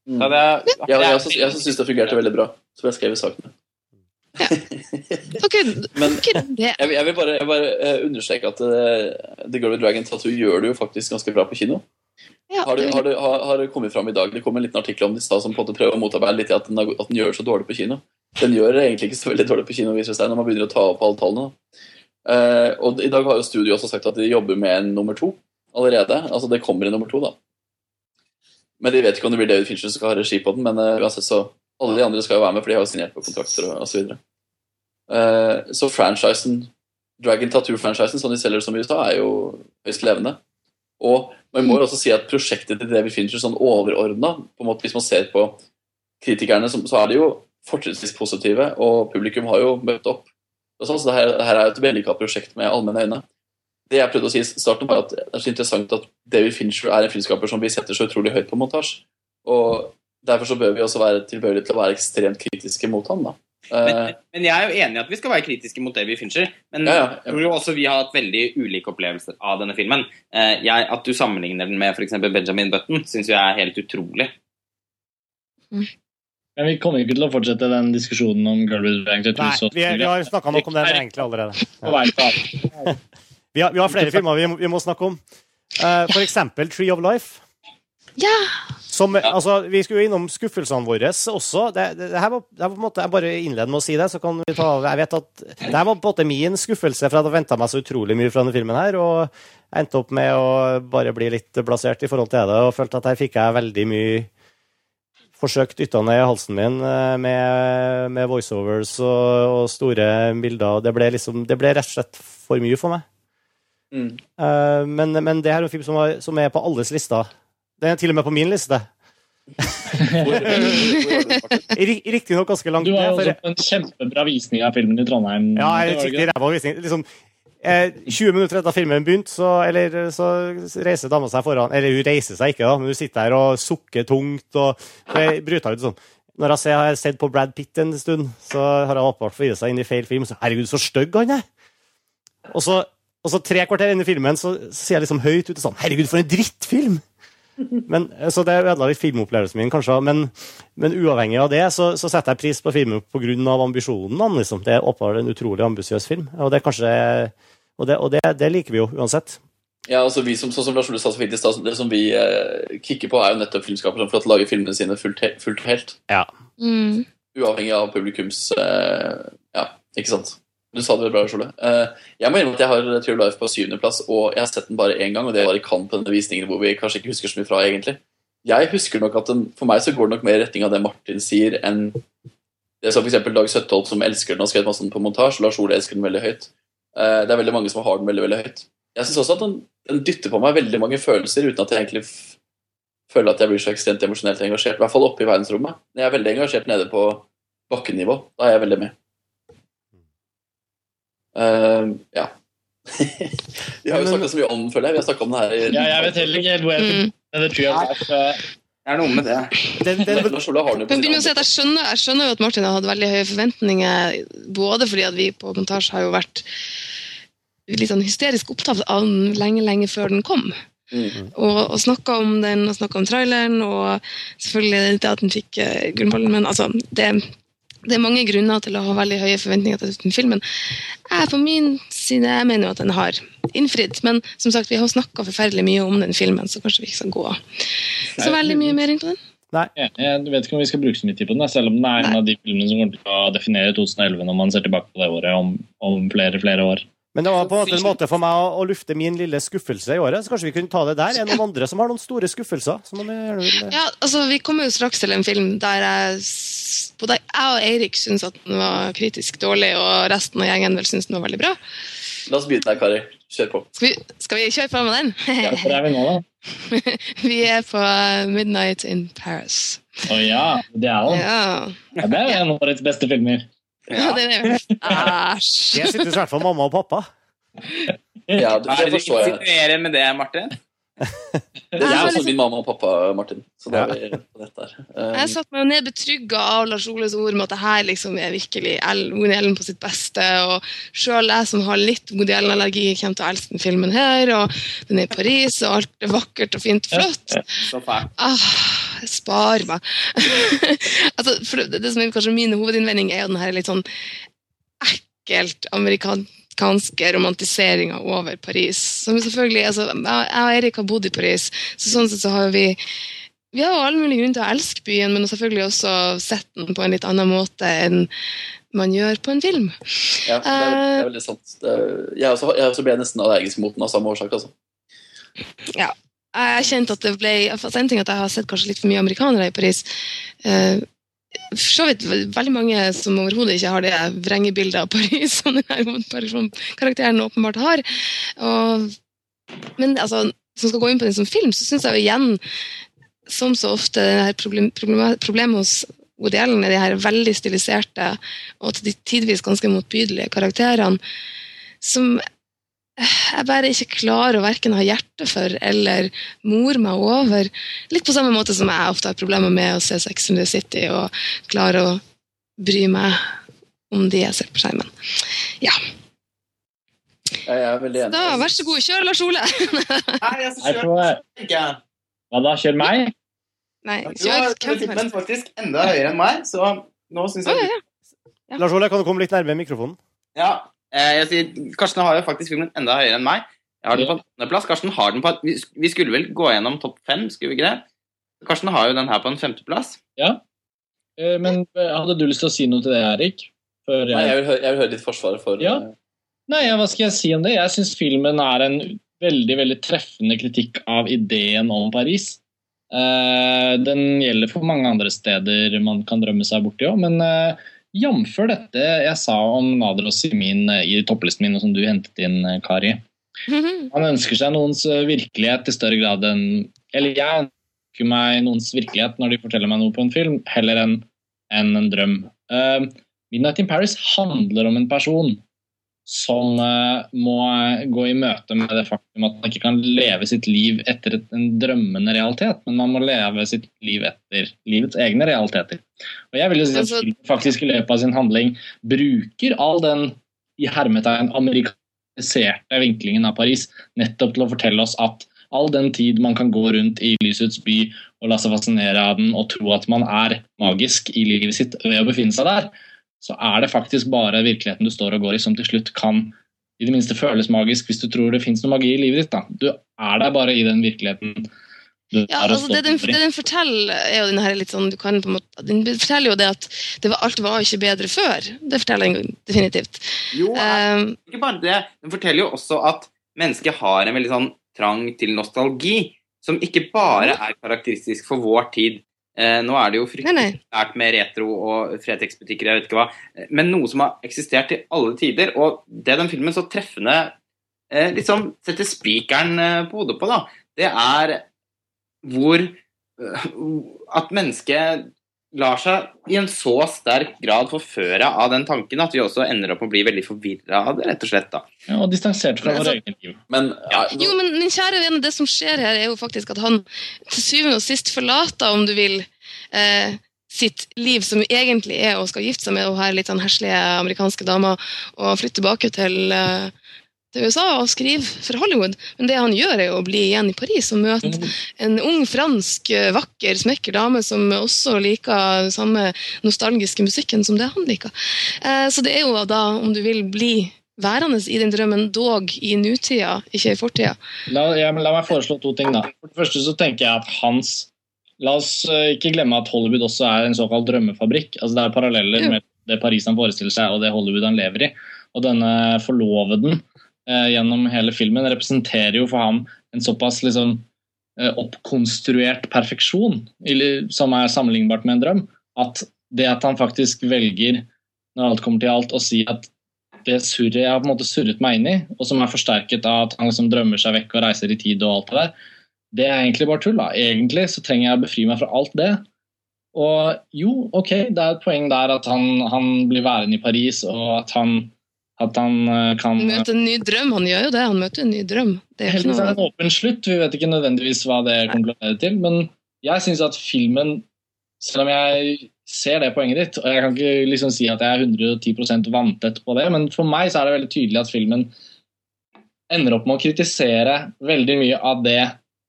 Mm. Så det, Ja, jeg også, jeg også syns det fungerte veldig bra, som jeg skrev i sakene. Okay. Men jeg, jeg vil bare, jeg bare eh, understreke at uh, The Girl with Dragon Tattoo gjør det jo faktisk ganske bra på kino. Ja, Har det, har, det, har, har det kommet fram i dag? Det kom en liten artikkel om det i stad som på en måte prøver å motarbeide litt at den, har- at den gjør det så dårlig på kino. Den gjør det egentlig ikke så veldig dårlig på kino viser det seg når man begynner å ta opp alle tallene. Eh, og i dag har jo studio også sagt at de jobber med en nummer to allerede. Altså det kommer en nummer to, da. Men de vet ikke om det blir David Fincher som skal ha regi på den, men eh, uansett så alle de andre skal jo være med, for de har jo signert på kontrakter og osv. Uh, så franchisen, Dragon Tattoo-franchisen, som de selger som i USA, er jo høyst levende. Og man må jo også si at prosjektet til David Fincher sånn overordna, hvis man ser på kritikerne, så, så er de jo fortrinnsvis positive, og publikum har jo møtt opp. Og sånn, så det her, det her er et vellykka prosjekt med allmenne øyne. Det jeg prøvde å si i starten, var at det er så interessant at David Fincher er en filmskaper som vi setter så utrolig høyt på montasje. Og derfor så bør vi også være tilbøyelige til å være ekstremt kritiske mot ham. da. men, Eh, men jeg er jo enig i at vi skal være kritiske mot David Fincher. Men Ja, ja, ja. jeg tror jo også vi har hatt veldig ulike opplevelser av denne filmen. Eh, jeg, at du sammenligner den med f.eks. Benjamin Button, syns jeg er helt utrolig. Men vi kommer ikke til å fortsette den diskusjonen om Girl Bank. Dragon Nei, vi, vi har snakka nok om den egentlig allerede. Ja. Vi har, vi har flere filmer vi må, vi må snakke om. Uh, for eksempel Tree of Life. Ja! Som, altså, vi skulle jo innom skuffelsene våre også. Det, det, det her var, det her var på en måte, Jeg bare innleder med å si det, så kan vi ta Jeg vet at det her var på en måte min skuffelse, for jeg hadde venta meg så utrolig mye fra denne filmen her, og jeg endte opp med å bare bli litt blasert i forhold til det, og følte at her fikk jeg veldig mye forsøkt dytta ned halsen min eh, med, med voiceovers og, og store bilder. Det ble, liksom, det ble rett og slett for mye for meg. mm. Eh, men, men det her er en film som, var, som er på alles lister. Den er til og med på min liste. Riktignok ganske langt Du var jo også på en kjempebra visning av filmen i Trondheim. ja, jeg Det var det skikkelig ræva visning. Liksom, eh, 20 minutter etter filmen begynte, så, så reiser dama seg foran Eller hun reiser seg ikke, da, men hun sitter der og sukker tungt. og bryter ut sånn. Når jeg ser, har sett på Brad Pitt en stund, så har jeg åpenbart forvirret seg inn i feil film. Så, Herregud, så stygg han er! Og så, og så tre kvarter inn i filmen så, sier jeg liksom høyt ute sånn Herregud, for en drittfilm! Men, så det ødela litt filmopplevelsen min, kanskje. Men, men uavhengig av det, så, så setter jeg pris på filmen pga. ambisjonen. Liksom. Det er åpenbart en utrolig ambisiøs film. Og det er kanskje og det, og det, det liker vi jo uansett. Ja, altså vi som, sånn som Lars Ole sa så fint i stad, det som vi eh, kikker på, er jo nettopp filmskapere som får å lage filmene sine fullt, fullt og helt. Mm. Uavhengig av publikums eh, Ja, ikke sant? Du sa det vel bra, Lars Ole. Eh, jeg må innrømme at jeg har True Life på syvendeplass, og jeg har sett den bare én gang, og det var i Cannes på denne visningen hvor vi kanskje ikke husker så mye fra, egentlig. Jeg husker nok at den, For meg så går det nok mer i retning av det Martin sier, enn det som f.eks. Dag Søttholt, som elsker den og har skrevet masse på montasje. Lars Ole elsker den veldig høyt. Eh, det er veldig mange som har den veldig veldig høyt. Jeg syns også at den, den dytter på meg veldig mange følelser, uten at jeg egentlig f føler at jeg blir så ekstremt emosjonelt engasjert. I hvert fall oppe i verdensrommet. Når jeg er veldig engasjert nede på bakkenivå, da er jeg veldig med. Uh, ja. Vi har jo snakka så mye om den, føler jeg. Vi har snakka om den her i Ja, jeg vet heller ikke helt hvor jeg Mm. Det tror jeg Det er noe med det. Den, den, den jeg skjønner, jeg skjønner jo at Martin har hatt veldig høye forventninger, både fordi at vi på montasje har jo vært litt sånn hysterisk opptatt av den lenge, lenge før den kom. Mm. Og, og snakka om den, og snakka om traileren, og selvfølgelig det at den fikk uh, Gullballen, men altså det, det er mange grunner til å ha veldig høye forventninger til den filmen. Jeg på min side jeg mener jo at den har innfridd, men som sagt, vi har snakka forferdelig mye om den filmen, så kanskje vi ikke skal gå så veldig mye mer inn på den. Nei. jeg vet ikke om vi skal bruke så mye tid på den, selv om den er en av de filmene som kommer til å definere 2011 når man ser tilbake på det året om, om flere flere år. Men det var på en måte en måte for meg å, å lufte min lille skuffelse i året. Så kanskje vi kunne ta det der. Er det noen andre som har noen store skuffelser? Som man gjerne vil... Ja, altså Vi kommer jo straks til en film der jeg, både jeg og Eirik syns at den var kritisk dårlig, og resten av gjengen vel syns den var veldig bra. La oss begynne der, Kari. Kjør på. Skal vi, skal vi kjøre på med den? Hvor er vi nå, da? vi er på Midnight in Paris. Å ja, det er den. Ja, ja, det er en av årets beste filmer. Ja. er Æsj. Det synes i hvert fall mamma og pappa. Ja, det, Hva jeg er det du forstår insinuerer med det, Martin? Det er også min mamma og pappa, Martin. Så da er vi på dette her. Um, Jeg satte meg jo ned betrygga av Lars Oles ord med at det her liksom er virkelig El- Woody Allen på sitt beste. Og sjøl jeg som har litt Woody Allen-allergi, kommer til å elske den filmen her. Og den er i Paris, og alt er vakkert og fint og flott. Så. Ah, spar meg. altså, for det, det som er kanskje min hovedinnvending, er jo den her litt sånn ekkelt amerikanske romantiseringa over Paris. Som selvfølgelig, altså, jeg og Erik har bodd i Paris, så sånn sett så har vi vi har jo all mulig grunn til å elske byen, men selvfølgelig også sett den på en litt annen måte enn man gjør på en film. ja, det er, det er veldig sant. Er, jeg, også, jeg også ble nesten allergisk mot den av samme årsak. Altså. Jeg kjente at det ble altså En ting at jeg har sett kanskje litt for mye amerikanere i Paris. For så vidt ve- veldig mange som overhodet ikke har det vrengebildet av Paris som denne karakteren åpenbart har. Og, men altså, som skal gå inn på den som film, så syns jeg jo igjen, som så ofte, problem, problem, problemet hos Woody Allen er de her veldig stiliserte og til tidvis ganske motbydelige karakterene som jeg bare ikke klarer å verken ha hjerte for eller more meg over. Litt på samme måte som jeg ofte har problemer med å se Sex and the City og klare å bry meg om de jeg ser på skjermen. Ja, Jeg er veldig enig. da vær så god, kjør Lars Ole! Nei, jeg skal kjøre. Ja. Hva da? Kjør meg? Nei, kjør hvem som helst. faktisk enda høyere enn meg, så nå syns jeg ja, ja. Lars Ole, kan du komme litt nærmere mikrofonen? Ja, jeg sier, Karsten har jo faktisk filmen enda høyere enn meg. Jeg har den på andreplass. Karsten har den på vi, skulle vel gå gjennom topp fem, skulle vi ikke det? Karsten har jo den her på en femteplass. Ja. Eh, Men eh, hadde du lyst til å si noe til det, Erik? Før Nei, jeg... jeg, vil høre, jeg vil høre ditt forsvar for Ja. eh, Nei, ja, hva skal jeg si om det? Jeg syns filmen er en veldig veldig treffende kritikk av ideen om Paris. Eh, den gjelder for mange andre steder man kan drømme seg borti òg, men jf. dette jeg sa om Nadros i, min, eh, i topplisten min, som du hentet inn, eh, Kari. Han ønsker seg noens eh, virkelighet i større grad enn Eller jeg ønsker meg noens virkelighet når de forteller meg noe på en film, heller enn en, en drøm. Uh, Midnight in Paris handler om en person som eh, må gå i møte med det faktum at man ikke kan leve sitt liv etter et- en drømmende realitet, men man må leve sitt liv etter livets egne realiteter. Og jeg vil jo si at Altså- filmen faktisk i løpet av sin handling bruker all den i hermetegn amerikaniserte vinklingen av Paris nettopp til å fortelle oss at all den tid man kan gå rundt i lysets by og la seg fascinere av den og tro at man er magisk i livet sitt ved å befinne seg der, så er det faktisk bare virkeligheten du står og går i som til slutt kan i det minste føles magisk hvis du tror det fins noe magi i livet ditt. Da. Du er der bare i den virkeligheten Ja, altså det, den, det den forteller, er jo den her litt sånn du kan på en måte, Den forteller jo det at det var, alt var ikke bedre før. Det forteller den definitivt. Jo, jeg, ikke bare det. Den forteller jo også at mennesket har en veldig sånn trang til nostalgi, som ikke bare er karakteristisk for vår tid. Eh, nå er det jo fryktelig nei. med retro og Fretex-butikker, jeg vet ikke hva, men noe som har eksistert i alle tider. Og det den filmen så treffende eh, liksom setter spikeren eh, på hodet på, da, det er hvor eh, at mennesket lar seg i en så sterk grad forføre av den tanken at vi også ender opp med å bli veldig forvirra av det, rett og slett. da. Ja, og distansert fra altså- eget liv. Men ja, Jo, men min kjære venn, det som skjer her, er jo faktisk at han til syvende og sist forlater, om du vil, eh, sitt liv som egentlig er å skal gifte seg med hun her litt sånn heslige amerikanske dama, og flytte tilbake til, eh, til USA og skrive for Hollywood. Men det han gjør, er jo å bli igjen i Paris og møte en ung fransk, eh, vakker, smekker dame som også liker samme nostalgiske musikken som det han liker. Eh, Så det er jo da, om du vil, bli værende i den drømmen, dog i nutida, ikke i fortida. La, ja, la meg foreslå to ting. da. For det første så tenker jeg at hans La oss eh, ikke glemme at Hollywood også er en såkalt drømmefabrikk. Altså Det er paralleller med det Paris han forestiller seg og det Hollywood han lever i. Og denne forloveden gjennom hele filmen, representerer jo for ham en såpass liksom, eh, oppkonstruert perfeksjon som er sammenlignbart med en drøm, at det at han faktisk velger, når alt kommer til alt, å si at det surret jeg har på en måte surret meg inn i, og som er forsterket av at han liksom drømmer seg vekk og reiser i tid og alt det der, det er egentlig bare tull. da. Egentlig så trenger jeg å befri meg fra alt det. Og jo, ok, det er et poeng der at han, han blir værende i Paris, og at han, at han eh, kan Han møter en ny drøm. Han gjør jo det. Han møter en ny drøm. Det er Heldigvis er det en åpen slutt. Vi vet ikke nødvendigvis hva det konkluderer til. Men jeg syns at filmen, selv om jeg ser det poenget ditt, og jeg kan ikke liksom si at jeg er 110% vanntett på det, men for meg så er det veldig tydelig at filmen ender opp med å kritisere veldig mye av det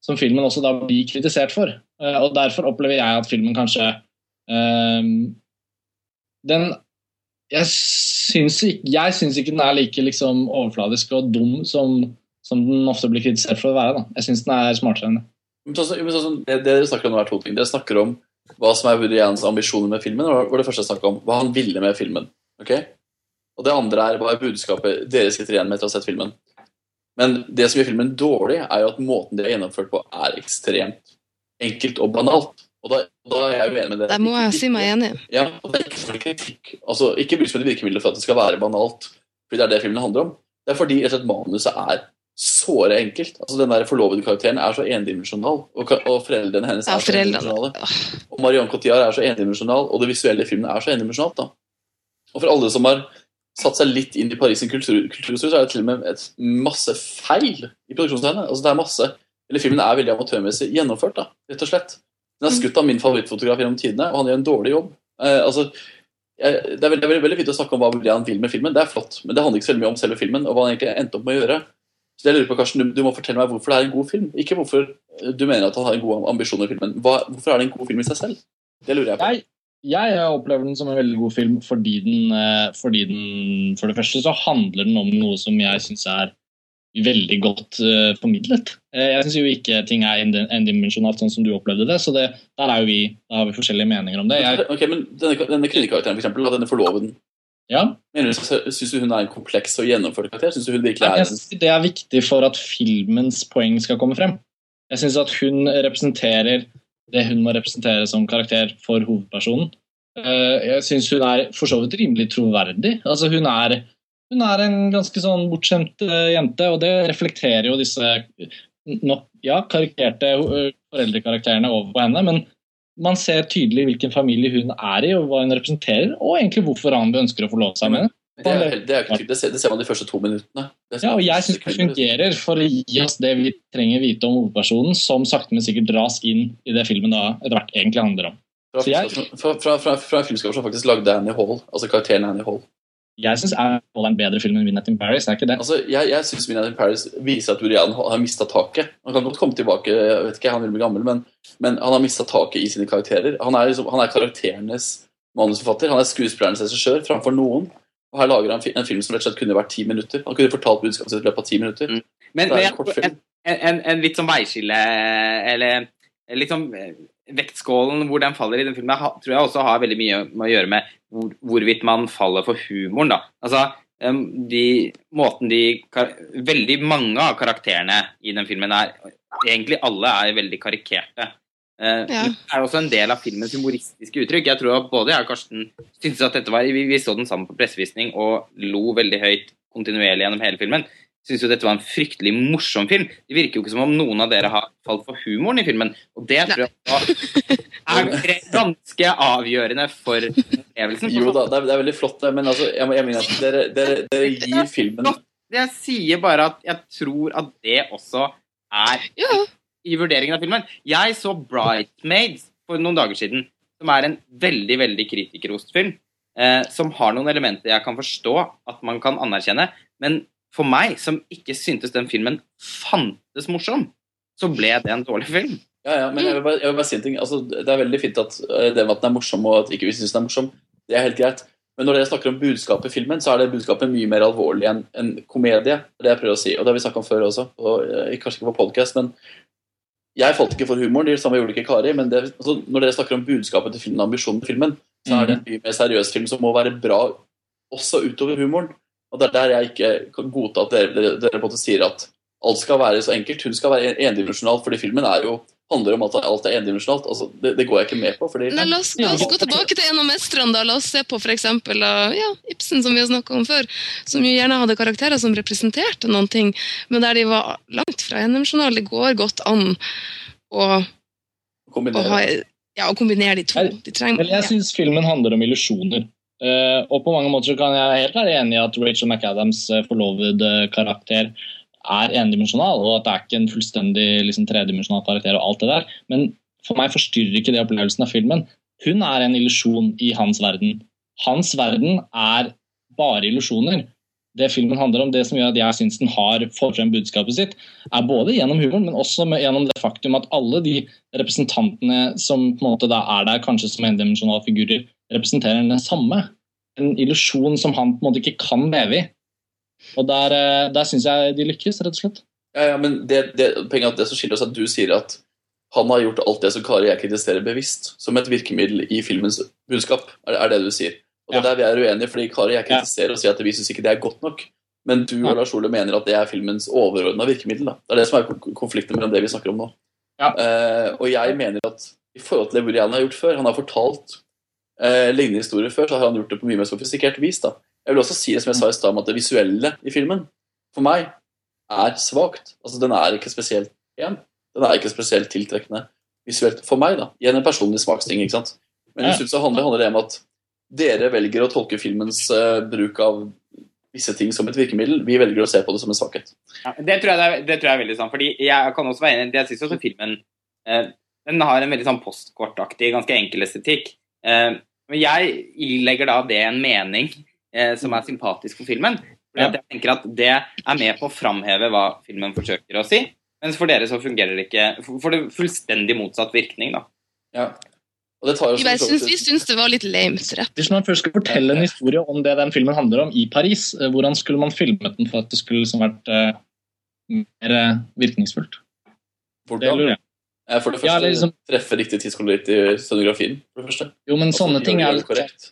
som filmen også da blir kritisert for. Eh, Og derfor opplever jeg at filmen kanskje um, Den Jeg syns ikke, jeg syns ikke den er like liksom, overfladisk og dum som, som den ofte blir kritisert for å være. Da. Jeg syns den er smartere enn det. Så, så, men sånn, det, dere snakker om er to ting. Dere snakker om hva som er Woody Allens ambisjoner med filmen, og det første jeg snakker om hva han ville med filmen. Okay? Og det andre er hva er budskapet dere sitter igjen med etter å ha sett filmen. Men det som gjør filmen dårlig, er jo at måten de er gjennomført på, er ekstremt enkelt og banalt. Og da, da er jeg uenig med det. Der må jeg si meg enig. Ja, og det er ikke for kritikk. Altså, ikke bruk som et virkemiddel for at det skal være banalt, fordi det er det filmen handler om. Det er fordi rett og slett manuset er såre enkelt. Altså, Den der forlovede karakteren er så endimensjonal, og, og foreldrene hennes Ja, er så endimensjonale. Og Marion Cotillard er så endimensjonal, og det visuelle i filmen er så endimensjonalt. da. Og for alle som har satt seg litt inn i Paris sin kultur, så er det til og med et masse feil i produksjonstegnet. Altså, det er masse, eller Filmen er veldig amatørmessig gjennomført, da, rett og slett. Den er skutt av min favorittfotograf gjennom tidene, og han gjør en dårlig jobb. Eh, altså, jeg, det, er veldig, veldig, veldig fint å snakke om hva han vil med filmen, det er flott, men det handler ikke så mye om selve filmen, og hva han egentlig endte opp med å gjøre. Så jeg lurer på, Karsten, du, du må fortelle meg hvorfor det er en god film. Ikke hvorfor du mener at han har en god ambisjon i filmen. Hva, hvorfor er det en god film i seg selv? Det lurer jeg på. Jeg, jeg opplever den som en veldig god film fordi den, eh, fordi den For det første så handler den om noe som jeg syns er veldig godt uh, formidlet. Eh, jeg syns jo ikke ting er end- endimensjonalt sånn som du opplevde det, så det, der er jo vi, da har vi forskjellige meninger om det. Jeg, Ok, men Denne, denne kvinnekarakteren, eksempel, denne forloveden, ja, Syns du hun er en kompleks og gjennomført karakter? Synes du hun virkelig jeg er synes det er viktig for at filmens poeng skal komme frem. Jeg syns at hun representerer det hun må representere som karakter for hovedpersonen. Eh, Jeg syns hun er for så vidt rimelig troverdig. Altså hun er, hun er en ganske sånn bortskjemt jente, og det reflekterer jo disse nok, ja, karikerte eh, foreldrekarakterene over på henne. men man ser tydelig hvilken familie hun er i, og hva hun representerer, og egentlig hvorfor han ønsker å forlove seg med henne. Det, er, det, er det, ser, det ser man de første to minuttene. Ja, og jeg første syns det fungerer for å gi oss det vi trenger vite om hovedpersonen, som sakte, men sikkert dras inn i det filmen da etter hvert egentlig handler om. Fra, jeg- fra, fra, fra, fra en filmskaper som faktisk lagde Annie Hall, altså karakteren Annie Hall. Jeg syns er en bedre film enn Midnight in Paris, er ikke det? Altså, jeg jeg syns Midnight in Paris viser at Woody Allen har mista taket. Han kan godt komme tilbake, jeg vet ikke, han vil bli gammel, men, men han har mista taket i sine karakterer. Han er, liksom, han er karakterenes manusforfatter, han er skuespillernes regissør framfor noen. Og her lager han en film som rett og slett kunne vært ti minutter. Han kunne fortalt budskapet sitt i løpet av ti minutter. Mm. Men, men en en, en, en litt sånn veiskille Eller litt sånn Vektskålen hvor den faller i den filmen, tror jeg også har veldig mye med å gjøre med hvor, hvorvidt man faller for humoren. da. Altså, de, måten de Veldig mange av karakterene i den filmen er Egentlig alle er veldig karikerte. Uh, Ja. Det er også en del av filmens humoristiske uttrykk. Jeg tror at både jeg og Karsten syntes at dette var Vi, vi så den sammen på pressevisning og lo veldig høyt kontinuerlig gjennom hele filmen. Syns jo dette var en fryktelig morsom film. Det virker jo ikke som om noen av dere har falt for humoren i filmen. Og det tror jeg også er ganske avgjørende for opplevelsen. Jo da, det er, det er veldig flott, det, men altså, jeg, jeg mener at dere, dere, dere gir filmen Jeg sier bare at jeg tror at det også er Ja, i vurderingen av filmen. Jeg så 'Brightmaids' for noen dager siden, som er en veldig veldig kritikerrost film. Eh, som har noen elementer jeg kan forstå at man kan anerkjenne. Men for meg, som ikke syntes den filmen fantes morsom, så ble det en dårlig film. Ja, ja, men jeg vil bare, jeg vil bare si en ting. Altså, det er veldig fint at eh, det med at den er morsom, og at ikke vi syns den er morsom. Det er helt greit. Men når dere snakker om budskapet i filmen, så er det budskapet mye mer alvorlig enn en komedie. Det er det jeg prøver å si. Og det har vi snakka om før også. Og, eh, kanskje ikke på podcast, men jeg falt ikke for humoren. Det samme gjorde ikke Kari. Men det, altså, når dere snakker om budskapet til filmen og ambisjonen med filmen, så er det en mye mer seriøs film som må være bra også utover humoren. Og det er der jeg ikke kan godta at dere, dere, dere på en måte sier at alt skal være så enkelt. Hun skal være endimensjonal, fordi filmen er jo handler om at alt er endimensjonalt. Altså, det, det går jeg ikke med på. Fordi, Nei, la, oss, la oss gå tilbake til en av mestrene. da. La oss se på f.eks. Ja, Ibsen, som vi har snakka om før. Som jo gjerne hadde karakterer som representerte noen ting, men der de var langt fra endimensjonale. Det går godt an å, å, kombinere. ha, ja, å kombinere de to. De trenger, Vel, jeg ja. syns filmen handler om illusjoner. Eh, og på mange måter så kan jeg helt være enig i at Rachel McAdams' eh, forlovede karakter er endimensjonal, og at det er ikke en fullstendig liksom, tredimensjonal karakter og alt det der. Men for meg forstyrrer ikke det opplevelsen av filmen. Hun er en illusjon i hans verden. Hans verden er bare illusjoner. Det filmen handler om, det som gjør at jeg syns den har får frem budskapet sitt, er både gjennom humoren, men også med, gjennom det faktum at alle de representantene som på en måte da er der, kanskje som endimensjonale figurer, representerer den samme. En illusjon som han på en måte ikke kan leve i. Og der, eh, der syns jeg de lykkes, rett og slett. Ja, ja, men det, det, poenget det som skiller oss, er at du sier at han har gjort alt det som Kari og jeg kritiserer bevisst, som et virkemiddel i filmens budskap. Er, er det du sier. Og det er der vi er uenige, fordi Kari og jeg kritiserer og sier at vi syns ikke det er godt nok. Men du og Lars Ole mener at det er filmens overordna virkemiddel. Da. Det er det som er konflikten mellom det vi snakker om nå. Ja. Uh, og jeg mener at i forhold til det Woody Allen har gjort før, han har fortalt eh, lignende historier før, så har han gjort det på mye mer sofistikert vis. da. Jeg vil også si det som jeg sa i stad, om at det visuelle i filmen for meg er svakt. Altså, den er ikke spesielt pen. Den er ikke spesielt tiltrekkende visuelt for meg, da. Igjen en personlig smaksting, ikke sant. Men jeg synes det handler, handler det om at dere velger å tolke filmens eh, bruk av visse ting som et virkemiddel. Vi velger å se på det som en svakhet. Ja, det, tror jeg det, det tror jeg er veldig sant. fordi Jeg kan også være enig i det. Jeg syns også filmen eh, Den har en veldig sånn postkortaktig, ganske enkel estetikk. Eh, men jeg ilegger da det en mening eh, som er sympatisk for filmen. Fordi at jeg tenker at det er med på å framheve hva filmen forsøker å si. Mens for dere så fungerer det ikke For det fullstendig motsatt virkning, da. Ja. Og det tar jo bare syns, vi syns det var litt lame, rett. Hvis man først skal fortelle en historie om det den filmen handler om i Paris, eh, hvordan skulle man filmet den for at det skulle liksom vært uh, mer virkningsfullt? virkningsfullt? Det Hvordan? lurer jeg. Eh, For det første ja, liksom- treffe riktig tidskoloritt i scenografien. for det første. Jo, men Altså, sånne ting er litt korrekt.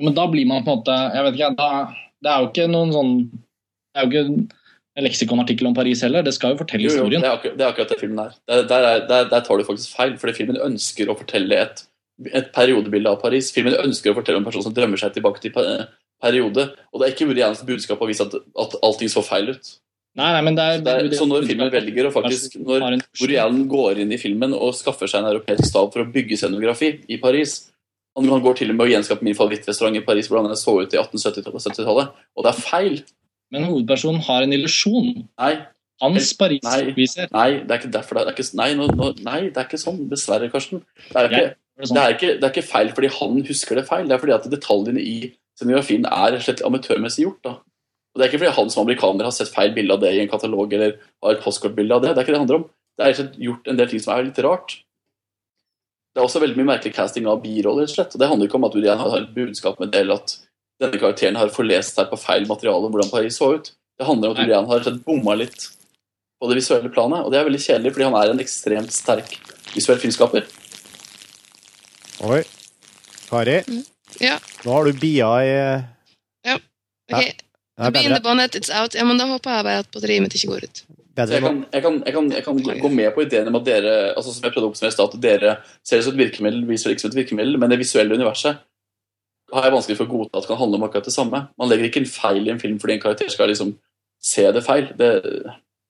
Men da blir man på en måte Jeg vet ikke, da, Det er jo ikke noen sånn Det er jo ikke en leksikonartikkel om Paris heller. Det skal jo fortelle Jo, jo, det er akkurat det, er akkurat det filmen er. Der, der, er der, der tar du faktisk feil, fordi filmen ønsker å fortelle et, et periodebilde av Paris. Filmen ønsker å fortelle om en person som drømmer seg tilbake til pe- periode. Og det er ikke Woody Allens budskap å vise at, at allting så feil ut. Nei, nei, men det er, Det er, så når filmen velger å faktisk Når Borealen går inn i filmen og skaffer seg en europeisk stab for å bygge scenografi i Paris Han han går til og med å gjenskape min favorittrestaurant i Paris, hvordan den så ut i 1870-tallet, og det er feil. Men hovedpersonen har en illusjon. Nei, Hans Paris Nei. viser nei, det er ikke derfor. Det er ikke, nei, nå, nå, nei, det er ikke sånn. Dessverre, Karsten. Det er, ikke, ja, det, er ikke, det er ikke feil fordi han husker det feil. Det er fordi at detaljene i scenografien er slett amatørmessig gjort. da. Og Det er ikke fordi han som amerikaner har sett feil bilde av det i en katalog eller har et postkortbilde av det. Det er ikke det det handler om. Det er gjort en del ting som er litt rart. Det er også veldig mye merkelig casting av biroller. rett og slett. Og Det handler ikke om at Woody har et budskap med det, eller at denne karakteren har forlest seg på feil materiale om hvordan Paris så ut. Det handler om at Nei. Har bomma litt på det visuelle planet, og det er veldig kjedelig, fordi han er en ekstremt sterk visuell filmskaper. Oi. Kari, Ja. nå har du bia i Ja. Det er in the bedre. bonnet, it's out. Ja, men Da håper jeg bare at batteriet mitt ikke går ut. Bedre jeg kan, jeg kan, jeg kan, jeg kan gå- med på ideen om at dere altså som jeg prøvde å oppsummere at dere ser det som et virkemiddel, viser det ikke som et virkemiddel, men det visuelle universet har jeg vanskelig for å godta at det kan handle om akkurat det samme. Man legger ikke en feil i en film fordi en karakter skal liksom se det feil. Det,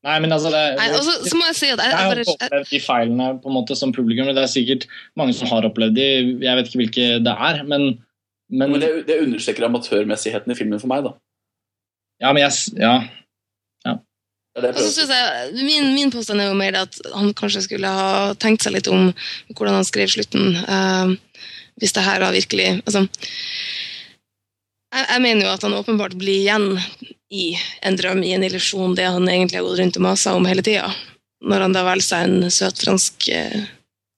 Nei, men altså det, Nei, og så- må jeg si at jeg har opplevd de feilene på en måte som publikum. Det er sikkert mange som har opplevd de. Jeg vet ikke hvilke det er, men, men, men det, det understreker amatørmessigheten i filmen for meg, da. Ja, men jeg, Ja. ja. Er jeg synes min, min påstand er jo mer at han kanskje skulle ha tenkt seg litt om hvordan han skrev slutten. Uh, hvis det her var virkelig altså, jeg, jeg mener jo at han åpenbart blir igjen i en drøm, i en illusjon, det han egentlig har gått rundt og masa om hele tida. Når han da velger seg en søt fransk uh,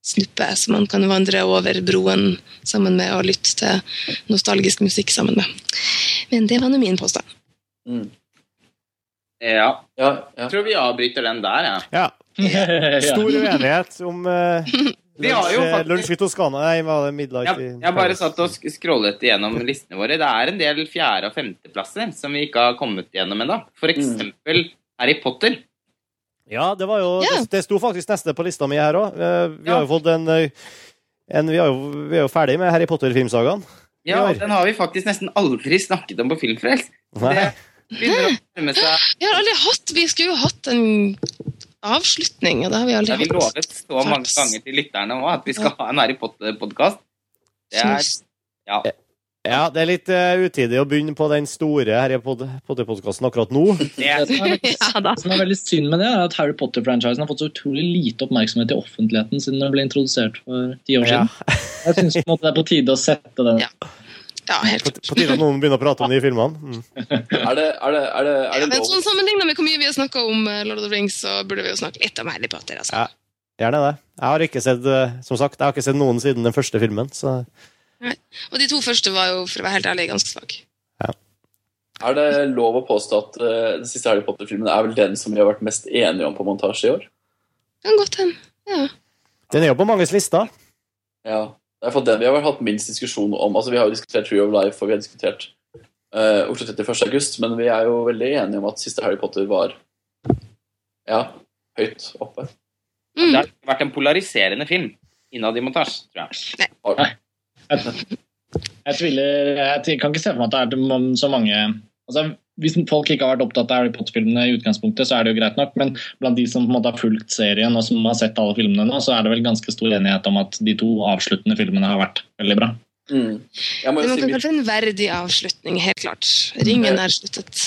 snuppe som han kan vandre over broen sammen med og lytte til nostalgisk musikk sammen med. Men det var nå min påstand. Mm. Ja. Ja, ja. Jeg tror vi avbryter den der, jeg. Ja. ja. Stor uenighet om, uh, Vi har Lunsj- i Toskana. Nei, var det Midnight Jeg, jeg bare satt og scrollet igjennom listene våre. Det er en del fjerde- og femteplasser som vi ikke har kommet gjennom ennå. For eksempel Harry Potter. Ja, det var jo yeah. det, det sto faktisk neste på lista mi her òg. Vi har jo fått en, eh, en vi, har jo, vi er jo ferdig med Harry Potter-filmsagaen. Ja, Den har vi faktisk nesten aldri snakket om på Filmfrelst. Det begynner å nærme seg Vi har aldri hatt Vi skulle jo hatt en avslutning, og det har vi aldri Det har vi hatt. lovet så mange ganger til lytterne òg, at vi skal ha en Harry Potter-podkast. Det er Ja. Ja, det er litt uh, utidig å begynne på den store Harry Potter-podkasten akkurat nå. Det Det som er, veldig, Ja som er veldig synd med det, er at Harry Potter-franchisen har fått så utrolig lite oppmerksomhet i offentligheten siden den ble introdusert for ti år Ja. siden. Jeg syns det er på tide å sette den Ja. Ja, helt På, klart. på tide at noen begynner å prate om de filmene. Mm. Er det, er det, er det, er det Men sånn Sammenligna med hvor mye vi har snakka om eh, Lord of the Rings, så burde vi jo snakke litt om Harry Potter. Altså. Ja. Gjerne det. Jeg har ikke sett eh, som sagt, jeg har ikke sett noen siden den første filmen. Så Og de to første var jo, for å være helt ærlig, ganske svake. Er det lov å påstå at uh, den siste Harry Potter-filmen er vel den som vi har vært mest enige om på montasje i år? Kan godt hende. Ja. den er jo på manges lister. Ja. Det er for den vi har hatt minst diskusjon om. Altså, vi har jo diskutert Tree of Life, og vi har diskutert uh, Oslo 31. august, men vi er jo veldig enige om at siste Harry Potter var ja, høyt oppe. Mm. det har vært en polariserende film innad i montasje, tror jeg. Jeg, jeg tviler Jeg kan ikke se for meg at det er så mange altså, Hvis folk ikke har vært opptatt av Harry Potter-filmene i utgangspunktet, så er det jo greit nok, men blant de som på en måte har fulgt serien og som har sett alle filmene nå, så er det vel ganske stor enighet om at de to avsluttende filmene har vært veldig bra. Mm. Jeg, må Det jo man si kan kalle en verdig avslutning, helt klart. Ringen er sluttet.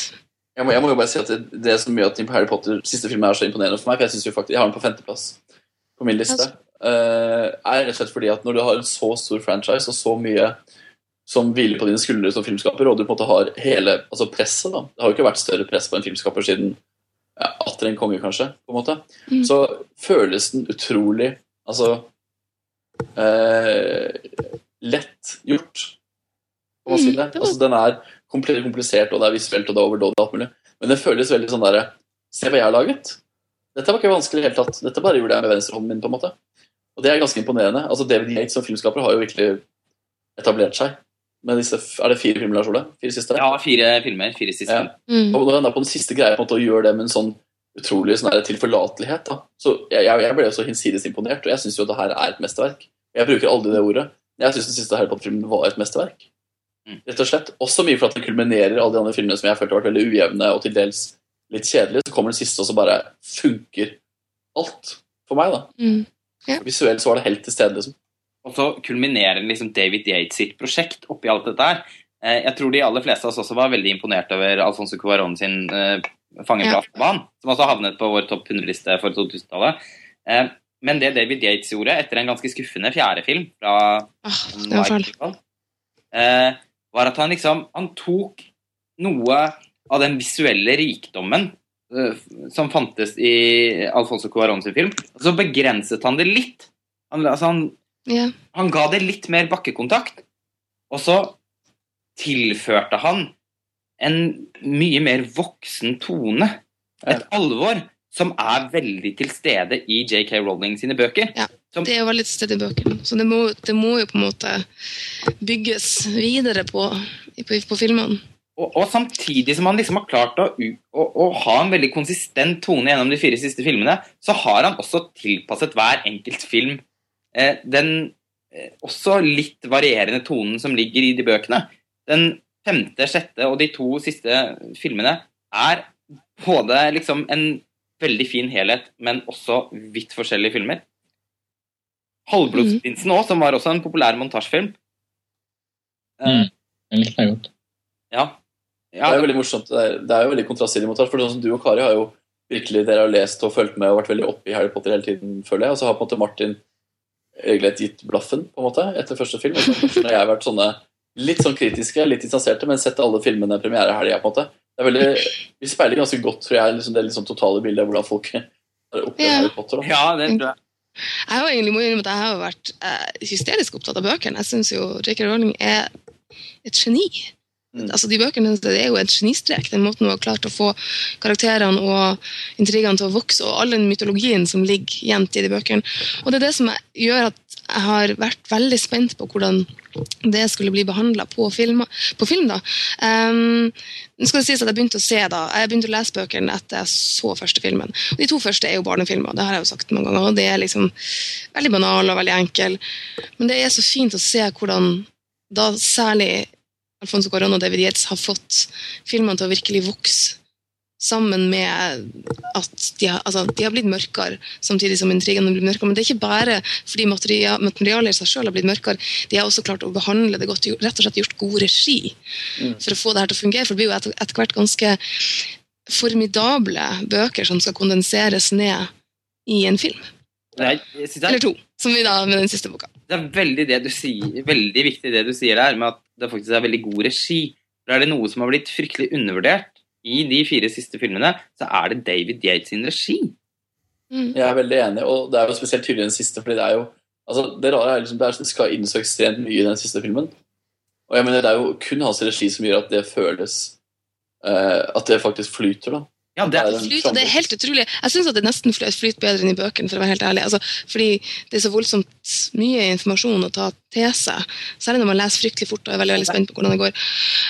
jeg, må, jeg må jo bare si at det, det som gjør at Harry Potter siste film er så imponerende for meg, for jeg synes jo faktisk, jeg har den på femteplass på min liste, eh, er rett og slett fordi at når du har en så stor franchise og så mye som hviler på dine skuldre som filmskaper, og du på en måte har hele altså presset da. Det har jo ikke vært større press på en filmskaper siden ja, atter en konge, kanskje. på en måte. Mm. Så føles den utrolig altså eh, lett gjort, kan man si Mm, det. det Altså, den er kompl- komplisert, og det er visuelt, og det er overdådig og alt mulig. Men det føles veldig sånn derre Se hva jeg har laget. Dette var ikke vanskelig i det hele tatt. Dette bare gjorde jeg med venstrehånden min, på en måte. Og det er ganske imponerende. Altså, David Yates som filmskaper har jo virkelig etablert seg. Med disse, er det fire filmer, Lars Ole? Fire siste? Ja, fire filmer. Fire siste. Ja. Mm. Og når jeg er på den siste greia på en måte, å gjøre det med en sånn utrolig sånn der tilforlatelighet, da. så jeg, jeg, ble jo så hinsides imponert, og jeg syns jo det her er et mesterverk. Jeg bruker aldri det ordet. Jeg syns den siste Harry Potter-filmen var et mesterverk. Mm. Rett og slett. Også mye for at den kulminerer alle de andre filmene som jeg følte har vært veldig ujevne og til dels litt kjedelige. Så kommer den siste, og så bare funker alt. For meg, da. Mm. Visuelt så var det helt til stede, liksom. Og så kulminerer liksom David Yates sitt prosjekt oppi alt dette her. Eh, Jeg tror de aller fleste av oss også var veldig imponert over Alfonso Cuarón sin eh, 'Fangen fra Ja. Aftenbanen', som også havnet på vår topp 100-liste for 2000-tallet. Eh, Men det David Yates gjorde etter en ganske skuffende fjerde film fra Ah, det var. Michael, var at han liksom Han tok noe av den visuelle rikdommen som fantes i Alfonso Cuarón sin film, og så begrenset han det litt. Han, altså han Ja. han ga det litt mer bakkekontakt, og så tilførte han en mye mer voksen tone. Et alvor som er veldig til stede i JK Rowling sine bøker. Ja, Det er jo veldig til stede i bøkene, så det må, det må jo på en måte bygges videre på, på, på filmene. Og, og samtidig som han liksom har klart å, å, å ha en veldig konsistent tone gjennom de fire siste filmene, så har han også tilpasset hver enkelt film den eh, også litt varierende tonen som ligger i de bøkene. Den femte, sjette og de to siste filmene er både liksom en veldig fin helhet, men også vidt forskjellige filmer. Halvblodsprinsen òg, som var også en populær montasjefilm. Eh, Mm. det likte jeg godt. ja. Det er jo veldig morsomt. Det er, det er jo veldig kontrastig i montasje. For sånn som du og Kari har jo virkelig dere har lest og fulgt med og vært veldig oppe i Harry Potter hele tiden, føler jeg. Og så har på en måte Martin egentlig gitt blaffen på en måte etter første film. Og så har jeg vært sånne litt sånn kritiske, litt distanserte, men sett alle filmene premierehelga, på en måte. Det er veldig, vi speiler ganske godt, tror jeg, liksom det liksom totale bildet av hvordan folk har opplevd Ja. Harry Potter. Da. Ja, det tror jeg. Jeg har egentlig må innrømme at jeg har vært eh, hysterisk opptatt av bøkene. Jeg syns jo J.K. Rowling er et geni. Mm. Altså, de bøkene det er jo et genistrek, den måten hun har klart å få karakterene og intrigene til å vokse, og all den mytologien som ligger gjemt i de bøkene. Og det er det som gjør at jeg har vært veldig spent på hvordan det skulle bli behandla på, på film. da. Um, nå skal det sies at Jeg begynte å se da, jeg begynte å lese bøkene etter jeg så første filmen. Og De to første er jo barnefilmer, det har jeg jo sagt mange ganger. og Det er liksom veldig banal og veldig enkel. Men det er så fint å se hvordan da særlig Alfonso Cuarón og David Yates har fått filmene til å virkelig vokse sammen med at de har, altså, de har blitt mørkere, samtidig som intrigene har blitt mørkere. Men det er ikke bare fordi materia- materialet i seg selv har blitt mørkere. De har også klart å behandle det godt, rett og slett gjort god regi Mm. for å få det her til å fungere. For det blir jo etter, etter hvert ganske formidable bøker som skal kondenseres ned i en film. Jeg Eller er, to, som vi da med den siste boka. det er veldig, det du sier, veldig viktig det du sier der, med at det faktisk er veldig god regi. For er det noe som har blitt fryktelig undervurdert i de fire siste filmene, så er det David Yates sin regi. Mm. Jeg er veldig enig, og det er jo spesielt tydelig i den siste, fordi det er jo altså, Det rare er liksom, det, er, det skal inn så ekstremt mye i den siste filmen. Og jeg mener, det er jo kun hans regi som gjør at det føles uh, At det faktisk flyter, da. Ja, det er, Flyt, og det er helt utrolig. Jeg syns det nesten flyter bedre enn i bøkene, for å være helt ærlig. Altså, fordi det er så voldsomt mye informasjon å ta til seg. Særlig når man leser fryktelig fort og er veldig, veldig spent på hvordan det går.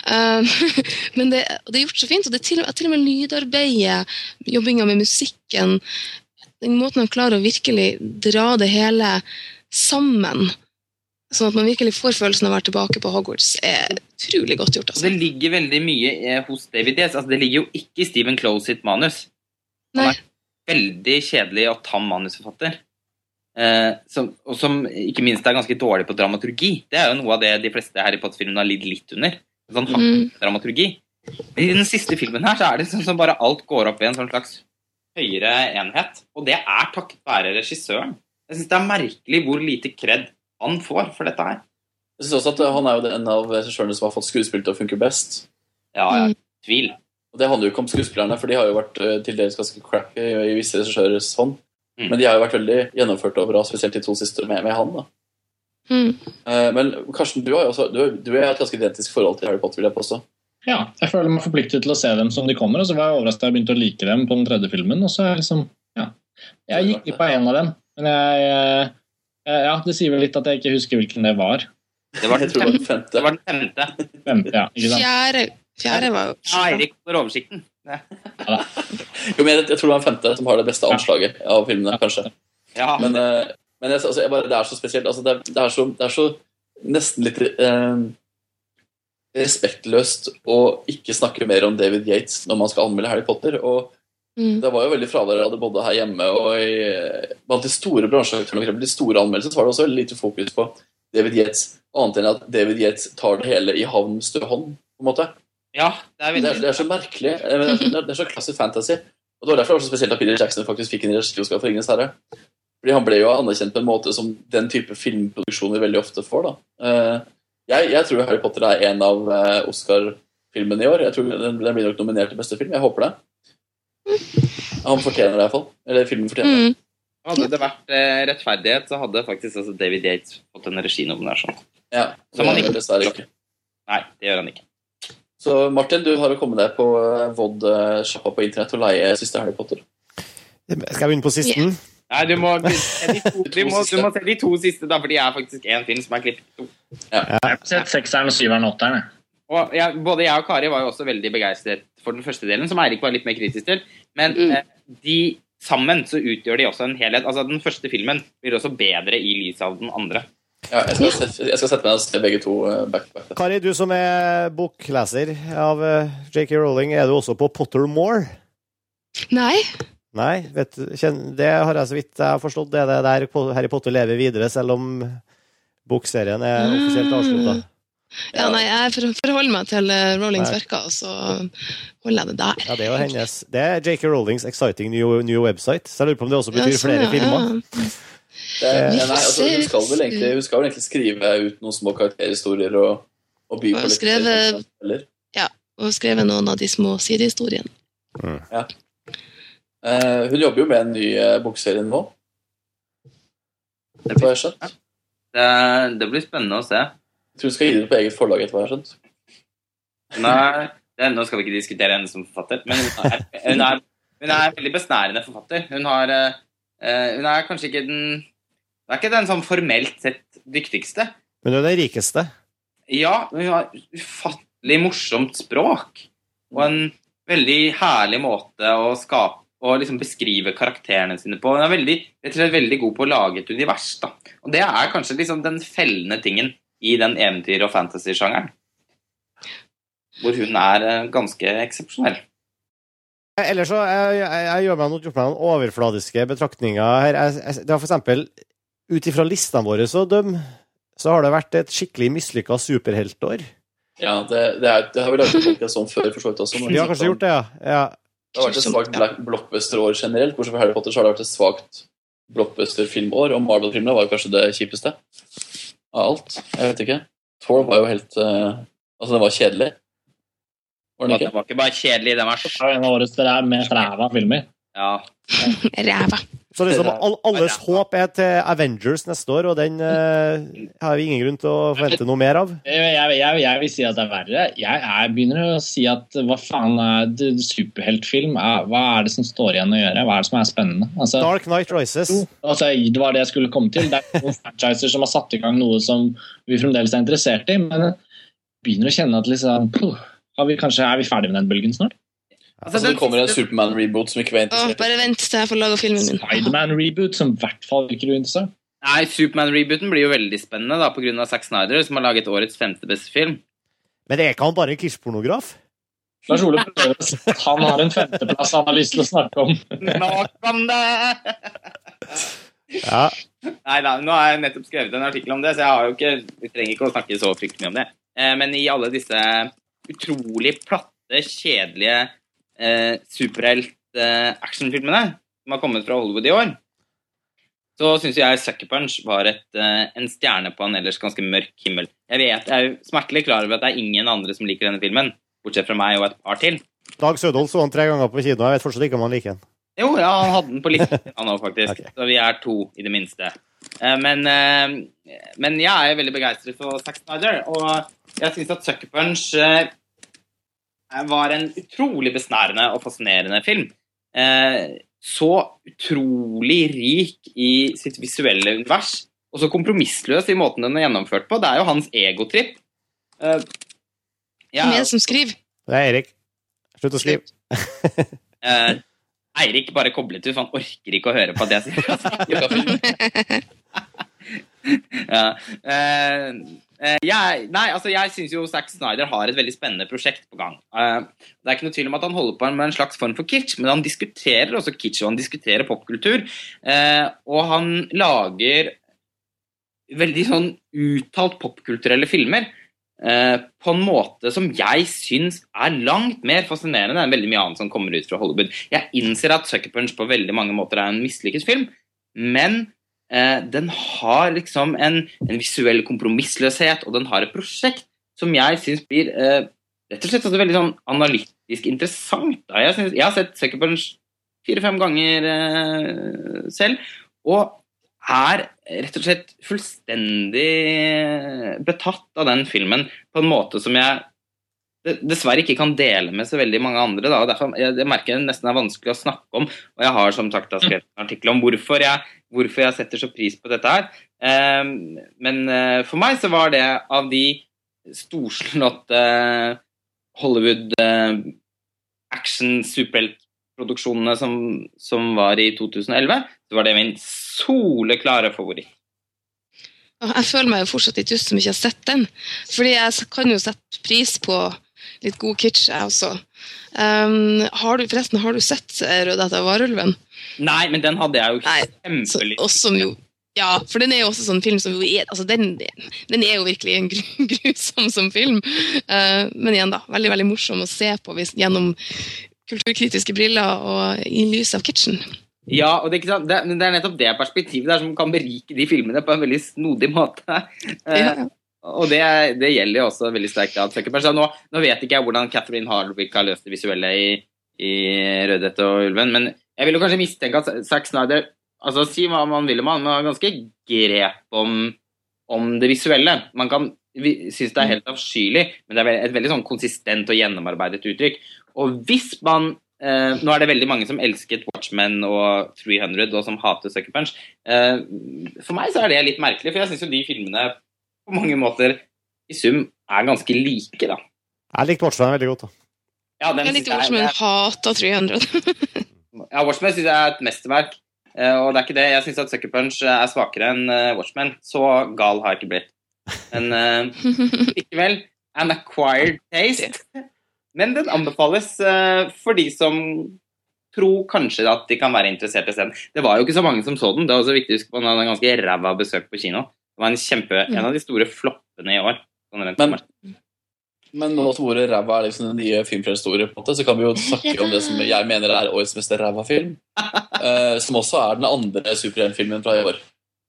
Um, men det, det er gjort så fint, og det er til, til og med lydarbeidet, jobbinga med musikken Den måten han klarer å virkelig dra det hele sammen, sånn at man virkelig får følelsen av å være tilbake på Hogwarts, er utrolig godt gjort. Altså. det ligger veldig mye eh, hos David Yates. Altså, det ligger jo ikke i Stephen Close sitt manus. Nei. Veldig kjedelig og tam manusforfatter. Eh, som, og som ikke minst er ganske dårlig på dramaturgi. Det er jo noe av det de fleste Harry Potter-filmene har lidd litt under. Sånn Mm. dramaturgi. Men i den siste filmen her så er det sånn som bare alt går opp i en sånn slags høyere enhet. Og det er takket være regissøren. Jeg syns det er merkelig hvor lite kred han får for dette her. Jeg synes også at eh, Han er jo en av regissørene som har fått skuespill til å funke best. Ja, ja, Mm. tvil. Og Det handler jo ikke om skuespillerne, for de har jo vært eh, til dels ganske crappy i visse regissørers hånd. Mm. Men de har jo vært veldig gjennomført og bra, spesielt de to siste med, med han. da. Mm. Eh, Men Karsten, du har jo også, du, du er et ganske identisk forhold til Harry Potter, vil jeg påstå. Ja, jeg føler meg forpliktet til å se dem som de kommer, og så var jeg overrasket da jeg begynte å like dem på den tredje filmen. og så er jeg liksom, ja. Jeg gikk glipp av en av dem, men jeg Ja, det sier vel litt at jeg ikke husker hvilken det var. Det var Jeg den tror femte. Det var den femte. Femte, ja, ikke sant? Fjerde, fjerde var jo Ja, Eirik får oversikten. Jo, men jeg, jeg tror det var den femte som har det beste anslaget av filmene, kanskje. Ja, Men, eh, men jeg, altså, jeg bare, det er så spesielt. Altså, det, er, det, er så, det er så nesten litt eh, respektløst å ikke snakke mer om David Yates når man skal anmelde Harry Potter. Og mm. det var jo veldig fravær av det både her hjemme og i, blant de store bransjeaktørene. og De store anmeldelsene så var det også veldig lite fokus på David Yates, annet enn at David Yates tar det hele i havn med stø hånd. på en måte. ja det er Det er, veldig det er så merkelig. Eh, Det er, det er så klassisk fantasy. Og Det var derfor det var så spesielt at Peter Jackson faktisk fikk en regissørskap for Ringenes herre. Fordi Han ble jo anerkjent på en måte som den type filmproduksjoner veldig ofte får. da. Eh, Jeg, jeg tror Harry Potter er en av eh, Oscar-filmene i år. Jeg tror Den, den blir nok nominert til beste film. Jeg håper det. Han fortjener det iallfall. Eller filmen fortjener det. Mm. Hadde det vært eh, rettferdighet, så hadde faktisk altså David Yates fått en reginominasjon. Ja, Som han ikke- dessverre ikke. Nei, det gjør han ikke. Så Martin, du har å komme deg på eh, VOD-sjappa på internett og leie siste Harry Potter. Skal jeg begynne på sisten? Nei, du må, du, to, du, må, du må se de to siste, da, for de er faktisk én film som er klippet to. Jeg har sett sekseren, syveren og åtteren. Og jeg, både jeg og Kari var jo også veldig begeistret for den første delen, som Eirik var litt mer kritisk til. Men Mm. eh, de sammen så utgjør de også en helhet. Altså Den første filmen blir også bedre i lys av den andre. Ja, jeg, skal, sette- jeg skal sette meg og se begge to eh, back back. Kari, du som er bokleser av eh, JK Rowling, er du også på Pottermore? Nei. Nei, vet, det har jeg så vidt jeg har forstått. Det er det der Harry Potter lever videre, selv om bokserien er offisielt avslutta. Ja, nei, jeg for- forholder meg til Rollings Rowlings Nei. verker, og så holder jeg det der. Ja, det er jo hennes Det er JK Rowlings exciting new, new website. Så jeg lurer på om det også betyr Ja, sånn, flere ja, filmer. ja. Det, nei, altså, hun, skal vel egentlig, hun skal vel egentlig skrive ut noen små karakterhistorier og, og by på litt skrevet- eller? Og skrevet noen av de små sidehistoriene. Eh, hun jobber jo med en ny uh, bokserie nå. Det. Det, det blir spennende å se. Tror du skal gi det på eget forlag, etter hva jeg har skjønt. Nei, det, nå skal vi ikke diskutere henne som forfatter, men hun er, hun er, hun er en veldig besnærende forfatter. Hun, har, uh, hun er kanskje ikke den Hun er ikke den sånn formelt sett dyktigste. Men hun er den rikeste. Ja, hun har ufattelig morsomt språk. Og en veldig herlig måte å skape og liksom beskrive karakterene sine på. Hun er veldig, rett og slett veldig god på å lage et univers. da. Og det er kanskje liksom den fellende tingen i den eventyr- og fantasy-sjangeren. Hvor hun er eh, ganske eksepsjonell. Ellers så jeg, jeg, jeg gjør meg noen, noen overfladiske betraktninger her. Jeg, jeg, det har for eksempel, ut ifra listene våre å dømme, så har det vært et skikkelig mislykka superheltår. Ja, det, det, er, det har vi laget en sånn før, for så vidt også. Vi har kanskje gjort det, ja. ja. Det har vært et svakt black blockbuster-år generelt. Bortsett fra Harry Potter så har det vært et svakt blockbuster-filmår, og Marvel-filmene var jo kanskje det kjipeste av alt. Jeg vet ikke. Thor var jo helt uh, Altså, det var kjedelig. Var den Det ikke? var ikke bare kjedelig, den var Det er en av årets mest ræva filmer. ja. Ræva. Så liksom all, alles håp er til Avengers neste år, og den eh, har vi ingen grunn til å forvente noe mer av. Jeg, jeg, jeg, vil si at det er verre. Jeg, jeg begynner å si at hva faen er superheltfilm? Er, hva er det som står igjen å gjøre? Hva er det som er spennende? Altså, Dark Night Rises. altså, det var det jeg skulle komme til. Det er noen franchiser som har satt i gang noe som vi fremdeles er interessert i, men jeg begynner å kjenne at liksom, puh, har vi kanskje, er vi ferdig med den bølgen snart? Altså, det kommer en Superman-reboot som ikke var Åh, interessert. bare vent til jeg får laga filmen min. Spiderman-reboot, som i hvert fall virker uinteressant. Nei, Supermann-rebooten blir jo veldig spennende da, pga. Zack Snyder, som har laget årets femte beste film. Men er ikke han bare en kitschpornograf? Lars Ole at han har en femteplass han har lyst til å snakke om. Nok om det! Ja. Nei da, nå har jeg nettopp skrevet en artikkel om det, så jeg har jo ikke, vi trenger ikke å snakke så fryktelig mye om det. Eh, men i alle disse utrolig platte, kjedelige eh, superhelt-actionfilmene som har kommet fra Hollywood i år, så syns jeg Sucker Punch var et, eh, en stjerne på en ellers ganske mørk himmel. Jeg vet, jeg er smertelig klar over at det er ingen andre som liker denne filmen, bortsett fra meg og et par til. Dag Sødol så han tre ganger på kino. Jeg vet fortsatt ikke om han liker den. Jo, ja, han hadde den på listen han òg, faktisk. okay. Så vi er to, i det minste. Eh, Men, eh, men jeg er veldig begeistret for Zack Snyder, og jeg syns at Sucker Punch eh, var en utrolig besnærende og fascinerende film. Eh, Så utrolig rik i sitt visuelle univers, og så kompromissløs i måten den er gjennomført på. Det er jo hans egotripp. Eh, jeg Hvem er er- det som skriver? Det er Erik. Slutt å skrive. Eh, Eirik bare koblet ut, for han orker ikke å høre på det jeg sier. ja. eh, eh, jeg, nei, altså jeg syns jo Zack Snyder har et veldig spennende prosjekt på gang. Eh, det er ikke noe tvil om at han holder på med en slags form for kitsch, men han diskuterer også kitsch, og han diskuterer popkultur. Eh, og han lager veldig sånn uttalt popkulturelle filmer eh, på en måte som jeg syns er langt mer fascinerende enn veldig mye annet som kommer ut fra Hollywood. Jeg innser at Sucker Punch på veldig mange måter er en mislykket film, men eh, den har liksom en, en visuell kompromissløshet, og den har et prosjekt som jeg syns blir eh, rett og slett veldig sånn analytisk interessant. Jeg, synes, jeg har sett Sucker Punch fire-fem ganger eh, selv, og er rett og slett fullstendig betatt av den filmen på en måte som jeg dessverre ikke kan dele med så veldig mange andre. Da. derfor jeg, jeg merker det nesten er vanskelig å snakke om, og jeg har som sagt da skrevet en artikkel om hvorfor jeg, hvorfor jeg setter så pris på dette her. Eh, men eh, for meg så var det av de storslåtte Hollywood eh, action-superheltproduksjonene som, som var i 2011, så var det min soleklare favoritt. Jeg føler meg jo fortsatt litt ut som ikke har sett den. Fordi jeg kan jo sette pris på litt god kitsch, jeg også. Um, har du, forresten, har du sett 'Rødhette Rød etter varulven? Nei, men den hadde jeg jo kjempelyst ja, for den er jo også sånn film som jo er altså den, den er jo virkelig en grusom som film. Uh, men igjen, da. Veldig veldig morsom å se på hvis, gjennom kulturkritiske briller og i lys av kitchen. Ja, og det? Det, det er nettopp det perspektivet der som kan berike de filmene på en veldig snodig måte. Ja, Ja. Og det, det gjelder jo også veldig sterkt av Punch. Så Nå, nå vet ikke jeg hvordan Catherine Hardwick har løst det visuelle i, i Rødhette og Ulven, men jeg vil jo kanskje mistenke at Zack Snyder altså Si hva man vil om han, men har ganske grep om, om det visuelle. Man kan vi syns det er helt avskyelig, men det er et veldig sånn konsistent og gjennomarbeidet uttrykk. Og hvis man Uh, Nå er det veldig mange som elsket Watchmen og 300, og som hater Sucker Punch. Uh, for meg så er det litt merkelig, for jeg syns jo de filmene på mange måter i sum er ganske like, da. Jeg likte Watchmen veldig godt. da. Ja, den Jeg likte Watchmen, jeg- hata 300. Ja, Watchmen syns jeg er et mesterverk. eh, Og det er ikke det. Jeg syns at Sucker Punch er svakere enn eh, Watchmen. Så gal har jeg ikke blitt. Men uh, likevel an acquired taste. Men den anbefales uh, for de som tror kanskje at de kan være interessert i scenen. Det var jo ikke så mange som så den. Det er også viktig å huske på Den hadde en ganske ræva besøk på kino. Det var en kjempe, en av de store floppene i år. Sånn rent Men- Men nå som ordet ræva er liksom den nye filmfrelshistorie, på en måte, så kan vi jo snakke om det som jeg mener er årets mest ræva film. eh, som også er den andre superheltfilmen fra i år.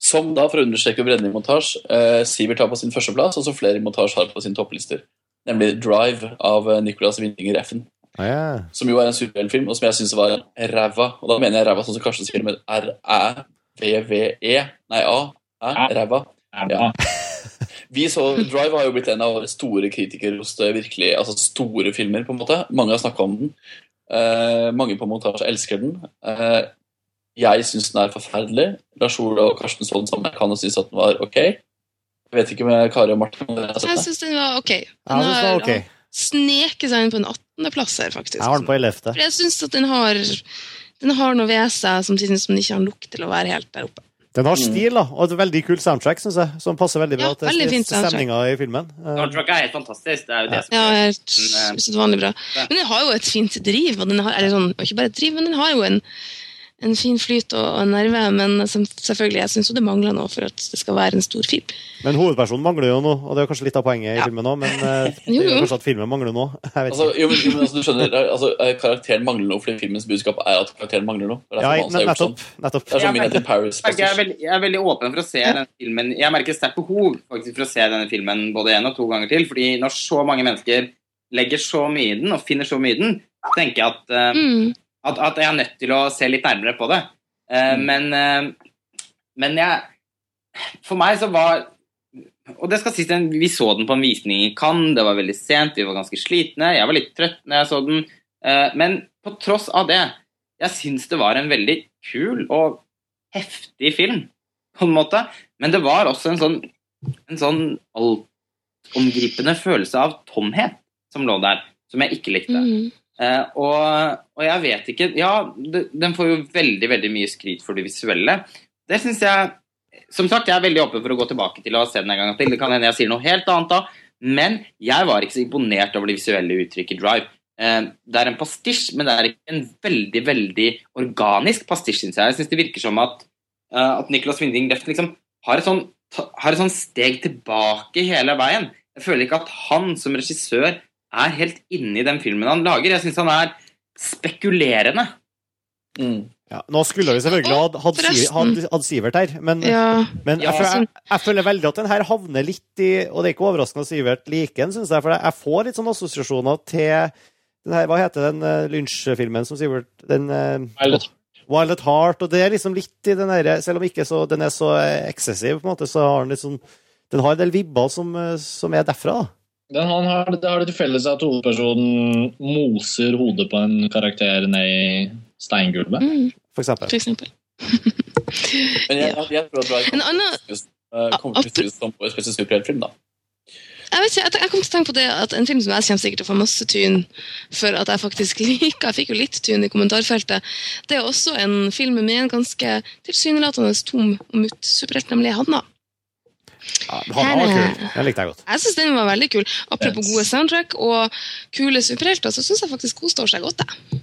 Som da, for å understreke bredden i montasje, eh, Sivert har på sin førsteplass, og som flere i montasje har på sine topplister. Nemlig Drive av eh, Nicolas Winninger Effen. Ah, yeah. Som jo er en superheltfilm, og som jeg syns var ræva. Og da mener jeg ræva sånn som Karsten sier, med R-æ-v-v-e. Nei, A. Æ, Ja. ræva. Ja. Vi så Drive har jo blitt en av våre store kritikere hos det virkelig, altså store filmer, på en måte. Mange har snakka om den. Eh, mange på montasje elsker den. Eh, jeg syns den er forferdelig. Lars Ola og Karsten så den sammen. Jeg kan jo synes at den var ok. Jeg vet ikke med Kari og Martin Jeg syns den var ok. Den det var har ok. sneket seg inn på en 18.-plass her, faktisk. Jeg har den på 11. For jeg syns at den har, den har noe ved seg som synes som den ikke har nok til å være helt der oppe. Den har stil da, og et veldig kult soundtrack, syns jeg, som passer veldig bra Ja, veldig til stemninga i filmen. Eh, Soundtracket er helt fantastisk. Det er jo det som Ja, helt eh, usedvanlig bra. Men den har jo et fint driv, og den har, eller sånn, ikke bare et driv, men den har jo en, en fin flyt og, og en nerve. Men som, selvfølgelig, jeg syns det mangler noe for at det skal være en stor film. Men hovedpersonen mangler jo noe, og det er kanskje litt av poenget i filmen òg, men eh, det Jo, er jo kanskje at filmen mangler noe. Altså, jo, men, men altså, du skjønner, altså, eh, Karakteren mangler noe fordi filmens budskap er at karakteren mangler noe. Ja, men nettopp, sånn. nettopp. Det er Ja, som Midnight in Paris. Jeg er, veldig, jeg er veldig åpen for å se denne filmen. Jeg merker sterkt behov faktisk for å se denne filmen både én og to ganger til. fordi når så mange mennesker legger så mye i den, og finner så mye i den, tenker jeg at, uh, Mm. At, at jeg er nødt til å se litt nærmere på det. Uh, Mm. Men, uh, men jeg For meg så var Og det skal sies, vi så den på en visning i Cannes, det var veldig sent, vi var ganske slitne. Jeg var litt trøtt når jeg så den. Uh, Men på tross av det, jeg syns det var en veldig kul og heftig film, på en måte. Men det var også en sånn, en sånn altomgripende følelse av tomhet som lå der, som jeg ikke likte. Mm. Eh, og, og jeg vet ikke Ja, den får jo veldig veldig mye skryt for det visuelle. Det syns jeg Som sagt, jeg er veldig åpen for å gå tilbake til å se den en gang til. Det kan hende jeg sier noe helt annet da, men jeg var ikke så imponert over det visuelle uttrykket Drive. Eh, det er en pastisj, men det er ikke en veldig veldig organisk pastisj, syns jeg. Jeg syns det virker som at, eh, at Nicholas Winding Left liksom har et, sånn, har et sånn steg tilbake hele veien. Jeg føler ikke at han som regissør er helt inne i den filmen han lager. Jeg syns han er spekulerende. Mm. Ja, nå skulle vi selvfølgelig hatt hatt Sivert her, men, Ja. men jeg, føler, jeg, jeg føler veldig at den her havner litt i Og det er ikke overraskende at Sivert liker den, syns jeg, for jeg får litt sånne assosiasjoner til den her, Hva heter den uh, lynsjfilmen som Sivert den, uh, Wild at Heart, og det er liksom litt i den derre Selv om ikke så, den er så eh, eksessiv, på en måte, så har den litt sånn Den har en del vibber som, eh, som er derfra, da. Den han har, det har det til felles at hovedpersonen moser hodet på en karakter ned i steingulvet. Mm, For eksempel. for eksempel. Men jeg, jeg, jeg tror at det En annen eh, kommer til å synes som en beste superheltfilm, da. jeg vet ikke, jeg, jeg kom til å tenke på det at En film som jeg kommer sikkert til å få masse tyn for at jeg faktisk liker Jeg fikk jo litt tyn i kommentarfeltet. Det er også en film med en ganske tilsynelatende tom og mutt superhelt, nemlig Hanna. Ja, han var kul. Den likte jeg godt. Jeg syns den var veldig kul. Apropos gode soundtrack og kule superhelter, så syns jeg faktisk hun står seg godt. Jeg.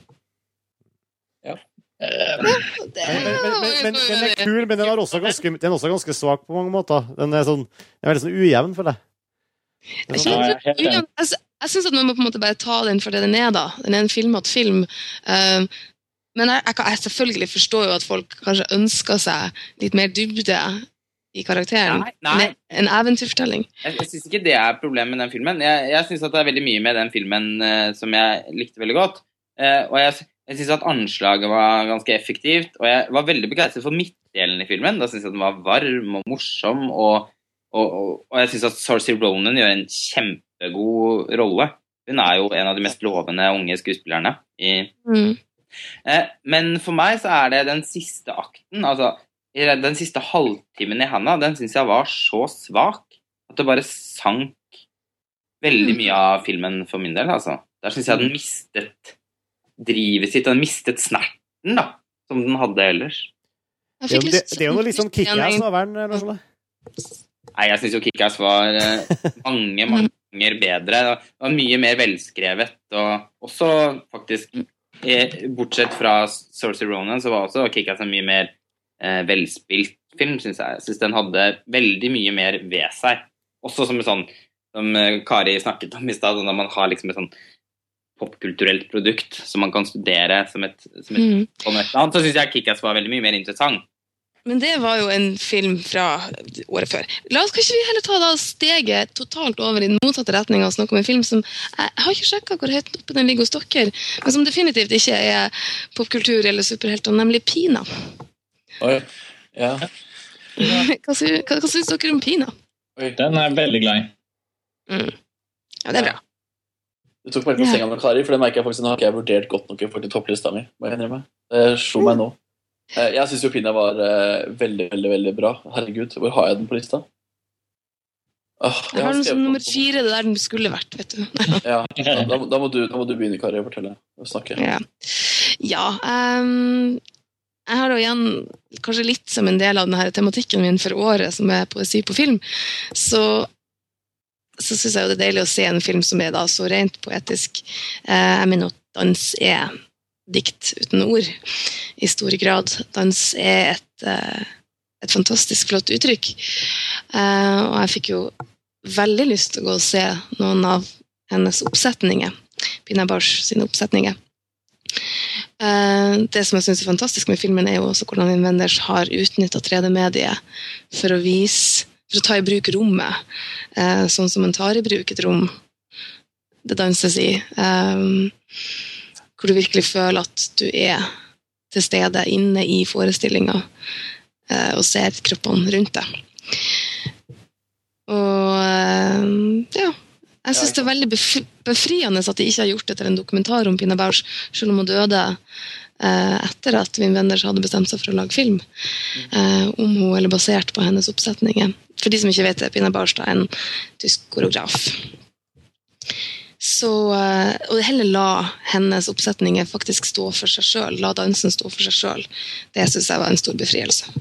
Ja. Men, men, men, men, men den er kul, men den er også ganske, den er også ganske svak på mange måter. Den er, sånn, den er veldig sånn ujevn, føler jeg. Den Jeg sånn- jeg Jeg, jeg syns at man må på en måte bare ta den for det den er, da. Den er en filmete film. Eh, men jeg, jeg, jeg selvfølgelig forstår jo at folk kanskje ønsker seg litt mer dybde i karakteren. Nei, nei. En, en eventyrfortelling. Jeg, jeg syns ikke det er problemet med den filmen. Jeg, jeg syns det er veldig mye med den filmen uh, som jeg likte veldig godt. Uh, og jeg, jeg syns at anslaget var ganske effektivt. Og jeg var veldig begeistret for midtdelen i filmen. Da syns jeg den var varm og morsom og, Og, og, og jeg syns at Sarcy Ronan gjør en kjempegod rolle. Hun er jo en av de mest lovende unge skuespillerne. I, Mm. eh, men for meg så er det den siste akten, altså den siste halvtimen i Hannah, den syns jeg var så svak at det bare sank veldig Mm. mye av filmen for min del, altså. Der syns jeg den mistet drivet sitt, og den mistet snerten, da, som den hadde ellers. Jeg Det fikk jo, det, det er jo noe litt sånn kickass over den. noe sånt? Nei, jeg syns jo Kickass var eh, mange, mange ganger bedre. Det var mye mer velskrevet, og også faktisk eh, Bortsett fra Saoirse Ronan, så var også Kickass en mye mer eh, velspilt film, syns jeg. Jeg syns den hadde veldig mye mer ved seg. Også som en sånn som eh, Kari snakket om i stad, når man har liksom et sånn popkulturelt produkt som man kan studere som et, som et, Mm. som et annet, så syns jeg Kickass var veldig mye mer interessant. Men det var jo en film fra året før. La oss kanskje vi heller ta da steget totalt over i den motsatte retning og snakke om en film som Jeg har ikke sjekka hvor høyt oppe den ligger hos dere, men som definitivt ikke er popkultur eller superhelter, nemlig Pina. Oi. Ja. Hva, sy hva, hva syns dere om Pina? Oi. Den er jeg veldig glad i. Mm. Ja, det er bra. Du tok meg på senga med Kari, for det merker jeg faktisk nå har ikke jeg vurdert godt nok i forhold til topplista mi. må jeg innrømme. Det slo meg nå. Eh, Jeg syns jo Pina var eh, veldig, veldig veldig bra. Herregud, hvor har jeg den på lista? Åh, Jeg har den som nummer fire, det der den skulle vært, vet du. Ja, da, da, må- du, da må du begynne, Kari, å fortelle. Å snakke. Ja, ja ehm, jeg har jo igjen, kanskje litt som en del av denne tematikken min for året, som er poesi på film, så, så syns jeg jo det er deilig å se en film som er da så rent poetisk. Eh, jeg mener at dans er dikt uten ord, i stor grad. Dans er et, eh, et fantastisk flott uttrykk. Eh, og jeg fikk jo veldig lyst til å gå og se noen av hennes oppsetninger. Pina Bausch sine oppsetninger. Eh, det som jeg synes er fantastisk med filmen, er jo også hvordan Invenders har utnytta 3D-mediet for å vise for å ta i bruk rommet, eh, sånn som man tar i bruk et rom det danses i. eh, hvor du virkelig føler at du er til stede inne i forestillinga og ser kroppene rundt deg. Og ja. Jeg syns det er veldig befriende at de ikke har gjort det til en dokumentar om Pina Bausch, selv om hun døde eh, etter at Wim Wenders hadde bestemt seg for å lage film eh, om hun, eller basert på hennes oppsetninger. For de som ikke vet det, Pina Bausch er en tysk koreograf. Så, eh, og heller la hennes oppsetninger faktisk stå for seg sjøl. La dansen stå for seg sjøl. Det syns jeg var en stor befrielse.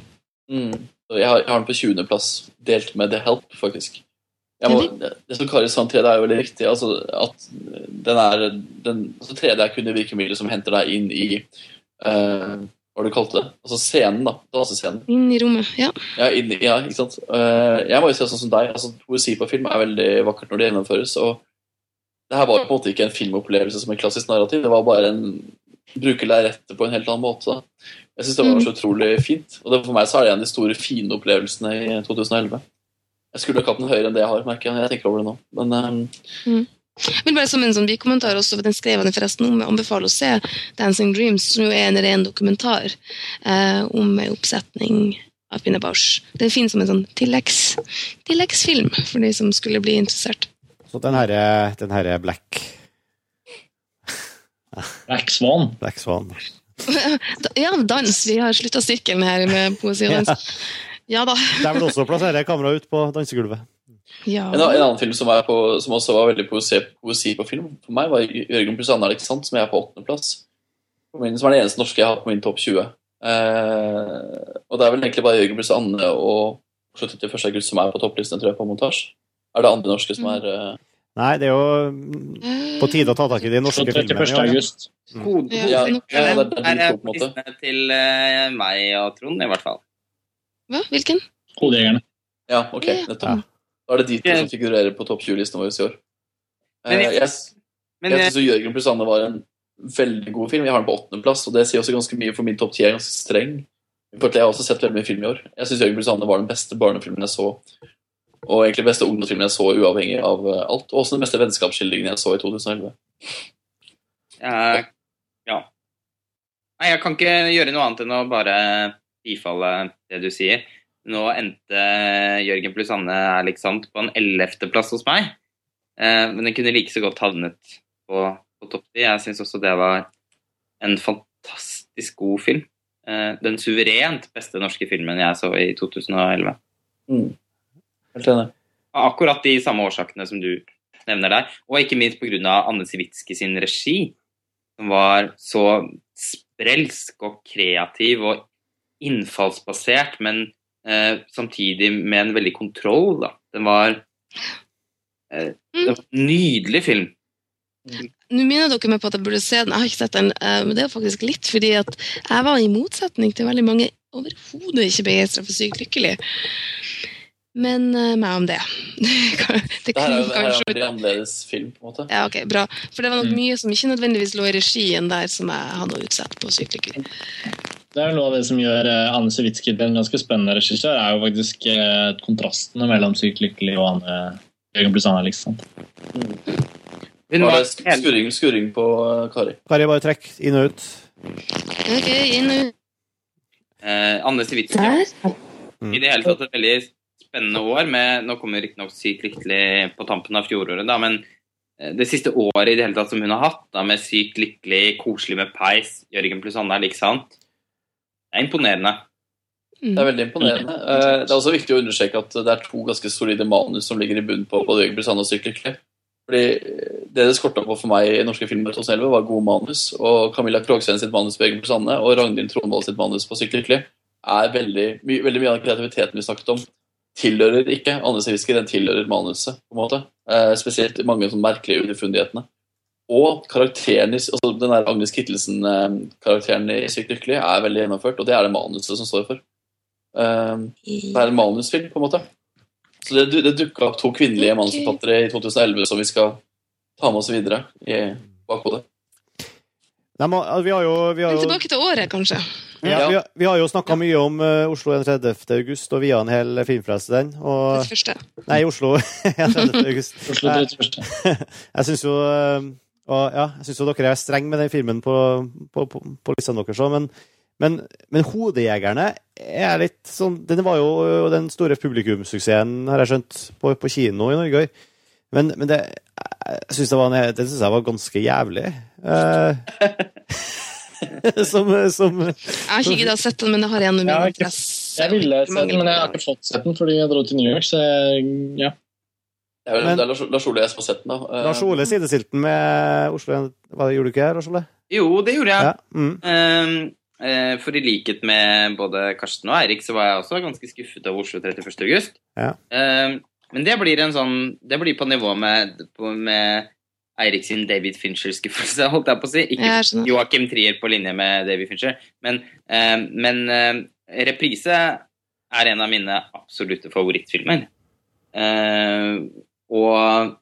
Mm. Jeg har, den på 20.-plass, delt med The Help, faktisk. Må, det, som Kari sa om 3D, er jo veldig riktig. Altså, at den er, den, altså 3D er kun det virkemidlet som henter deg inn i uh, Hva var det du kalte det? Altså scenen, da. Dansescenen. Inn i rommet. Ja. Ja, inn, ja, ikke sant? Uh, jeg må jo si sånn som deg. altså Poesi på film er veldig vakkert når det gjennomføres. og det her var på en måte ikke en filmopplevelse som en klassisk narrativ. Det var bare en bruke lerretet på en helt annen måte. Jeg syns det var så utrolig fint. Og det, for meg så er det en av de store, fine opplevelsene i 2011. Jeg skulle nok hatt den høyere enn det jeg har, merker jeg. Jeg tenker over det nå. Men um... Jeg vil bare som en sånn bikommentar også, Den skrev han forresten om. Jeg anbefaler å se 'Dancing Dreams', som jo er en ren dokumentar eh, om en oppsetning av Pina Bausch. Den finnes som en sånn tilleggs, tilleggsfilm for de som skulle bli interessert. Så den herre den her Black, Black Swan. Black Swan Ja, dans. Vi har slutta sirkelen her med poesi og dans. Ja da. Der vil du også plassere kameraet ut på dansegulvet. Ja. en, en annen film som, på, som også var veldig poesi, poesi på film for meg, var Jørgen pluss Anne Alexand, som jeg er på åttendeplass. Som er den eneste norske jeg har på min topp 20. Eh, og det er vel egentlig bare Jørgen pluss Anne og Oslo 31. august som er på topplisten, tror jeg, på montasje. Er det andre norske som er eh, Nei, det er jo mm, på tide å ta tak i de norske Så 31. filmene. i år, ja. august. Mm. Ja, Ja, er det. er de er to, på en måte. listene til eh, meg og Trond, i hvert fall. Hva? Hvilken? Hodejegerne. Ja, ok, Ja. nettopp. Da er det de to som figurerer på topp 20-listen vår i år. Eh, Men jeg- yes. Men jeg jeg, syns Jørgen pluss Anne var en veldig god film. Jeg har den på åttendeplass, og det sier også ganske mye, for min topp ti er ganske streng. For Jeg har også sett veldig mye film i år. Jeg syns Jørgen pluss Anne var den beste barnefilmen jeg så. Og egentlig den beste ungdomsfilmen jeg så, uavhengig av eh, alt. Og også den beste vennskapsskildringen jeg så i 2011. Uh, ja. Nei, jeg kan ikke gjøre noe annet enn å bare bifalle det du sier. Nå endte Jørgen pluss Anne Alexand på en ellevteplass hos meg. Eh, men den kunne like så godt havnet på, på topp ti. Jeg syns også det var en fantastisk god film. Eh, den suverent beste norske filmen jeg så i 2011. Mm. Helt enig. Akkurat de samme årsakene som du nevner der. Og ikke minst pga. Anne Sivitski sin regi, som var så sprelsk og kreativ og innfallsbasert, men eh, samtidig med en veldig kontroll. Da. Den var, eh, mm. en nydelig film. Nå minner dere meg på at jeg burde se den. Jeg har ikke sett den, eh, men det er faktisk litt fordi at jeg var i motsetning til veldig mange overhodet ikke begeistra for Sykt lykkelig. Men uh, meg om det. det her er jo her er en veldig annerledes film, på en måte. Ja, ok, bra. For det var nok Mm. mye som ikke nødvendigvis lå i regien der, som jeg hadde utsett på Sykt. Det er jo noe av det som gjør eh, Anne Sewitsky til en ganske spennende regissør, er jo faktisk eh, kontrastene mellom Sykt lykkelig og Anne Jørgen pluss Anne. liksom. Mm. Nå var det sk- skurring, skurring på Kari. Kari, bare trekk inn og ut. Ok, inn og ut. eh, Anne Sivitski i det hele tatt en veldig spennende år. Med, nå kommer riktignok Sykt lykkelig på tampen av fjoråret, da, men eh, det siste året i det hele tatt som hun har hatt, da, med Sykt lykkelig, koselig med peis, Jørgen pluss Anne er like sant, det er imponerende. Mm. Det er veldig imponerende. Eh, Det er også viktig å understreke at det er to ganske solide manus som ligger i bunnen på både Jørgen Brisanne og Sykt lykkelig. Fordi eh, Det det skorta på for meg i norske filmer i 2011, var gode manus. Og Camilla Krogsveen sitt manus på Jørgen Brisanne og Ragnhild Tronvold sitt manus på Sykt lykkelig er veldig, my, veldig mye av den kreativiteten vi snakket om, tilhører ikke Anne Sivitski, den tilhører manuset, på en måte. Eh, spesielt mange sånn merkelige underfundighetene. Og karakteren i, altså den der Agnes Kittelsen-karakteren i Sykt lykkelig er veldig gjennomført, og det er det manuset som står for. Eh, det er en manusfilm, på en måte. Så det, det dukka opp to kvinnelige manusforfattere i 2011 som vi skal ta med oss videre i bakhodet. Nei, men, altså, vi har jo, vi har Men jo, tilbake til året, kanskje. Ja, vi har, vi har jo snakka mye om uh, Oslo 31. august, og via en hel filmfrelse den. Og, nei, Oslo 31. august. Oslo 31. Jeg syns jo eh, og, ja, jeg synes jo dere er strenge med den filmen på, på, på, på listene deres òg, men, men, men 'Hodejegerne' er litt sånn Den var jo den store publikumssuksessen, har jeg skjønt, på, på kino i Norge. Men, men det jeg synes det, var en, det synes jeg var ganske jævlig. Eh, som, som Jeg har ikke giddet å sett den, men jeg har igjen med Jeg har min ikke- interesse. Jeg ville se den, men jeg har ikke fått sett den fordi jeg dro til New York. så jeg, ja. Vel- Men- det er Lars, Lars Ole jeg som har sett den. da. Eh, Lars Ole sidesilten med Oslo Hva gjorde du ikke her, Lars Ole? Jo, det gjorde jeg. Ja. Mm. Ehm, eh, for i likhet med både Karsten og Eirik, så var jeg også ganske skuffet over Oslo 31. august. Ja. Ehm, men det blir en sånn Det blir på nivå med, med Eirik sin David Fincher-skuffelse, holdt jeg på å si. Ikke. Joakim Trier på linje med David Fincher, men, eh, men eh, Reprise er en av mine absolutte favorittfilmer. Eh, og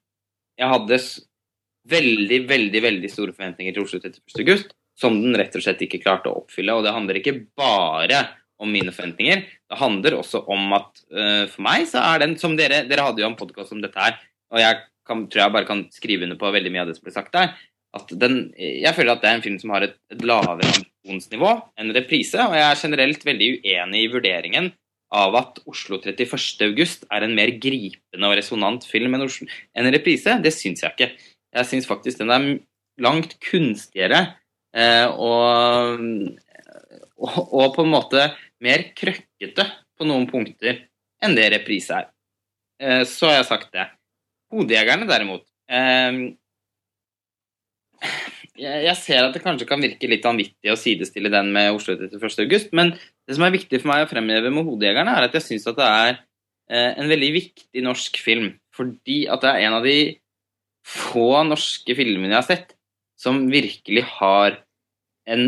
jeg hadde veldig, veldig veldig store forventninger til Oslo 31. august, som den rett og slett ikke klarte å oppfylle. Og det handler ikke bare om mine forventninger, det handler også om at eh, for meg så er den som dere Dere hadde jo en podkast om dette her, og jeg kan, tror jeg bare kan skrive under på veldig mye av det som ble sagt der. Den, jeg føler at det er en film som har et, et lavere ambisjonsnivå enn reprise, og jeg er generelt veldig uenig i vurderingen av at Oslo 31. august er en mer gripende og resonant film enn, enn reprise. Det syns jeg ikke. Jeg syns faktisk den er langt kunstigere eh, og, og, og på en måte mer krøkkete på noen punkter enn det reprise er. Eh, så har jeg sagt det. Hodejegerne, derimot eh, jeg, ser at det kanskje kan virke litt vanvittig å sidestille den med Oslo 31. august, men det som er viktig for meg å fremheve med Hodejegerne, er at jeg syns at det er eh, en veldig viktig norsk film. Fordi at det er en av de få norske filmene jeg har sett som virkelig har en,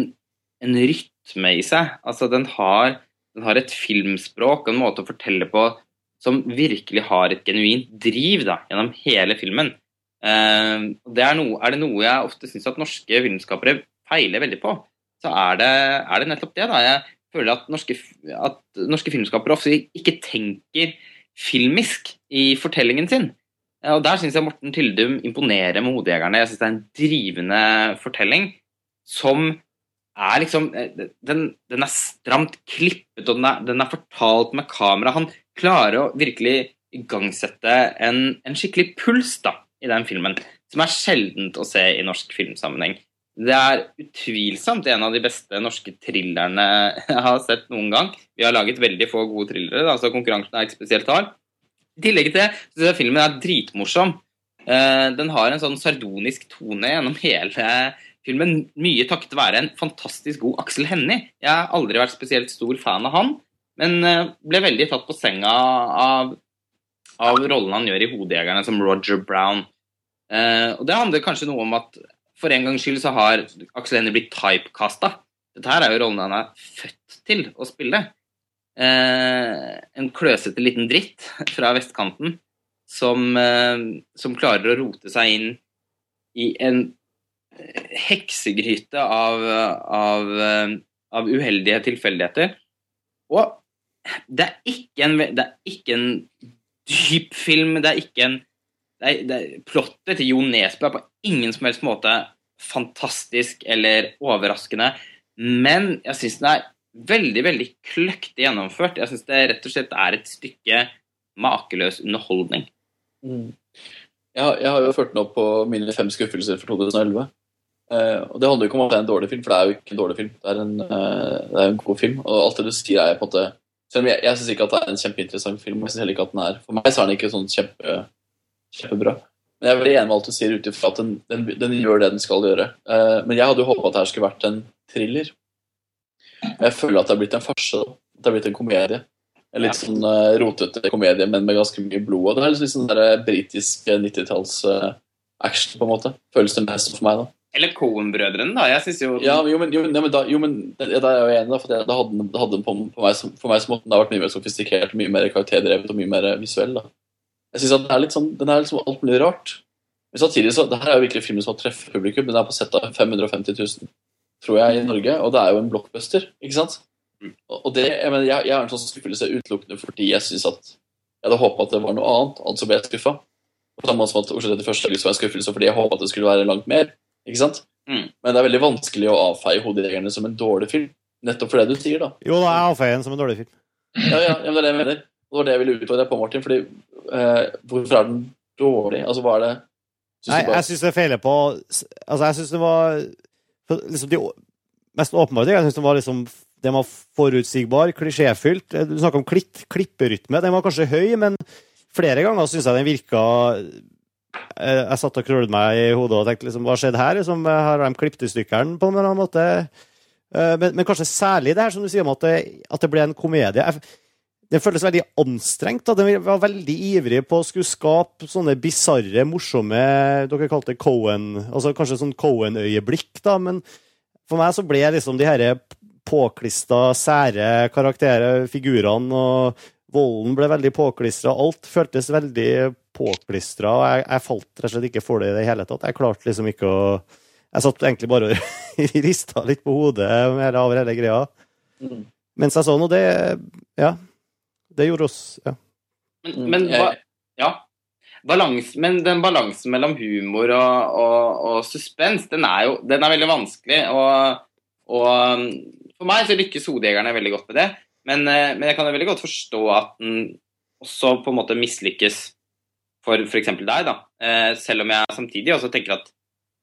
en rytme i seg. Altså, den har, den har et filmspråk en måte å fortelle på som virkelig har et genuint driv da, gjennom hele filmen. Eh, det er, noe, er det noe jeg ofte syns at norske filmskapere feiler veldig på, så er det, er det nettopp det. da. Jeg føler at norske, at norske filmskapere ofte ikke tenker filmisk i fortellingen sin. Eh, Og Der syns jeg Morten Tyldum imponerer med 'Hodejegerne'. Jeg syns det er en drivende fortelling som er liksom eh, den, den er stramt klippet, og den er, den er fortalt med kamera. Han klarer å virkelig igangsette en, en skikkelig puls da, i den filmen, som er sjeldent å se i norsk filmsammenheng. Det er utvilsomt en av de beste norske thrillerne jeg har sett noen gang. Vi har laget veldig få gode thrillere, da, så konkurransen er ikke spesielt hard. I tillegg til det så synes jeg filmen er dritmorsom. Eh, Den har en sånn sardonisk tone gjennom hele filmen, mye takket være en fantastisk god Aksel Hennie. Jeg har aldri vært spesielt stor fan av han, men eh, ble veldig tatt på senga av, av rollen han gjør i 'Hodejegerne' som Roger Brown. Eh, og Det handler kanskje noe om at for en gangs skyld så har Aksel Hennie blitt typecasta. Dette her er jo rollen han er født til å spille. Eh, en kløsete liten dritt fra vestkanten som, eh, som klarer å rote seg inn i en heksegryte av, av, eh, av uheldige tilfeldigheter. Og det er ikke en, det er ikke en dyp film. Det er ikke en det er, det er, Plottet til Jo Nesbø er på ingen som helst måte fantastisk eller overraskende, men jeg syns den er veldig, veldig kløktig gjennomført. Jeg syns det rett og slett er et stykke makeløs underholdning. Mm. Jeg, jeg har jo ført den opp på mine fem skuffelser for 2011. Eh, og Det handler jo ikke om at det er en dårlig film, for det er jo ikke en dårlig film. Det er en, uh, det er en god film. Og alt det du sier er på en måte Selv om jeg, jeg syns ikke at det er en kjempeinteressant film, jeg synes heller ikke at den er For meg så er den ikke sånn kjempe, kjempebra. Men jeg er veldig enig med alt du sier ut ifra at den, den, den gjør det den skal gjøre. Uh, men jeg hadde jo håpa at det her skulle vært en thriller. Jeg føler at det har blitt en farse. At Det har blitt en komedie. En litt sånn rotete komedie, men med ganske mye blod. Og det er litt sånn der britisk 90-talls-action, på en måte. Føles det mest for meg, da. Eller Cohen-brødrene, da. Jeg synes jo Ja, jo, men, jo, men, da, jo, men ja, da er jeg jo enig, da. For det, da hadde da hadde den på, på meg, for meg så måtte den ha vært mye mer sofistikert, mye mer karakterdrevet og mye mer visuell. da. Jeg synes at den er litt sånn, den er liksom alt mulig rart. Men samtidig så, det her er jo virkelig filmen som har treffet publikum. Den er på sett av 550 000, tror jeg, i Norge. Og det er jo en blockbuster, ikke sant? Og og det, jeg, mener, jeg, jeg er en sånn skuffelse utelukkende fordi jeg synes at jeg hadde håpet at det var noe annet, altså ble jeg skuffa. På samme måte som at Oslo 31. august var en skuffelse fordi jeg håpa at det skulle være langt mer. Ikke sant? Mm. Men det er veldig vanskelig å avfeie 'Hodejegerne' som en dårlig film. Nettopp for det du sier, da. Jo da, jeg avfeien som en dårlig film. Ja, ja, ja, men det er det jeg mener. Og det var det jeg ville utfordre deg på, Martin. Fordi, eh, hvorfor er den dårlig? Altså, hva er det Synes Nei, du bare- jeg syns det feiler på Altså, jeg syns det var liksom De mest åpenbare tingene. Jeg syns den var liksom Den var forutsigbar, klisjéfylt. Du snakker om klitt, klipperytme. Den var kanskje høy, men flere ganger syns jeg den virka Jeg satt og krølte meg i hodet og tenkte liksom, hva skjedde her? Liksom, har de klippet i stykker den på en eller annen måte? Eh, Men, men kanskje særlig det her som du sier om at det, at det ble en komedie. Det føltes veldig anstrengt. Da. Den var veldig ivrig på å skulle skape sånne bisarre, morsomme Dere kalte det Cohen altså Kanskje sånn Cohen-øyeblikk, da, men for meg så ble liksom de her påklista, sære karakterer, figurene, og volden ble veldig påklistra. Alt føltes veldig påklistra, jeg, jeg falt rett og slett ikke for det i det hele tatt. Jeg klarte liksom ikke å Jeg satt egentlig bare og rista litt på hodet mer av hele greia. Mm. Mens jeg så noe, det Ja. Det gjorde oss Ja. Men, Mm, men hva, ja. Balans, men den balansen mellom humor og, og, og suspens, den er jo den er veldig vanskelig. Og, og for meg så lykkes Hodejegerne veldig godt med det. Men, eh, men jeg kan veldig godt forstå at den også på en måte mislykkes for f.eks. deg, da. Eh, selv om jeg samtidig også tenker at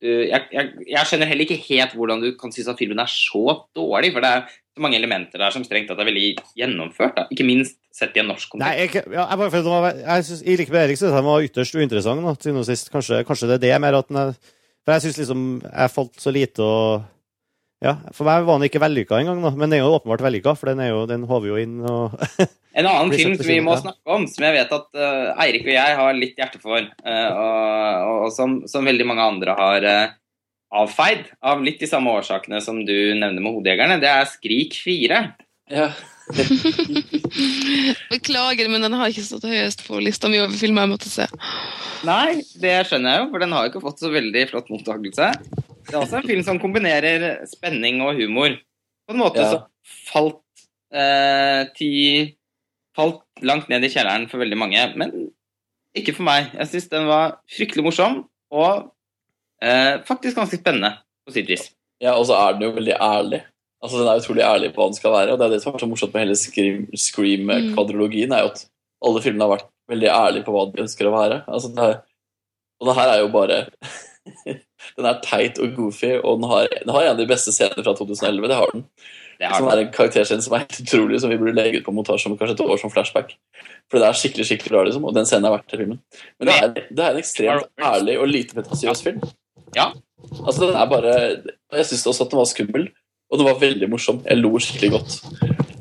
uh, jeg, jeg, jeg skjønner heller ikke helt hvordan du kan synes at filmen er så dårlig. For det er så mange elementer der som strengt tatt er veldig gjennomført. da. Ikke minst sett i en norsk kontekst. Nei, jeg, ja, jeg bare var, jeg synes, I likhet med Erik syns den var ytterst uinteressant. Da, til og sist. Kanskje, kanskje det er det mer at den er For jeg syns liksom jeg falt så lite og Ja, for meg var den ikke vellykka engang, da. Men den er jo åpenbart vellykka, for den, er jo, den håver jo inn og En annen film som vi må snakke om, som jeg vet at uh, Eirik og jeg har litt hjerte for, uh, og, og som, som veldig mange andre har uh, avfeid, av litt de samme årsakene som du nevner med Hodejegerne, det er Skrik 4. Ja. Beklager, men den har ikke stått høyest på lista mi over filmer jeg måtte se. Nei, det skjønner jeg jo, for den har jo ikke fått så veldig flott mottakelse. Det er også en film som kombinerer spenning og humor. På en måte Ja. som falt eh, ti Falt langt ned i kjelleren for veldig mange, men ikke for meg. Jeg syns den var fryktelig morsom, og eh, faktisk ganske spennende på sitt vis. ja, og så er den jo veldig ærlig. Altså, Den er utrolig ærlig på hva den skal være, og det er det som er så morsomt med hele Scream- Scream-kvadrologien, er jo at alle filmene har vært veldig ærlige på hva de ønsker å være. Altså, det er, og det her er jo bare Den er teit og goofy, og den har, den har en av de beste scenene fra 2011. Det har den. Det Som er en karakterscene som er helt utrolig, som vi burde legge ut på montasje om kanskje et år som flashback. For det er skikkelig skikkelig bra, liksom, og den scenen er verdt i filmen. Men det er, det er en ekstremt ærlig og lite pretentiøs film. Ja. Altså, den er bare Jeg syns også at den var skummel, og den var veldig morsom. Jeg lo skikkelig godt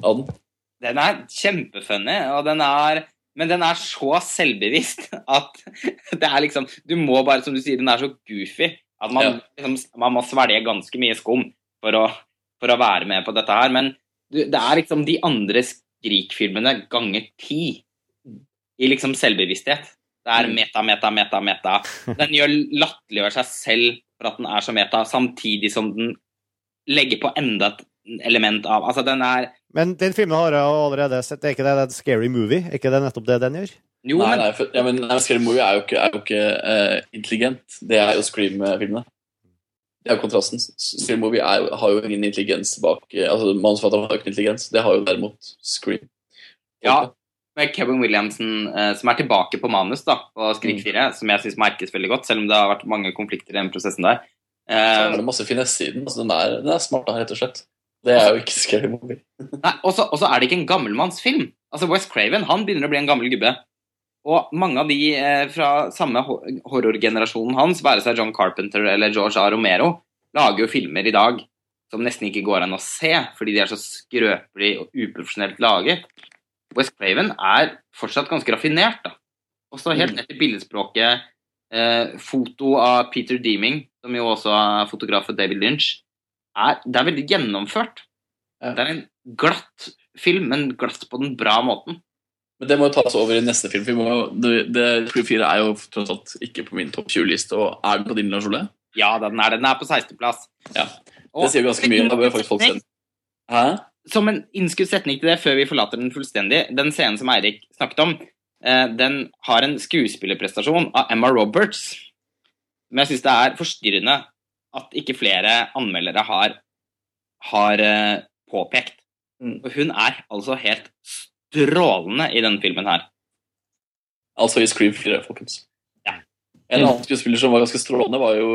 av den. Den er kjempefunny, og den er men den er så selvbevisst at det er liksom Du må bare, som du sier, den er så goofy at man, Ja. liksom, man må svelge ganske mye skum for å, for å være med på dette her. Men du, det er liksom de andre Skrik-filmene ganger ti i liksom selvbevissthet. Det er Mm. meta, meta, meta, meta. Den gjør latterliggjør seg selv for at den er så meta, samtidig som den legger på enda et element av Altså, den er Men den filmen har jeg allerede sett. Er ikke det en scary movie? Er ikke det nettopp det den gjør? Jo, Nei, men nei, for, ja, men nei, Scary Movie er jo ikke, er jo ikke uh, intelligent. Det er jo Scream-filmene. Det er jo kontrasten. Scary Movie er, har jo ingen intelligens bak eh, altså Manusforfatteren har jo ikke intelligens. Det har jo derimot Scream. Ja. med Kevin Williamson uh, som er tilbake på manus da, på Skrik Mm. 4, som jeg syns merkes veldig godt, selv om det har vært mange konflikter i den prosessen der. Så er Eh, det masse finesse i den. Altså, den, er, den er smart, da, rett og slett. Det er jo ikke Scary Movie. nei, og så er det ikke en gammelmannsfilm. Altså, West Craven han begynner å bli en gammel gubbe. Og mange av de eh, fra samme ho- horrorgenerasjonen hans, være seg John Carpenter eller George A. Romero, lager jo filmer i dag som nesten ikke går an å se, fordi de er så skrøpelig og uprofesjonelt laget. West Craven er fortsatt ganske raffinert, da. Også helt Mm. ned til billedspråket. Eh, foto av Peter Deeming, som jo også er fotograf for David Lynch, er, det er veldig gjennomført. Ja. Det er en glatt film, men glatt på den bra måten. Men det må jo tas over i neste film. Vi må, det, det, Scream 4 er jo tross alt ikke på min topp 20-liste. Og er den på din, Lars Ole? Ja, den er, den er på 16.-plass. Ja. Det sier ganske mye. Da bør faktisk folk se den. Hæ? Som en innskutt setning til det før vi forlater den fullstendig, den scenen som Eirik snakket om, eh, den har en skuespillerprestasjon av Emma Roberts. Men jeg syns det er forstyrrende at ikke flere anmeldere har, har eh, påpekt. Mm. Og hun er altså helt strålende i denne filmen her. Altså i Scream 4, folkens. Ja. En annen skuespiller som var ganske strålende, var jo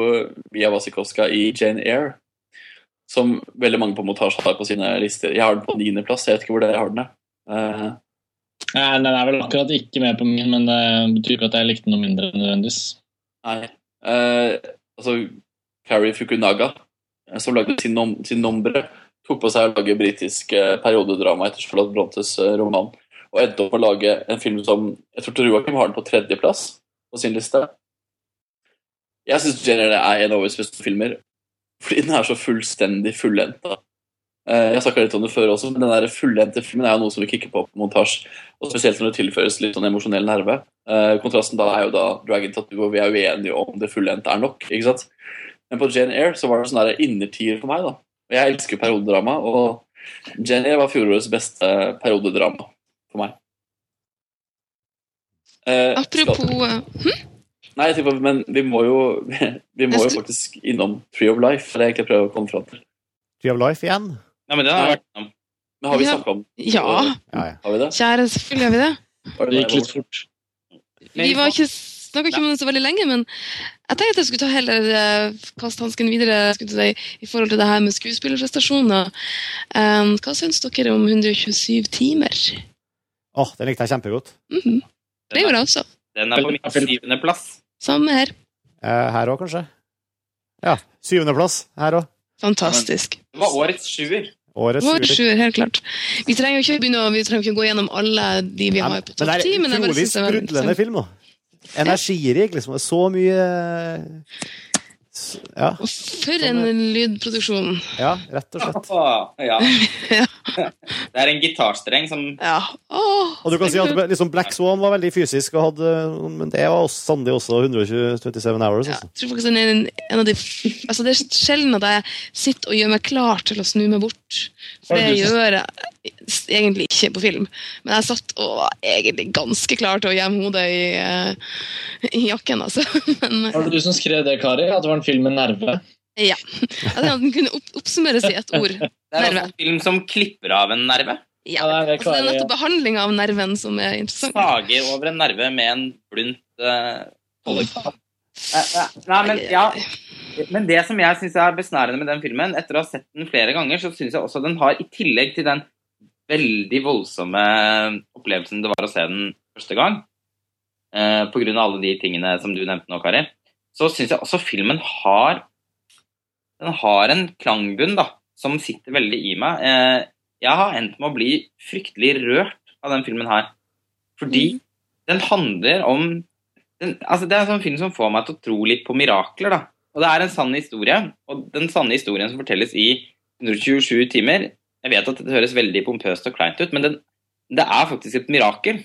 Mia Wasikowska i Jane Eyre. Som veldig mange på montasje har på sine lister. Jeg har den på niendeplass. Jeg vet ikke hvor dere har den. Eh, Nei, Den er vel akkurat ikke med på min, men det betyr ikke at jeg likte den noe mindre enn nødvendigvis. nei. Uh, altså Carrie Fukunaga, eh, som lagde sin, nom sin Nombre, tok på seg å lage britisk eh, periodedrama etter Charlotte Brontes eh, roman. Og endte opp med å lage en film som Jeg tror Tor Joakim har den på tredjeplass på sin liste. Jeg syns Jenner er en av årets beste filmer fordi den er så fullstendig fullendta. Jeg snakka litt om det før også, men den der fullendte filmen er jo noe som vi kikker på på montasje. Og spesielt når det tilføres litt sånn emosjonell nerve. Kontrasten da er jo da Dragon Tattoo, og vi er uenige om det fullendte er nok. ikke sant? Men på Jane Eyre så var det sånn der innertier for meg. da. Og Jeg elsker periodedrama, og Jane Eyre var fjorårets beste periodedrama for meg. Eh, Apropos skal- eh, Nei, jeg tipper, men vi må jo, vi må jo faktisk innom Tree of Life. Det er egentlig jeg prøver å komme fram til. Tree of Life igjen? Ja, men det har Nei. vært innom. Men har vi snakka om Ja, Ja, ja. Har vi det? kjære, selvfølgelig har vi. Det det gikk litt fort. Vi var ikke, snakka ikke om det så veldig lenge, men jeg tenkte at jeg skulle ta heller eh, kaste hansken videre si, i forhold til det her med skuespillerprestasjoner. Um, hva syns dere om 127 timer? Åh, den likte jeg kjempegodt. Mhm, Det gjorde jeg også. Den er på min syvende plass. Samme her. Eh, her òg, kanskje? Ja. Syvendeplass her òg. Fantastisk. Det var årets sjuer. Årets Vår sjuer. sjuer, helt klart. Vi trenger jo ikke begynne å, vi trenger ikke å gå gjennom alle de vi har på topp ti, men det er utrolig var veldig sprudlende film, da. Energirik, liksom. Så mye s- Ja, for en lydproduksjon. ja rett og slett. Åh, ja. Ja. Det er en gitarstreng som Ja. oh, Og du kan si at liksom Black Swan var veldig fysisk, og hadde, men det var også, sannelig også 127 hours. Ja, Altså. jeg tror faktisk en, en av de altså Det er sjelden at jeg sitter og gjør meg klar til å snu meg bort. For det gjør jeg egentlig ikke på film. Men jeg satt og var egentlig ganske klar til å gjemme hodet i, eh, i jakken, altså. Men Var det du som skrev det, Kari? At det var en film med nerve? Ja. At den kunne opp oppsummeres i et ord. Det er Nerve. en film som klipper av en nerve. Ja. Ja, det er Altså, det er nettopp behandlinga av nerven som er interessant. Sager over en nerve med en blunt uh, Nei, men ja Men det som jeg syns er besnærende med den filmen, etter å ha sett den flere ganger, så syns jeg også den har, i tillegg til den veldig voldsomme opplevelsen det var å se den første gang, eh, av alle de tingene som du nevnte nå, Kari, så syns jeg også filmen har Den har en klangbunn da, som sitter veldig i meg. Eh, jeg har endt med å bli fryktelig rørt av den filmen her. Fordi Mm. den handler om den, altså Det er en sånn film som får meg til å tro litt på mirakler. da. Og det er en sann historie. Og den sanne historien som fortelles i 127 timer Jeg vet at det høres veldig pompøst og kleint ut, men den, det er faktisk et mirakel.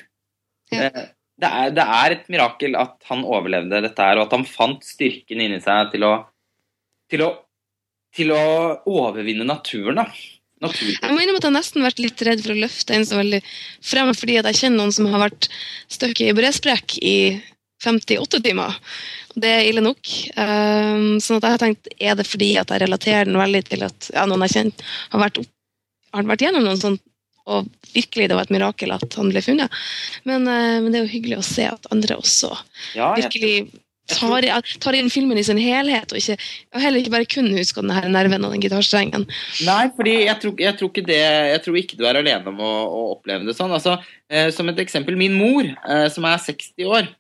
Ja. Eh, Det, er, det er et mirakel at han overlevde dette her, og at han fant styrken inni seg til å, til å, til å overvinne naturen. da. Naturen. Jeg må innrømme at jeg nesten vært litt redd for å løfte en så veldig frem, fordi jeg kjenner noen som har vært støkket i bresprekk i 58 timer. Det er ille nok. Um, sånn at jeg har tenkt, er det fordi at jeg relaterer den veldig til at ja, noen jeg kjenner har vært, har vært gjennom noe sånt, og virkelig det var et mirakel at han ble funnet. Men, uh, men det er jo hyggelig å se at andre også Ja, jeg, virkelig tar, tar inn filmen i sin helhet, og, ikke, og heller ikke bare kun husker den her nerven og den gitarstrengen. Nei, fordi jeg tror, jeg tror ikke det Jeg tror ikke du er alene om å, å oppleve det sånn. Altså, eh, som et eksempel, min mor, eh, som er 60 år,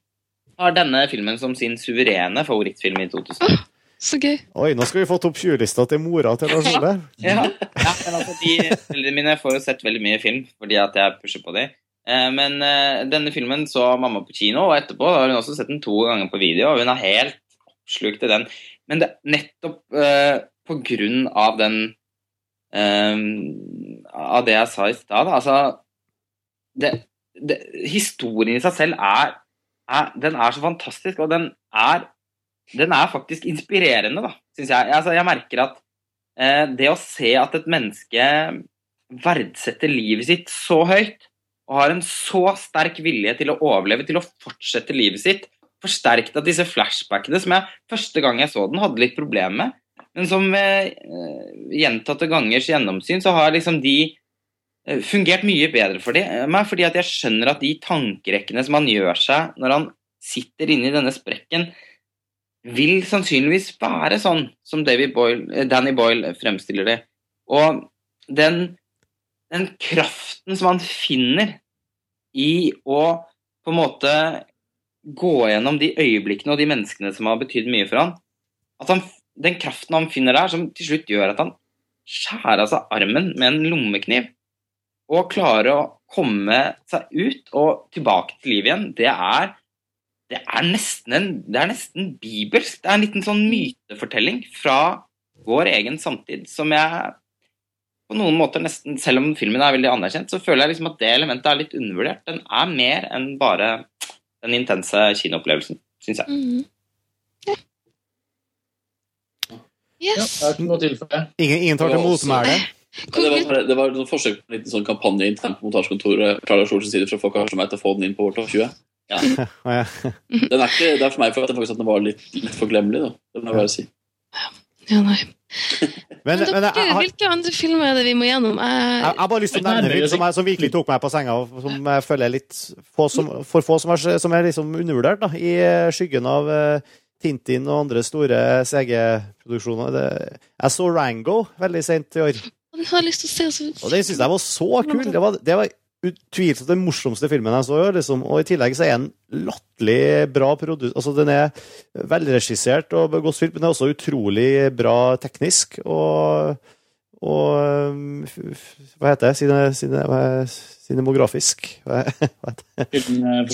har denne filmen som sin suverene favorittfilm i 2000. Så gøy. Oi, nå skal vi få topp 20-lista til mora til Lars Ole. Ja, ja men altså, de Foreldrene mine får jo sett veldig mye film fordi at jeg pusher på dem. Eh, men eh, denne filmen så mamma på kino, og etterpå har hun også sett den to ganger på video. og Hun er helt oppslukt i den. Men det, nettopp uh, på grunn av den um, Av det jeg sa i stad, altså det, det, Historien i seg selv er, er Den er så fantastisk, og den er den er faktisk inspirerende, da, syns jeg. Altså, jeg merker at eh, det å se at et menneske verdsetter livet sitt så høyt, og har en så sterk vilje til å overleve, til å fortsette livet sitt, forsterket av disse flashbackene som jeg første gang jeg så den, hadde litt problemer med. Men som ved eh, gjentatte gangers gjennomsyn, så har liksom de eh, fungert mye bedre for meg, fordi at jeg skjønner at de tankerekkene som han gjør seg når han sitter inne i denne sprekken, vil sannsynligvis være sånn som Boyle, eh, Danny Boyle fremstiller det. Og den, den kraften som han finner i å på en måte gå gjennom de øyeblikkene og de menneskene som har betydd mye for han, at han, den kraften han finner der, som til slutt gjør at han skjærer av seg armen med en lommekniv, og klare å komme seg ut og tilbake til livet igjen, det er det er nesten en, det er nesten bibelsk. Det er en liten sånn mytefortelling fra vår egen samtid som jeg på noen måter nesten, Selv om filmen er veldig anerkjent, så føler jeg liksom at det elementet er litt undervurdert. Den er mer enn bare den intense kinoopplevelsen, syns jeg. Mm -hmm. Ja, Yes. Ja. Ingen, ingen tar til motmæle. Det var, det var et forsøk på en liten sånn kampanje internt på montasjekontoret fra Lars Olsens side for å få kanskje meg til å få den inn på vårt topp 20. Ja. Den er ikke, det er for meg for at, den faktisk, at den var litt, litt forglemmelig. Da. Det må jeg bare si. Ja, nei. Men, Men, men jeg, dere, har- hvilke andre filmer er det vi må gjennom? jeg, Jeg, jeg har bare lyst til å nevne en film som, som virkelig tok meg på senga, og som jeg føler er litt få som, for få som er, som er liksom undervurdert, da, i eh, skyggen av uh, Tintin og andre store CG-produksjoner. Jeg så Rango veldig sent i år. Den har jeg lyst til å se. Så... Og det syns jeg var så kul! Det var, det var utvilsomt den morsomste filmen jeg så i år. Liksom. Og i tillegg så er den latterlig bra produsert. Altså, den er velregissert og godt spilt, men den er også utrolig bra teknisk. Og, og um, hva heter det? Sine, sine, hva er- cinemografisk? Hva?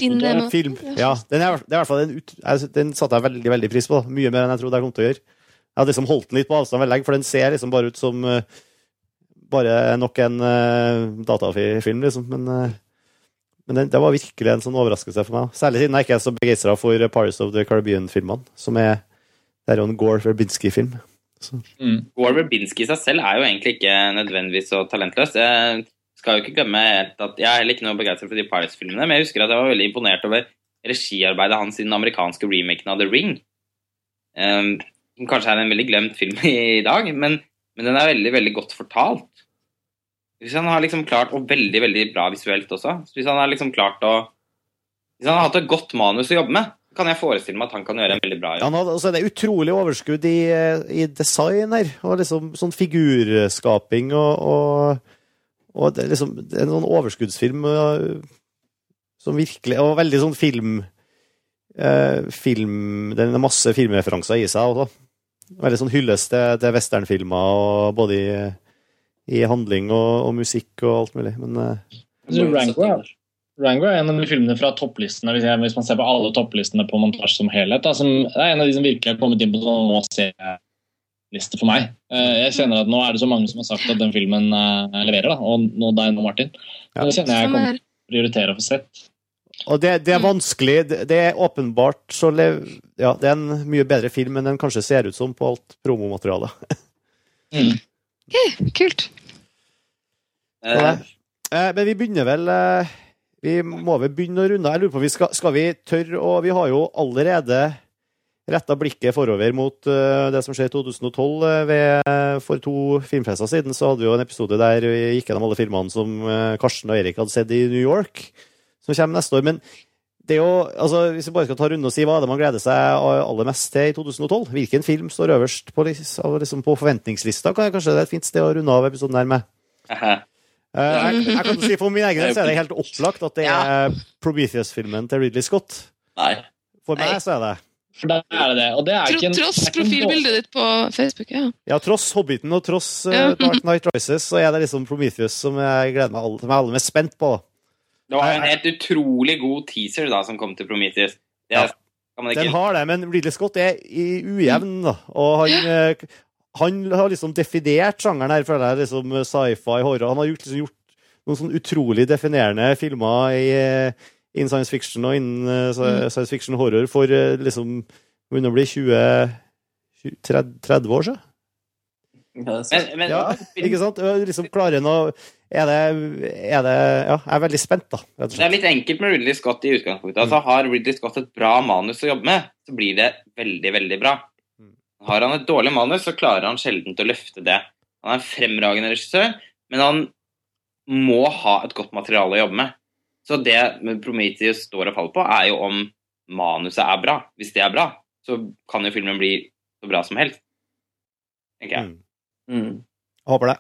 Film, eh, Film. Ja, den er, det er hvert fall en ut, Den satte jeg veldig veldig pris på. da. Mye mer enn jeg trodde jeg kom til å gjøre. Jeg hadde liksom holdt den litt på avstand veldig lenge, for den ser liksom bare ut som eh, bare nok en uh, datafilm, liksom. Men, uh, men det, det var virkelig en sånn overraskelse for meg. Særlig siden jeg ikke er så begeistra for Paris of the Caribbean-filmene, som er Det er jo en Gore Verbinski-film. Mm. Gore Verbinski i seg selv er jo egentlig ikke nødvendigvis så talentløs. Jeg skal jo ikke glemme at Jeg er heller ikke noe begeistra for de Pirates-filmene, men jeg husker at jeg var veldig imponert over regiarbeidet hans i den amerikanske remaken av The Ring. Um, kanskje er en veldig glemt film i dag, men, men den er veldig, veldig godt fortalt. Hvis han har liksom klart, og veldig, veldig bra visuelt også, hvis han har liksom klart å Hvis han har hatt et godt manus å jobbe med, kan jeg forestille meg at han kan gjøre en veldig bra jobb. Han hadde, altså, er utrolig overskudd i, i design her, og liksom sånn figurskaping og, og, og det er liksom en sånn overskuddsfilm og, som virkelig Og veldig sånn film eh, Film Den har masse filmreferanser i seg også. Veldig sånn hyllest til, til westernfilmer, både i, i handling og, og musikk og alt mulig. Men uh, Rango er, Rango er en av de filmene fra topplistene, hvis, jeg, hvis man ser på alle topplistene på montasje som helhet. Da, som, det er en av de som virkelig har kommet inn på sånn må se-liste for meg. Eh, Jeg kjenner at nå er det så mange som har sagt at den filmen eh, leverer, da, og nå deg nå, Martin. Ja. Det kjenner jeg jeg kommer til å prioritere å få sett. Og det, det er Mm. vanskelig. Det, det er åpenbart så lev, Ja, det er en mye bedre film enn den kanskje ser ut som på alt promomaterialet. Kult. Eh, Eh, men vi begynner vel eh, Vi må vel begynne å runde. Jeg lurer på, vi skal, skal vi tørre å Vi har jo allerede retta blikket forover mot eh, det som skjer i 2012. eh, ved, for to filmfester siden så hadde vi jo en episode der vi gikk gjennom alle filmene som Karsten og Erik hadde sett i New York, som kommer neste år. Men det er jo, altså, hvis vi bare skal ta runde og si hva er det man gleder seg aller mest til i 2012, hvilken film står øverst på, liksom på forventningslista? Kan jeg, kanskje det er et fint sted å runde av episoden her med? eh, Eh, jeg, jeg kan si For min egen del så er det helt opplagt at det Ja. er Prometheus-filmen til Ridley Scott. Nei. For meg Nei. så er det. For der er det det. Og det er Tro, ikke en, tross profilbildet ditt på Facebook, ja. Ja, tross Hobbiten og tross uh, Dark Night Rises, så er det liksom Prometheus som jeg gleder meg all- som jeg er aller mest spent på. Det var en helt utrolig god teaser da som kom til Prometheus. Det Ja. kan Den har det, men Ridley Scott er i ujevn, da. Og han, eh, han har liksom definert sjangeren her, føler jeg, liksom sci-fi, horror. Han har gjort, liksom, gjort noen sånn utrolig definerende filmer i, eh, innen science fiction og innen eh, science fiction horror for eh, liksom Begynner å bli 20 30, 30 år siden. Men, men, Ja, ikke sant? Liksom klarer han å er det, er det Ja, jeg er veldig spent, da. Rett og Det er litt enkelt med Ridley Scott i utgangspunktet. Altså, har Ridley Scott et bra manus å jobbe med, så blir det veldig, veldig bra. Har han et dårlig manus, så klarer han sjelden å løfte det. Han er en fremragende regissør, men han må ha et godt materiale å jobbe med. Så det med Prometheus står og faller på, er jo om manuset er bra. Hvis det er bra, så kan jo filmen bli så bra som helst. Tenker jeg. Mm. Mm. Håper det.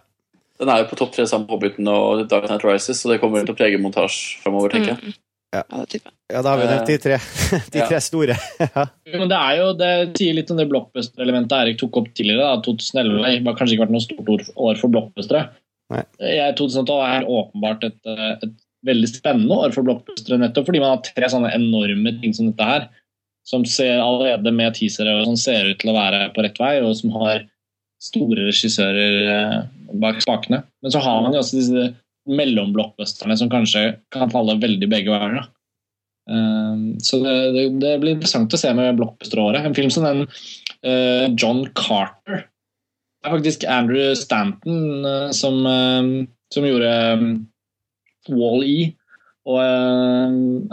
Den er jo på topp tre sammen med Hobbiten og Dark Night Rises, så det kommer til å prege montasje framover, tenker jeg. Mm. Ja. Ja. Ja, da har vi nevnt de tre, de Ja. tre store. Men det er jo, det sier litt om det blockbuster-elementet Erik tok opp tidligere. Da. 2011 har kanskje ikke vært noe stort år- for blockbustere. Jeg, 2012 er åpenbart et, eh, et veldig spennende år for blockbustere, nettopp fordi man har tre sånne enorme ting som dette her, som ser allerede med teasere og som ser ut til å være på rett vei, og som har store regissører eh, bak spakene. Men så har man jo også disse mellomblockbusterne som kanskje kan falle veldig begge veier. Um, så det, det, det blir interessant å se med blockbuster-året. En film som den eh, John Carter. Det er faktisk Andrew Stanton eh, som, som gjorde um, Wall-E. Og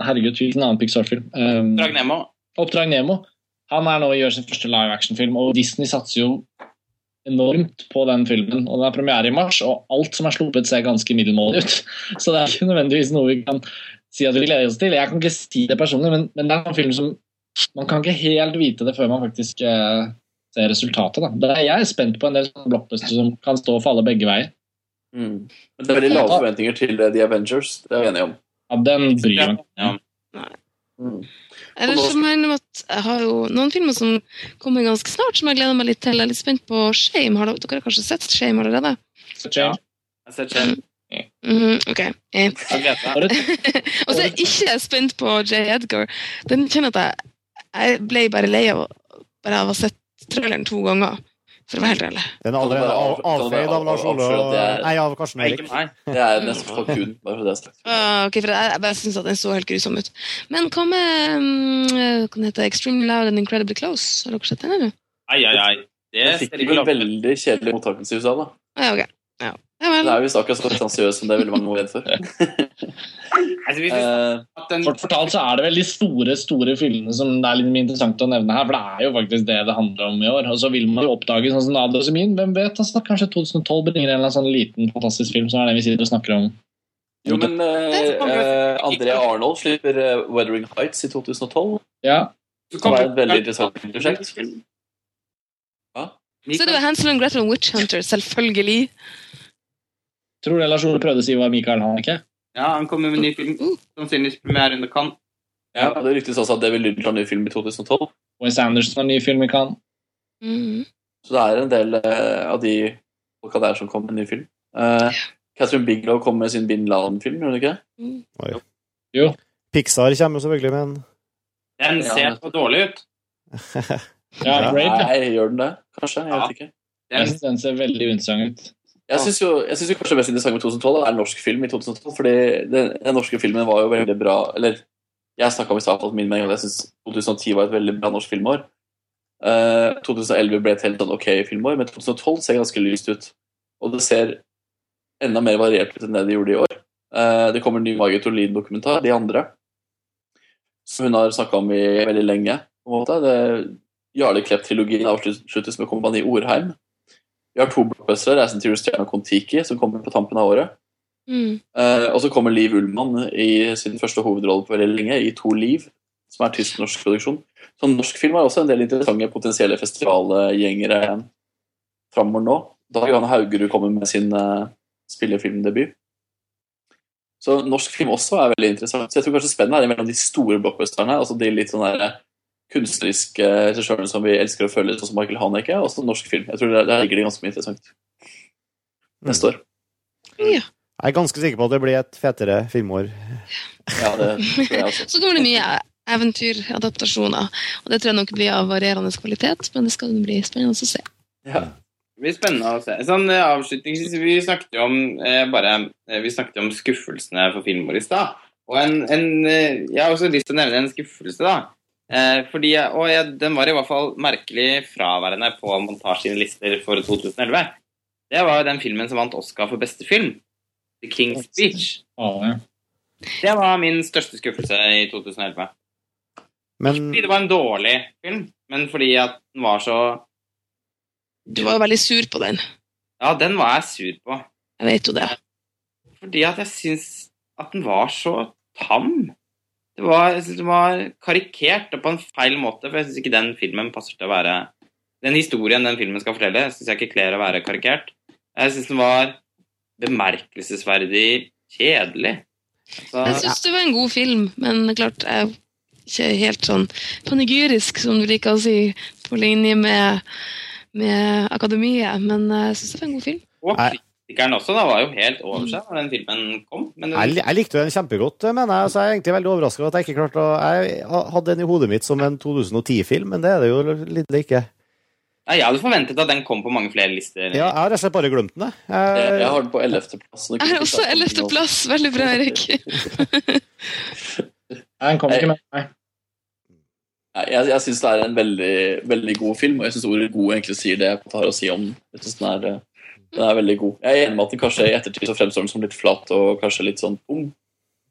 herregud, hvilken annen Pixar-film? Um, Drag Nemo. Oppdrag Nemo. Han er nå gjør sin første live action-film, og Disney satser jo enormt på den filmen. og Den er premiere i mars, og alt som er sluppet, ser ganske middelmådig ut. Så det er ikke nødvendigvis noe vi kan si at vi gleder oss til. Jeg kan ikke si det personlig, men, men det er en film som man kan ikke helt vite det før man faktisk eh, ser resultatet. Da. Det er jeg er spent på en del sånne som kan stå og falle begge veier. Mm. Men det er veldig lave forventninger til eh, The Avengers, det er vi enige om. Ja, den bryr jeg meg ikke om. Mm. Ellers så må jeg innrømme at jeg har jo noen filmer som kommer ganske snart, som jeg gleder meg litt til. Jeg er litt spent på Shame. Har dere, dere har kanskje sett Shame allerede? Ja, Jeg har sett Shame. Ok. Meg. Har du- Og så er jeg ikke spent på J. Edgar. Den kjenner at jeg, jeg ble bare lei av, bare av å ha sett traileren to ganger, for å være helt ærlig. Den er allerede av- avfeid av Lars Ole og Nei, av Karsten Ikke Erik. meg. Det er nesten kalkun, bare for det sagt. Ah, ok, for jeg, jeg bare syns at den så helt grusom ut. Men hva med um, hva den heter Extremely Loud and Incredibly Close? Har dere sett den, eller? Ai, ai, ai. Det det fikk vel veldig kjedelig mottakelse i USA, da. Ah, ja, ok. Ja. Ja vel. Det er jo visst akkurat så pretensiøst som det er veldig mange var redd for. Altså, vi Eh, den, Kort fortalt så er det vel de store store filmene som det er litt interessant å nevne her. For det er jo faktisk det det handler om i år. Og så vil man jo oppdage sånn som Nadia Semin. Hvem vet? altså Kanskje 2012 bringer en eller annen sånn liten, fantastisk film som er det vi sitter og snakker om. jo, men eh, eh, Andrea Arnold slipper Weathering Heights' i 2012. Ja, så Det var et veldig interessant prosjekt. Så er det var Hansel og Gretel og Witch Hunter, selvfølgelig. Tror det Lars Ole prøvde å si var Michael Haneke. Ja, han kommer med en ny film. Sannsynligvis premiere under Cannes. Ja, Det ryktes også at David Lynch har ny film i 2012. Wes Anderson har ny film i Cannes. Mm. Så det er en del uh, av de folka der som kommer med ny film. Uh, Catherine Bigelow kommer med sin Bin Laden-film, gjør hun ikke det? Jo. Pixar kommer jo selvfølgelig med en Den ser så dårlig ut. Ja. Nei, gjør den det? Kanskje? Jeg vet ikke. Jeg Den, den ser veldig unnsang ut. Jeg syns jo, jo kanskje det mest interessante med 2012 er norsk film i 2012. fordi den, den norske filmen var jo veldig bra Eller jeg snakka om i stad min mening at jeg syns 2010 var et veldig bra norsk filmår. Uh, 2011 ble et helt sånn ok filmår, men 2012 ser ganske lyst ut. Og det ser enda mer variert ut enn det de gjorde i år. Uh, det kommer en ny Margit Olin-dokumentar, De andre, som hun har snakka om i veldig lenge. på en måte. Det Jarle Klepp-trilogien avsluttes med Kompani Orheim. Vi har to blockbustere, 'Reisen til Justine og Kon-Tiki', som kommer på tampen av året. Mm. Uh, og så kommer Liv Ullmann i sin første hovedrolle på veldig lenge, i To liv, som er tysk-norsk produksjon. Så norsk film har også en del interessante potensielle festivalgjengere framover nå. Da Johanne Haugerud kommer med sin uh, spillefilmdebut. Så norsk film også er veldig interessant. Så jeg tror kanskje spennet er mellom de store blockbusterne, altså de litt sånn der kunstneriske regissøren som vi elsker å følge, sånn som Michael Haneke, og så norsk film. Jeg tror der, der ligger det ganske mye interessant neste år. Jeg er ganske sikker på at det blir et fetere filmår. Ja, det tror jeg også. Så kommer det mye eventyradaptasjoner, og det tror jeg nok blir av varierende kvalitet, men det skal bli spennende å se. Ja. det blir spennende å se. Sånn eh, avslutningsvis, vi snakket jo om eh, bare eh, Vi snakket om skuffelsene for filmår i stad. Og en, en eh, Jeg har også lyst til å nevne en skuffelse, da. Eh, fordi og jeg, Den var i hvert fall merkelig fraværende på montasjelister for 2011. Det var jo den filmen som vant Oscar for beste film. The King's Speech. Det var min største skuffelse i 2011. Men Fordi det var en dårlig film, men fordi at den var så Du var jo veldig sur på den. Ja, den var jeg sur på. Jeg vet jo det. Fordi at jeg syns at den var så tam. Det var, jeg synes den var karikert og på en feil måte, for jeg syns ikke den filmen passer til å være Den historien den filmen skal fortelle, syns jeg ikke kler å være karikert. Jeg syns den var bemerkelsesverdig kjedelig. Så, Jeg syns det var en god film, men klart jeg er ikke helt sånn panegyrisk, som du liker å si, på linje med, med Akademiet, men jeg syns det var en god film. og. Kritikeren også da var jo helt over seg når den filmen kom. Men jeg, jeg likte den kjempegodt, mener jeg. Så jeg er egentlig veldig overraska over at jeg ikke klarte å Jeg hadde den i hodet mitt som en 2010-film, men det er det jo litt ikke. Nei, jeg hadde forventet at den kom på mange flere lister. Ja, jeg har rett og slett bare glemt den, jeg. Jeg, jeg har den på 11. plass. Jeg har også 11. plass. Veldig bra, Erik. Nei, Den kom ikke med meg. Jeg, jeg syns det er en veldig, veldig god film, og jeg syns ordet 'god' egentlig sier det jeg har å si om den. Jeg synes den er, eh, den er veldig god. Jeg er enig med at den kanskje i ettertid så fremstår den som litt flat og kanskje litt sånn ung.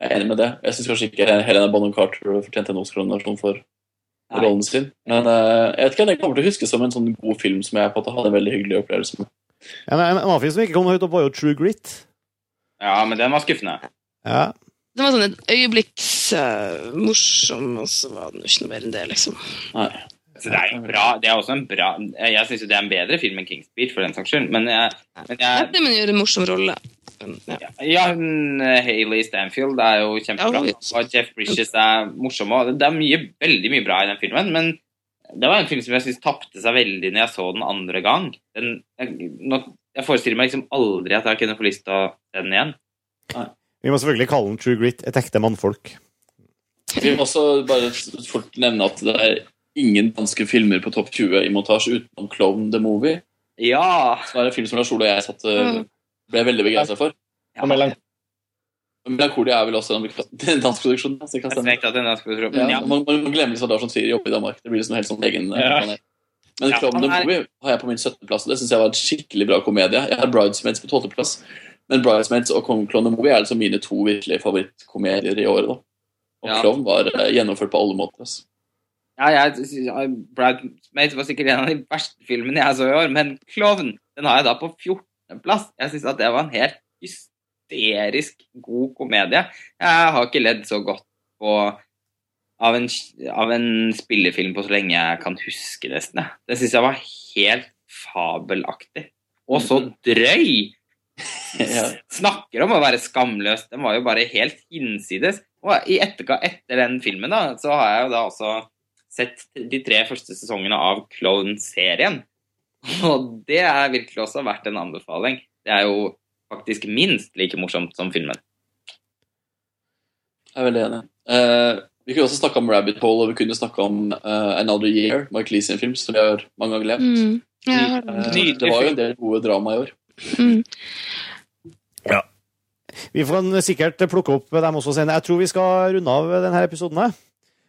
Jeg er enig med det. Jeg syns kanskje ikke Helena Bonham Carter fortjente en Oscar-nominasjon for Nei. rollen sin. Men uh, jeg vet ikke om jeg kommer til å huske som en sånn god film som jeg på en måte hadde en veldig hyggelig opplevelse med. En, en annen film som ikke kom høyt opp, var jo True Grit. Ja, men den var skuffende. Ja. Den var sånn et øyeblikks uh, morsom, og så var den ikke noe mer enn det, liksom. Nei. Så det er jo bra. Det er også en bra Jeg syns det er en bedre film enn King's Beach, for den saks skyld. Men jeg, men jeg Det gjør en morsom rolle. Ja. Ja, hun eh, Hayley Stanfield er jo kjempebra. Og Jeff Bridges er morsom. òg. det er mye, veldig mye bra i den filmen. Men det var en film som jeg syns tapte seg veldig når jeg så den andre gang. Den, jeg, nå, jeg forestiller meg liksom aldri at jeg kunne få lyst til å se den igjen. Vi må selvfølgelig kalle den True Grit et ekte mannfolk. Vi må også bare fort nevne at det er ingen danske filmer på topp 20 i montasje utenom Clone the Movie. Ja! Som er en film som Lars Ole og jeg satt, eh, Mm. ble veldig begeistra for. Ja. Melankolia er vel også en en dansk produksjon? Så det kan Jeg tenkte at den skulle tro. Ja, Men ja, man, man, man glemmer liksom Lars von Trier oppe i Danmark. Det blir liksom helt sånn egen eh, Ja. planet. Men Ja, 'Clone the er- Movie har jeg på min 17.-plass, og det syns jeg var en skikkelig bra komedie. Jeg har Bridesmaids på 12.-plass, men Bridesmaids og 'Clone the Movie er altså mine to virkelig favorittkomedier i året. da. Og Ja. Clown var eh, gjennomført på alle måter. Altså. Ja, jeg Bridesmaids var sikkert en av de verste filmene jeg så i år, men Klovn den har jeg da på 14.-plass. Jeg syns at det var en helt hysterisk god komedie. Jeg har ikke ledd så godt på av en, av en spillefilm på så lenge jeg kan huske, nesten. Den Det syns jeg var helt fabelaktig. Og så drøy! Ja. Snakker om å være skamløs. Den var jo bare helt hinsides. Og i etterka, etter den filmen da, så har jeg jo da også sett de tre første sesongene av Clone-serien. Og det er virkelig også verdt en anbefaling. Det er jo faktisk minst like morsomt som filmen. Jeg er veldig enig. Eh, vi kunne også snakke om Rabbit Hole, og vi kunne snakke om uh, Another Year, Mike Lee sin film, som vi har mange ganger glemt. Mm. Ja. Eh, det var jo en del gode drama i år. Mm. Vi får sikkert plukke opp dem også senere. Jeg tror vi skal runde av denne episoden. her.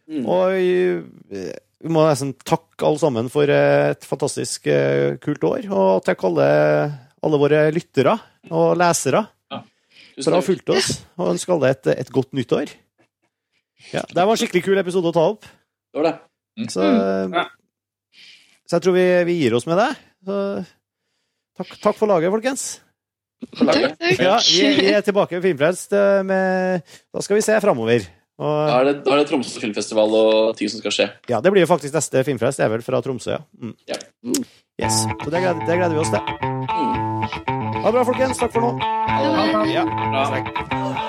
Mm. Og vi må nesten takke alle sammen for et fantastisk eh, kult år. Og takke alle, alle våre lyttere og lesere ja. for å ha fulgt oss. Og ønske alle et, et godt nyttår. Ja, det var en skikkelig kul episode å ta opp. Det var det. Så, så jeg tror vi, vi gir oss med det. Så, takk, takk for laget, folkens. Takk, takk. Ja, vi, vi er tilbake med Filmfrelst. eh, med- Da skal vi se framover. Da er det, da er det Tromsø filmfestival og ting som skal skje. ja, det blir jo faktisk neste filmfest. Det er vel fra Tromsø, ja. Mm. Ja. Yes. Så det gleder, det gleder vi oss til. Mm. Ha det bra, folkens. Takk for nå. Ha det. Ja. Bra.